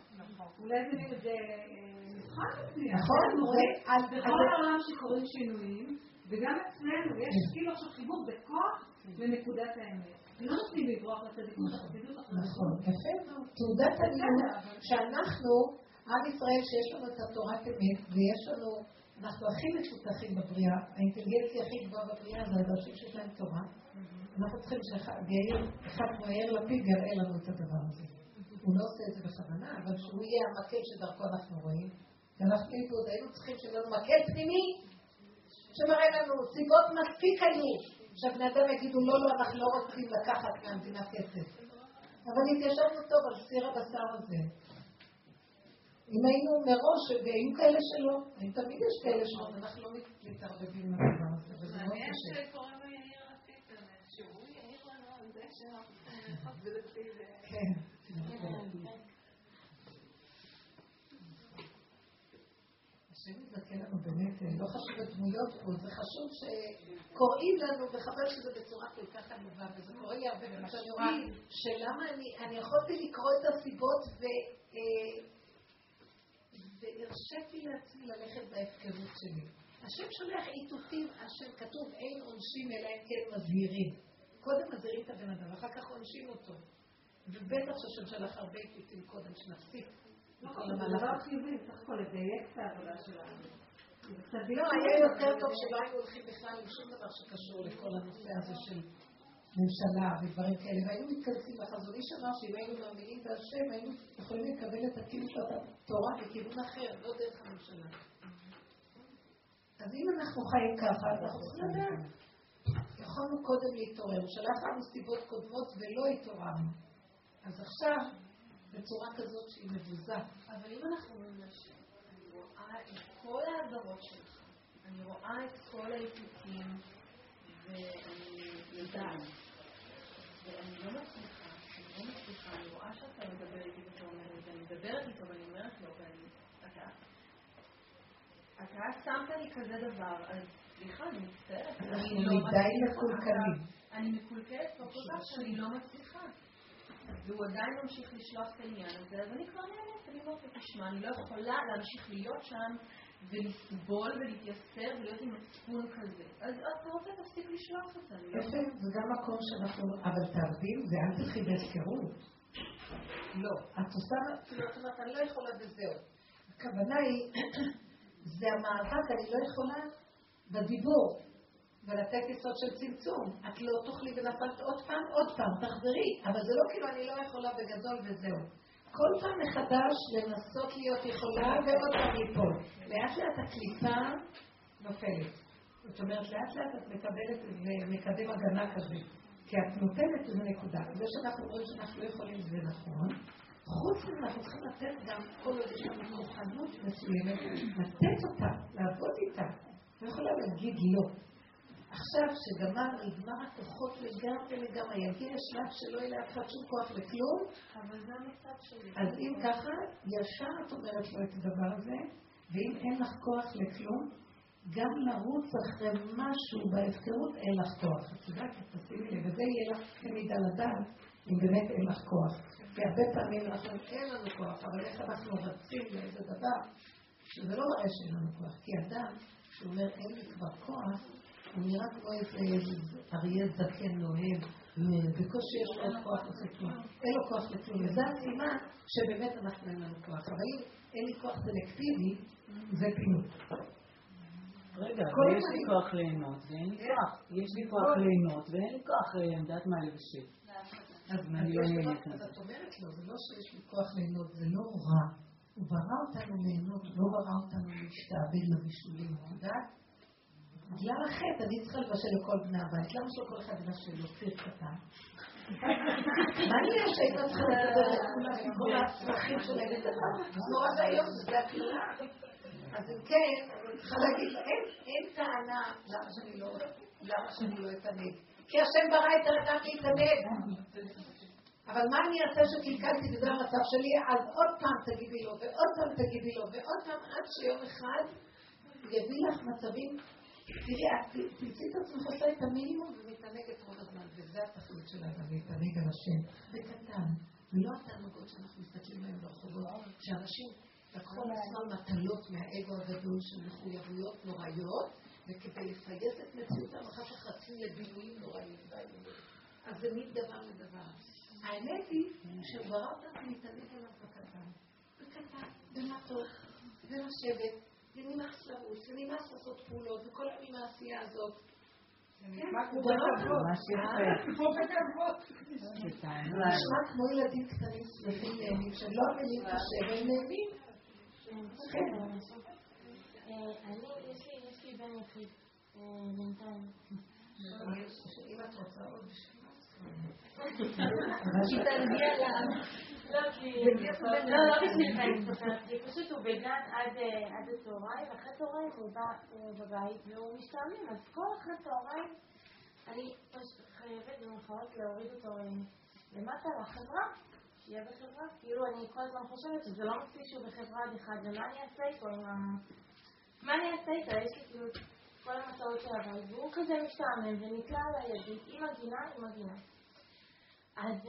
אולי זה מבחן מסוים. נכון. בכל העולם שקורים שינויים, וגם אצלנו יש כאילו עכשיו חיבור בכוח לנקודת האמת. לא נותנים לברוח לצדיקות, לחסידות, נכון, יפה מאוד. תעודת עניות שאנחנו, עם ישראל, שיש לנו את התורת אמת, ויש לנו, אנחנו הכי מפותחים בבריאה, האינטליגנציה הכי גבוהה בבריאה זה האנשים שיש להם תורה. אנחנו צריכים שאחד כמו יאיר לפיד יראה לנו את הדבר הזה. הוא לא עושה את זה בכוונה, אבל שהוא יהיה המקל שדרכו אנחנו רואים. ואנחנו איבוד, היינו צריכים שיהיה לנו מקל פנימי, שמראה לנו סיבות מספיק היו, שהבני אדם יגידו לא, לא, אנחנו לא רוצים לקחת מהמדינה כסף. אבל התיישבנו טוב על סיר הבשר הזה. אם היינו מראש, והיו כאלה שלא, אם תמיד יש כאלה שלא, אנחנו לא מתערבבים לדבר הזה, וזה מאוד קשה. כן. השם יזכה לנו באמת, לא חשוב הדמויות פה, זה חשוב שקוראים לנו, וחבל שזה בצורה כל כך עלובה, וזה קורה לי הרבה פעמים שאני רואה, שלמה אני יכולתי לקרוא את הסיבות והרשיתי לעצמי ללכת בהפקרות שלי. השם שולח איתותים, השם כתוב אין עונשים אלא אם כן מזהירים. קודם מזהירים את הבן אדם, אחר כך עונשים אותו. ובטח שהשם שלח הרבה איתותים קודם, שנפסיק. זה דבר חיובי, צריך הכל לדייק את העבודה שלנו. לא, היה יותר טוב שלא היינו הולכים בכלל עם שום דבר שקשור לכל הנושא הזה של ממשלה ודברים כאלה, והיינו מתכנסים לחזון איש אמר שאם היינו מאמינים בהשם, היינו יכולים לקבל את הקיום של התורה בכיוון אחר, לא דרך הממשלה. אז אם אנחנו חיים ככה, אז אנחנו צריכים לדעת. יכולנו קודם להתעורר, הוא שלח לנו סיבות קודמות ולא התעוררנו. אז עכשיו, בצורה כזאת שהיא מבוזה. אבל אם אנחנו אומרים לשם, אני רואה את כל העזרות שלך, אני רואה את כל האיתותים, ואני יודעת, ואני לא מצליחה, אני לא מצליחה, אני רואה שאתה מדבר איתי ואתה אומר את זה, אני מדברת איתו ואני אומרת לו, ואני, אתה, אתה שמת לי כזה דבר, אז סליחה, אני מצטערת. אנחנו מדי מקולקלים. אני מקולקלת פה כל כך שאני לא מצליחה. והוא עדיין ממשיך לשלוח את העניין הזה, אז אני כבר נהנית, אני אומרת תשמע, אני לא יכולה להמשיך להיות שם ולסבול ולהתייסר ולהיות עם מצפון כזה. אז אתה רוצה, תפסיק לשלוח אותנו. יפה, זה גם מקום שאנחנו, אבל תעבדים, זה אל תלכי בהפקרות. לא, את עושה, כאילו, את אומרת, אני לא יכולה וזהו. הכוונה היא, זה המאבק, אני לא יכולה בדיבור. ולתת יסוד של צמצום. את לא תאכלי ונפלת עוד פעם, עוד פעם, תחזרי. אבל זה לא כאילו אני לא יכולה בגדול וזהו. כל פעם מחדש לנסות להיות יכולה ועוד פעם ליפול. לאט לאט הקליפה נופלת. זאת אומרת, לאט לאט את מקבלת איזה מקדם הגנה כזה. כי את נותנת איזה נקודה. זה שאנחנו רואים שאנחנו לא יכולים זה נכון. חוץ מזה אנחנו צריכים לתת גם כל עוד יש לנו כוחנות מסוימת, לתת אותה, לעבוד איתה. לא יכולה להגיד לא. עכשיו שגמר, נגמר הכוחות לגמרי לגמרי, יגיע שלב שלא יהיה לאף אחד שום כוח לכלום. אבל זה המצב שלי. אז אם ככה, ישר את אומרת לו את הדבר הזה, ואם אין לך כוח לכלום, גם לרוץ אחרי משהו בהפקרות אין לך כוח. את יודעת, תשימי לב, וזה יהיה לך תמיד על הדעת, אם באמת אין לך כוח. כי הרבה פעמים אנחנו אין לנו כוח, אבל איך אנחנו רצים לאיזה דבר, שזה לא מראה שאין לנו כוח. כי אדם שאומר אין לי כבר כוח, הוא נראה כמו איזה אריה זקן נוהג, בקושי יש לו כוח לכלום. אין לו כוח לכלום. וזה הסימן שבאמת אנחנו אין לנו כוח. אבל אם אין לי כוח סלקטיבי, זה פינוק. רגע, יש לי כוח ליהנות ואין לי כוח. יש לי כוח ליהנות ואין לי כוח לעמדת מה לבשל. אז מה אני לא נהנית אז את אומרת לו, זה לא שיש לי כוח ליהנות, זה לא רע. הוא ברא אותנו ליהנות, לא ברא אותנו להשתעבד לבישולים, את יודעת? בגלל החטא, אני צריכה לבשל לכל בני הבית. למה שלא כל אחד יבשל לו ציר קטן? מה נהיה שהייתה צריכה לדבר לכולם עם כל הצרכים שלהם? זה נורא ואיום, זה הקללה. אז אם כן, אני צריכה להגיד אין טענה לא, למה שאני לא אתענג. כי השם ברא את האדם להתענג. אבל מה אני אעשה שקלקלתי וזה המצב שלי? אז עוד פעם תגידי לו, ועוד פעם תגידי לו, ועוד פעם עד שיום אחד יביא לך מצבים תראי, את תמצאי את עצמך עושה את המינימום ומתענגת רוב הזמן, וזה התכלית של האדם, להתענג על השם, בקטן, ולא התענוגות שאנחנו מסתכלים עליהן ברחובות, שאנשים לקחו על עצמם מטלות מהאגו הגדול של מחויבויות נוראיות, וכדי לפייס את מציאותם, אחר כך רצים לבילויים נוראיים אז זה מדבר לדבר. האמת היא שברא אותנו להתענג עליו בקטן, בקטן, במטות, ולשבת. ונמאס לרוץ, ונמאס לעשות פעולות, וכל היום עם העשייה הזאת. נשמע כמו ילדים קטנים שמחים נהנים, שלא מבינים קשה והם נהנים. אני, יש לי בן יחיד, בינתיים. אם את רוצה עוד לה. לא, לא, לא בשביל זה פשוט הוא בגן עד הצהריים, ואחרי צהריים הוא בא בבית והוא משתעמם, אז כל אחרי צהריים אני חייבת במחאות להוריד אותו למטה לחברה, שיהיה בחברה, כאילו אני כל הזמן חושבת שזה לא מספיק שהוא בחברה עד אחד, ומה אני אעשה איתו עם ה... מה אני אעשה איתו? יש לי כאילו כל המטרות של הבית, והוא כזה משתעמם ונתלה על הידית עם הגינה, עם הגינה. אז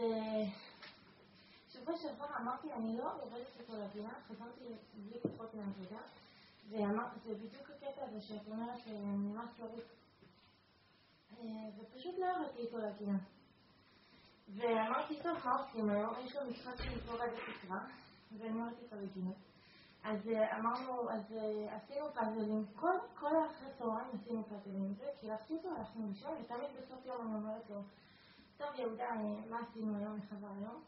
שבוע שעבר אמרתי, אני לא יורדת איתו לגינה, חזרתי בלי כוחות מהעבודה, ואמרתי, זה בדיוק הקטע הזה שאת אומרת, נמאס לרוץ. ופשוט לא ירדתי איתו לגינה. ואמרתי, טוב, מה עושים היום? יש לו משחק של לקרוא עד התקרה, ואני יורדת איתו לגינה. אז אמרנו, אז עשינו פאזלים, כל, כל אחרי צהריים עשינו פאזלים, וקילפתי אותו, הלכנו לישון, ותמיד בסוף יום אני אומרת לו, טוב יהודה, מה עשינו היום, איך עבר היום?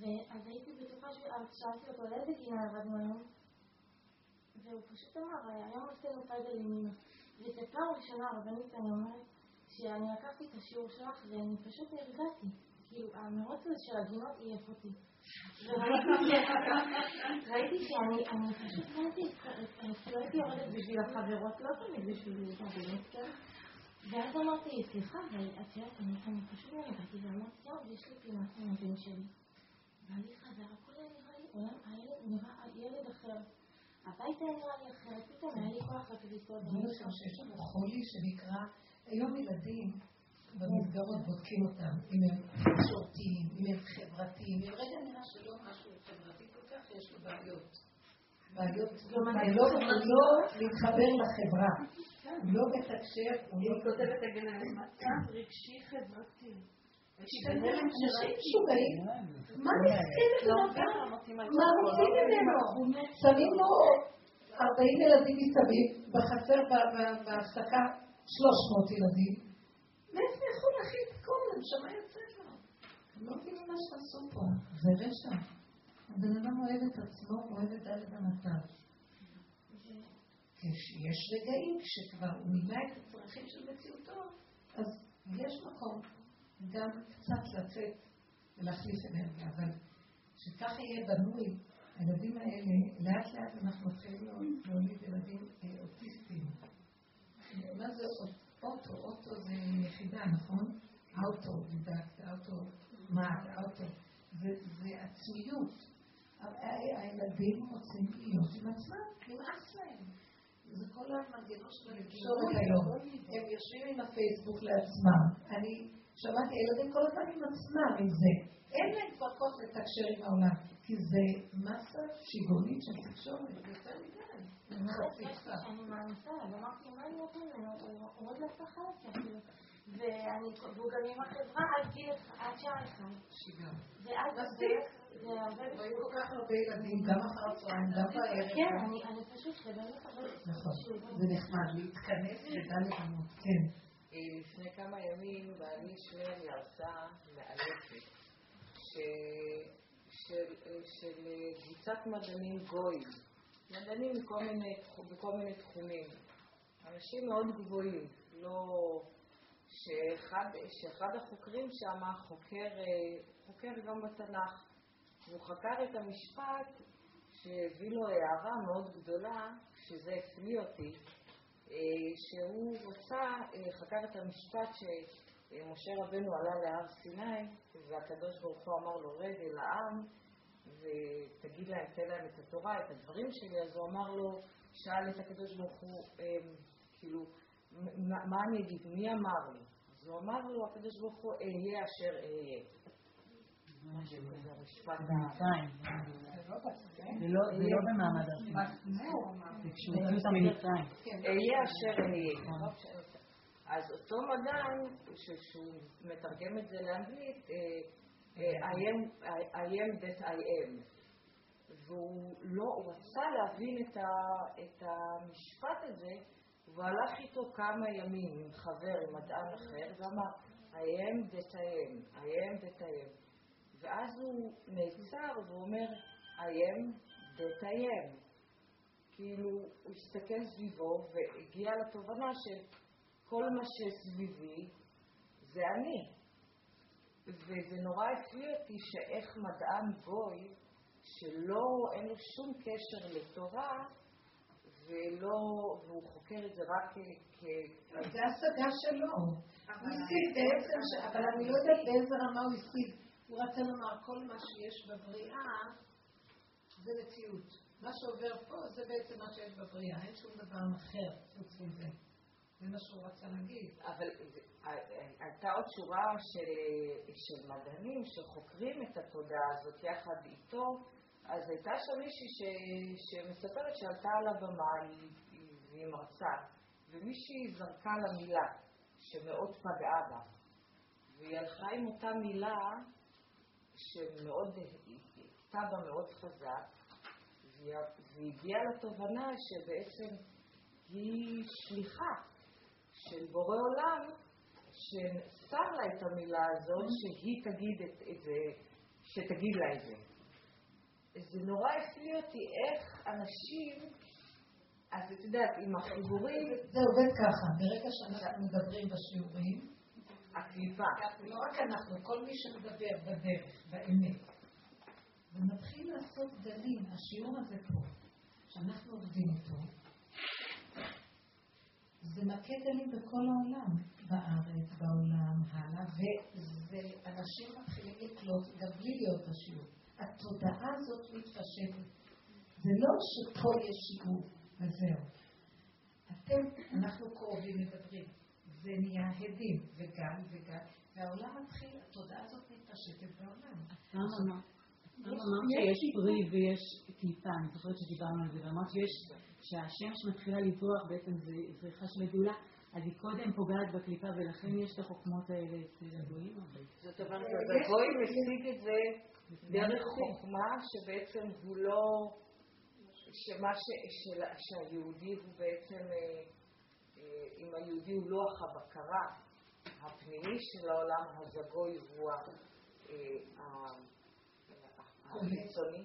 ואז הייתי בטוחה, שאלתי אותו לאיזה גינה ירדנו היום, והוא פשוט אמר, היום עשינו עם אמא. וזו פעם ראשונה, רבנית, אני אומרת, שאני לקחתי את השיעור שלך ואני פשוט נרגעתי. כאילו, המרוץ הזה של הגינות עייף אותי. ראיתי שאני אני פשוט ראיתי, לא הייתי יורדת בשביל החברות, לא תמיד בשביל החברות, כן? ואז אמרתי, סליחה, ואת יודעת, אני פשוט נרגעתי ואמרתי, יואו, יש לי פינה עם הבן שלי. ואני חזר, הכל היה נראה לי, עולם, נראה ילד אחר. הבית היה נראה לי אחרת, פתאום היה לי כוח לכביסות. אני חושבת שיש לנו חולי שנקרא, היום ילדים במסגרות בודקים אותם, אם הם שורתיים, אם הם חברתיים, אם רגע נראה שלא משהו חברתי כל כך, יש לו בעיות. בעיות, לא, לא להתחבר לחברה, לא מתקשר, הוא לא כותב את הגנה, מצב רגשי חברתי. מה רוצים? שמים לו 40 ילדים מסביב, בחצר בהפסקה 300 ילדים. מאיפה יכול להכיל את הכל? הנשמה יוצאת לו. לא מבינים מה שעשו פה, זה רשע. הבן אדם אוהב את עצמו, אוהב את דלת המצב. כשיש רגעים כשכבר הוא מילא את הצרכים של מציאותו, אז יש מקום גם קצת לצאת ולהחליף אנרגיה, אבל שככה יהיה בנוי, הילדים האלה, לאט לאט אנחנו מתחילים להוליד ילדים אה, אוטיסטים. מה זה אוטו? אוטו זה יחידה, נכון? אוטו, דידקט, אוטו, מה, אוטו. זה עצמיות. הילדים רוצים להיות עם עצמם, נמאס להם. זה כל המנגנון של התקשורת היום. הם יושבים עם הפייסבוק לעצמם. אני שמעתי ילדים כל הזמן עם עצמם, עם זה. אין להם כבר כוח לתקשר עם העולם, כי זה מסה שיגעונית של תקשורת, יותר מדי. אני מאמינה, ואמרתי, מה אני לו? הוא עוד לא אפילו. והוא גם עם החברה עד גיל, עד שעה אחד. ואז זה... היו כל כך הרבה ילדים, גם אחר הצהריים, גם בערב. כן, אני פשוט, זה באמת נכון, זה נחמד, להתכנס ודלת אמות, כן. לפני כמה ימים בעלי שמואל הרצאה מאלפת של קבוצת מדענים גויים, מדענים בכל מיני תחומים, אנשים מאוד גבוהים, לא... שאחד, שאחד החוקרים שם חוקר, חוקר גם בתנ"ך, והוא חקר את המשפט שהביא לו הערה מאוד גדולה, שזה הפליא אותי, אה, שהוא רצה, אה, חקר את המשפט שמשה רבנו עלה להר סיני, והקדוש ברוך הוא אמר לו, רד אל העם ותגיד להם, תן להם את התורה, את הדברים שלי, אז הוא אמר לו, שאל את הקדוש ברוך הוא, אה, כאילו, מה אני אגיד, מי אמר לי? אז הוא אמר לו, הקדוש ברוך הוא, אהיה אשר אהיה. זה לא במעמד הר. אהיה אשר אהיה. אז אותו מדען, שהוא מתרגם את זה לאנגלית, I am that I am. והוא לא, רצה להבין את המשפט הזה, והוא הלך איתו כמה ימים עם חבר, עם מדען אחר, ואמר, I am that I am, I am that I am. ואז הוא נעצר ואומר, I am. כאילו, הוא הסתכל סביבו והגיע לתובנה שכל מה שסביבי זה אני. וזה נורא הפליא אותי שאיך מדען גוי, שלא, אין לו שום קשר לתורה, ולא, והוא חוקר את זה רק כ... זה השגה שלו. הוא השיג בעצם, אבל אני לא יודעת באיזה רמה הוא השיג. הוא רצה לומר, כל מה שיש בבריאה זה מציאות. מה שעובר פה זה בעצם מה שיש בבריאה, אין שום דבר אחר חוץ מזה. זה מה שהוא רצה להגיד. אבל הייתה עוד שורה של, של מדענים שחוקרים את התודעה הזאת יחד איתו, אז הייתה שם מישהי ש, שמספרת שעלתה על הבמה, והיא מרצה, ומישהי זרקה לה מילה שמאוד פגעה בה, והיא הלכה עם אותה מילה שמאוד, הכתה בה מאוד חזק, והיא הגיעה לתובנה שבעצם היא שליחה של בורא עולם, ששם לה את המילה הזאת, שהיא תגיד את, את זה, שתגיד לה את זה. זה נורא הפליא אותי איך אנשים, אז את יודעת, עם החיבורים... זה עובד ככה, ברגע שאנחנו מדברים בשיעורים, הקליפה. לא רק אנחנו, כל מי שמדבר בדרך, באמת, ומתחיל לעשות גלים, השיעור הזה פה, שאנחנו עובדים איתו, זה מכה גלים בכל העולם, בארץ, בעולם, הלאה, ואנשים מתחילים לקלוט גם בלי להיות בשיעור. התודעה הזאת מתפשטת. זה לא שפה יש שיעור וזהו. אתם, אנחנו קרובים מדברים. זה נהיה הדים, וגל וגל, והעולם מתחיל, התודעה הזאת מתפשטת בעולם. אמרת שיש פרי ויש קליפה, אני זוכרת שדיברנו על זה, ואמרת שיש, שהשמש מתחילה לברוח בעצם זה זריחה של הגאולה, אז היא קודם פוגעת בקליפה ולכן יש את החוכמות האלה אצל הגויים. זאת אומרת, הגוי משיג את זה דרך חוכמה שבעצם הוא לא, שמה שהיהודי הוא בעצם אם היהודי הוא לוח הבקרה הפנימי של העולם, אז הגוי הוא החיצוני.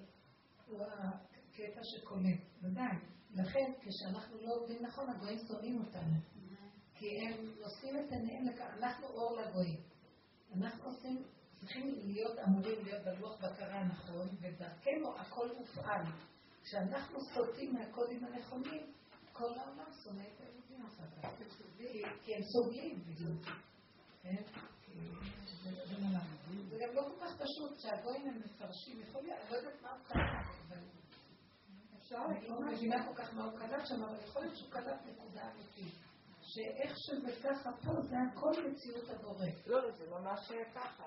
הוא הקטע שקונה, ודאי. לכן, כשאנחנו לא עובדים נכון, הגויים שונאים אותנו. כי הם נושאים את עיניהם אנחנו אור לגויים. אנחנו עושים, צריכים להיות אמורים להיות בלוח בקרה הנכון, ודרכנו הכל מופעל. כשאנחנו סוטים מהקודים הנכונים, כל העולם שונא את. כי הם סובלים בדיוק. כן? זה גם לא כל כך פשוט שהגויים הם מפרשים, יכול להיות, לא יודעת מה הוא קרה, אבל אפשר, אני לא מבינה כל כך מה הוא כתב שם, אבל יכול להיות שהוא כתב נקודה אמיתית. שאיך שזה ככה פה, זה הכל מציאות הבורא. לא, זה ממש ככה.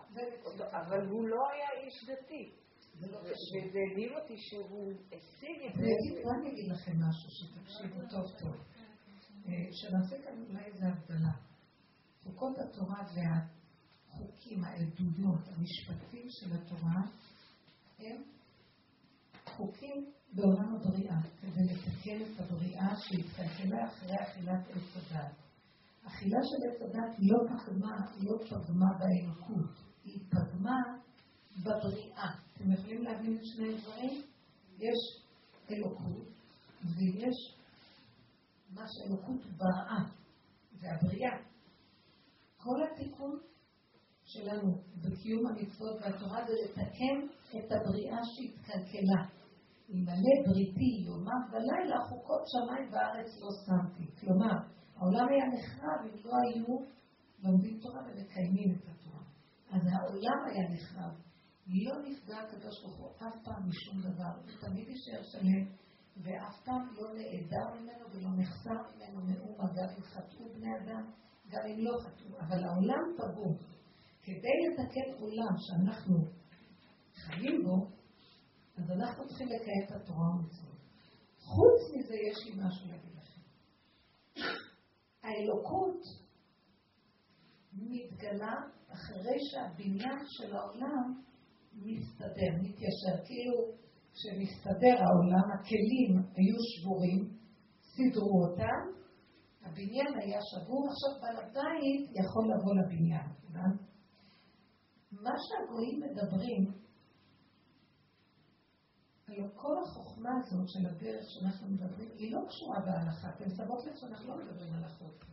אבל הוא לא היה איש דתי. לא וזה הדהים אותי שהוא השיג את זה. אני אגיד לכם משהו שתקשיבו טוב טוב. שנעשה כאן אולי איזה הבדלה. חוקות התורה והחוקים, העדויות, המשפטים של התורה, הם חוקים בעולם הבריאה, כדי לתקן את הבריאה שהתקלקלה אחרי אכילת עץ הדת. אכילה של עץ הדת לא פגמה, לא פגמה באלוקות, היא פגמה בבריאה. אתם יכולים להבין את שני הדברים? יש אלוקות ויש מה שאלוקות בראה, זה הבריאה. כל התיקון שלנו בקיום המצוות והתורה זה לתקן את הבריאה שהתקלקלה. אלמלא בריתי יומם ולילה חוקות שמיים וארץ לא שמתי. כלומר, העולם היה נחרב אם לא היו לומדים תורה ומקיימים את התורה. אז העולם היה נחרב. לא נפגע הקדוש ברוך הוא אף פעם משום דבר, הוא תמיד יישאר שלם, ואף פעם לא נעדר ממנו ולא נחסר ממנו מאומה, גם אם חטאו בני אדם, גם אם לא חטאו. אבל העולם פגום. כדי לתקן עולם שאנחנו חיים בו, אז אנחנו צריכים לקיים את התורה ומצוות. חוץ מזה יש לי משהו להגיד לכם. האלוקות מתגלה אחרי שהבניין של העולם מסתדר, מתיישר. כאילו כשמסתדר העולם, הכלים היו שבורים, סידרו אותם, הבניין היה שבור, עכשיו בעל הבית יכול לבוא לבניין. מה שהגויים מדברים הלוא כל החוכמה הזאת של הדרך שאנחנו מדברים, היא לא קשורה בהלכה. אתם שמות לב שאנחנו לא מדברים על החוק.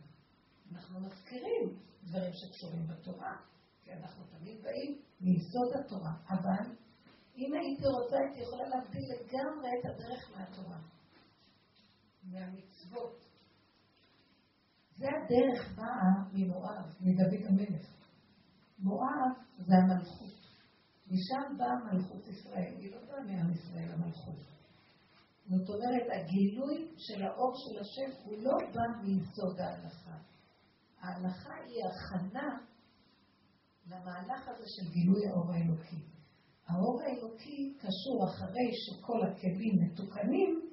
אנחנו מזכירים דברים שקשורים בתורה, כי אנחנו תמיד באים מיסוד התורה. אבל אם הייתי רוצה, הייתי יכולה להבדיל לגמרי את הדרך מהתורה, מהמצוות. זה הדרך באה ממואב, מדוד המלך. מואב זה המלכות. משם באה מלכות ישראל, היא לא באה מעם ישראל המלכות. זאת אומרת, הגילוי של האור של השם הוא לא בא מיסוד ההלכה. ההלכה היא הכנה למהלך הזה של גילוי האור האלוקי. האור האלוקי קשור אחרי שכל הכלים מתוקנים,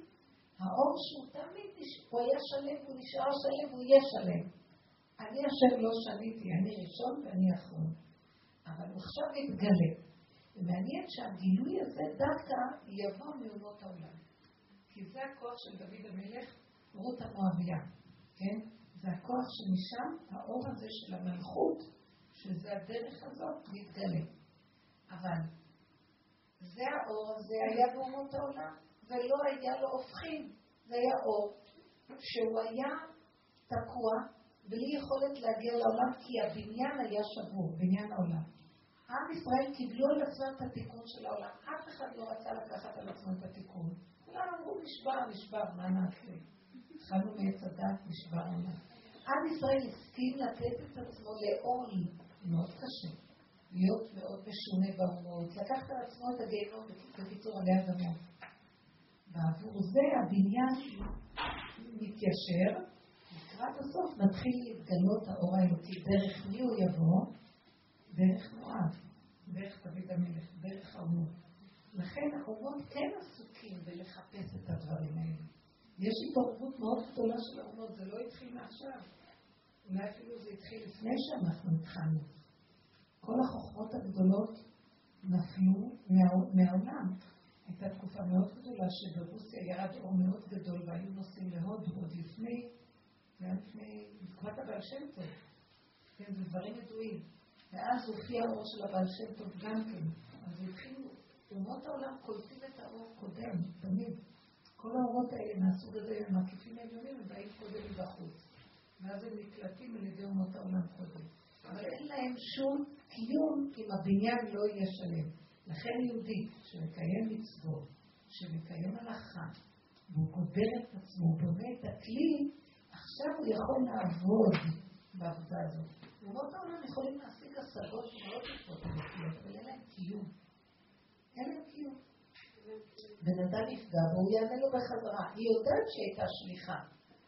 האור שהוא תמיד, הוא היה שלם, הוא נשאר שלם, הוא יהיה שלם. אני השם לא שניתי, אני ראשון ואני אחרון. אבל הוא עכשיו מתגלה. ומעניין שהגילוי הזה דווקא יבוא מאומות העולם. כי זה הכוח של דוד המלך, רות המואביה, כן? זה הכוח שמשם האור הזה של המלכות, שזה הדרך הזאת, מתגלה. אבל זה האור הזה היה באומות העולם, ולא היה לו הופכים. זה היה אור שהוא היה תקוע, בלי יכולת להגיע לעולם, כי הבניין היה שבור, בניין העולם. עם ישראל קיבלו על עצמם את התיקון של העולם. אף אחד לא רצה לקחת על עצמו את התיקון. כולם אמרו, נשבר, נשבר, מה נעשה? התחלנו מעץ הדת, נשבר עולם. עם ישראל הסכים לתת את עצמו לעול מאוד קשה, להיות מאוד משונה באומות, לקחת על עצמו את הגיהנום, בקיצור עלי אדמות. בעבור זה הבניין מתיישר, לקראת הסוף מתחיל להתגלות האור האלוקי. דרך מי הוא יבוא? דרך מואב, דרך דוד המלך, דרך האומות. לכן האומות כן עסוקים בלחפש את הדברים האלה. יש התעוררות מאוד גדולה של האומות, זה לא התחיל מעכשיו. אולי אפילו זה התחיל לפני שאנחנו התחלנו. כל החוכמות הגדולות נפלו מהעולם. הייתה תקופה מאוד גדולה שברוסיה ירד אור מאוד גדול והיו נוסעים להודו עוד לפני, זה היה לפני, תקופת הבעל שם טוב. כן, זה דברים ידועים. ואז הופיע האור של הבעל שם טוב גם כן. אז התחילו, אומות העולם קולטים את האור קודם, תמיד. כל האורות האלה מהסוג הזה הם מקיפים עליונים, הם באים קודם מבחוץ. ואז הם נקלטים על ידי אומות העולם קודם. אבל אין להם שום קיום אם הבניין לא יהיה שלם. לכן יהודי שמקיים מצוות, שמקיים הלכה, והוא גובר את עצמו, בונה את הכלי, עכשיו הוא יכול לעבוד בעבודה הזאת. אומות העולם יכולים להשיג השגות מאוד יפות אבל אין להם קיום. אין להם קיום. בן אדם יפגע בו, הוא יענה לו בחזרה. היא יודעת שהיא הייתה שליחה,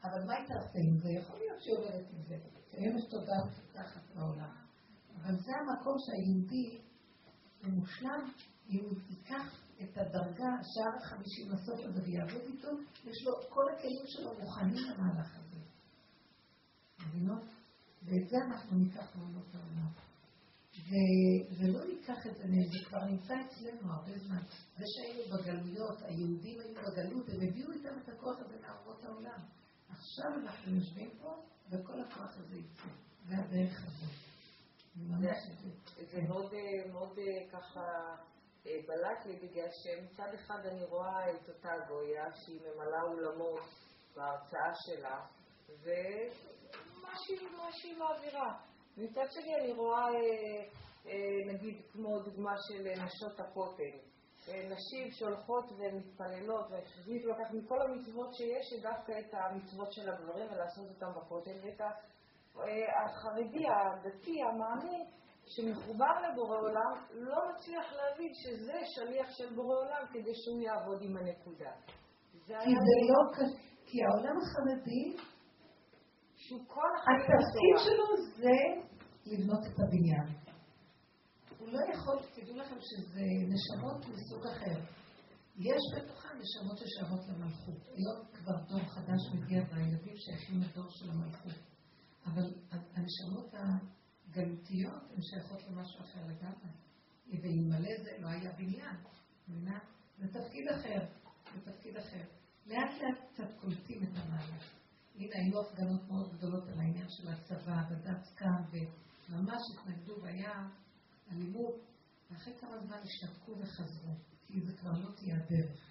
אבל מה היא תעשה עם זה? יכול להיות שהיא עובדת עם זה. היום יש תודה מפותחת בעולם. אבל זה המקום שהיהודי המושלם, הוא ייקח את הדרגה, שער החמישי בסוף הזה ויעבוד איתו, יש לו, כל הכלים שלו מוכנים למהלך הזה. מבינות? ואת זה אנחנו ניקח מעונות העולם. ולא ניקח את זה זה כבר נמצא אצלנו הרבה זמן. זה שהיינו בגלויות, היהודים היו בגלות, הם הביאו איתם את הכוח הזה מאומות העולם. עכשיו אנחנו יושבים פה, וכל הכוח הזה יצא. זה הדרך הזאת. זה מאוד, מאוד ככה בלט לי, בגלל שמצד אחד אני רואה את אותה גויה שהיא ממלאה אולמות בהרצאה שלה, ומה שהיא מעבירה. מצד שני אני רואה, נגיד, כמו דוגמה של נשות הכותל. נשים שהולכות ומתפללות, לקחת מכל המצוות שיש, דווקא את המצוות של הגברים ולעשות אותם בכותל, ואת החרדי, הדתי, המאמין, שמחובר לבורא עולם, לא מצליח להבין שזה שליח של בורא עולם כדי שהוא יעבוד עם הנקודה. כי זה לא כזה, כי העולם החרדי, התפקיד שלו זה לבנות את הבניין. הוא לא יכול, תדעו לכם שזה נשמות מסוג אחר. יש בתוכה נשמות ששייכות למלכות. היום כבר דור חדש מגיע והילדים שייכים לדור של המלכות. אבל הנשמות הגלותיות הן שייכות למשהו אחר לגמרי. ואלמלא זה לא היה בניין, מבינה? זה תפקיד אחר, זה תפקיד אחר. לאט לאט קצת קולטים את המהלך. הנה, היו הפגנות מאוד גדולות על העניין של הצבא, בדת קם, וממש התנגדו, והיה אלימות, ואחרי כמה זמן השתתקו וחזרו, כי זה כבר לא תהיה הדרך.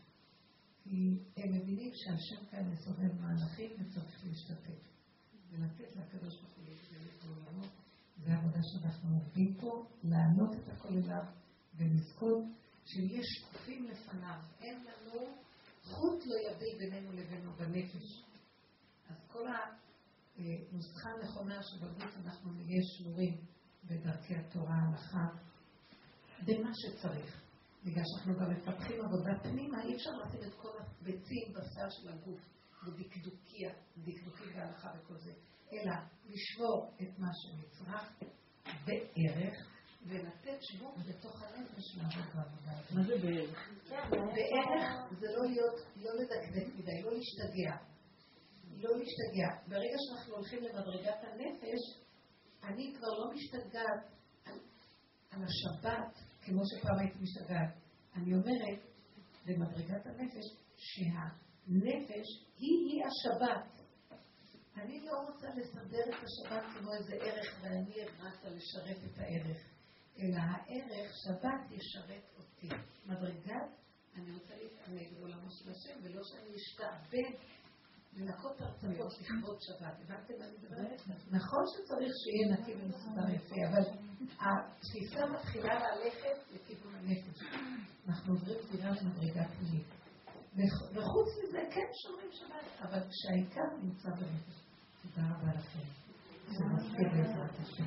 כי הם מבינים שהשם כאן מסובב מהלכים וצריך להשתתף. ולתת לקדוש ברוך הוא להתגלות בעולמות. זה העבודה שאנחנו עובדים פה, להעלות את הכל אליו ולזכות שנהיה שקופים לפניו. אין לנו חוט לא יביא בינינו לבינו בנפש. אז כל הנוסחה הנכונה שבגוף אנחנו נהיה שלורים בדרכי התורה, ההלכה, במה שצריך. בגלל שאנחנו גם מפתחים עבודה פנימה, אי אפשר לשים את כל הביצים בשר של הגוף. בדקדוקיה, דקדוקי והלכה וכל זה, אלא לשבור את מה שנצרך בערך, ולתת שבור בתוך הנפש לעבוד בעבודה הזאת. מה זה בערך? בערך זה לא להיות, לא לדקדק מדי, לא להשתגע. לא להשתגע. ברגע שאנחנו הולכים למדרגת הנפש, אני כבר לא משתגעת על, על השבת, כמו שפעם הייתי משתגעת. אני אומרת, במדרגת הנפש, שה... נפש היא-היא השבת. אני לא רוצה לסדר את השבת כמו איזה ערך ואני רצה לשרת את הערך, אלא הערך שבת ישרת אותי. מדרגת, אני רוצה להתענג בעולמו של השם, ולא שאני אשתעבד לנקות הרצפות לכבוד שבת. הבנתם מה אני מדברת? נכון שצריך שיהיה נקי ומסודר יפה, אבל התפיסה מתחילה ללכת לכיוון הנפש. אנחנו עוברים דירה למדרגה פנימית. וחוץ מזה, כן שומרים שבת, אבל כשהעיקר נמצא בנפש. תודה רבה לכם. זה מספיק בעזרת השם.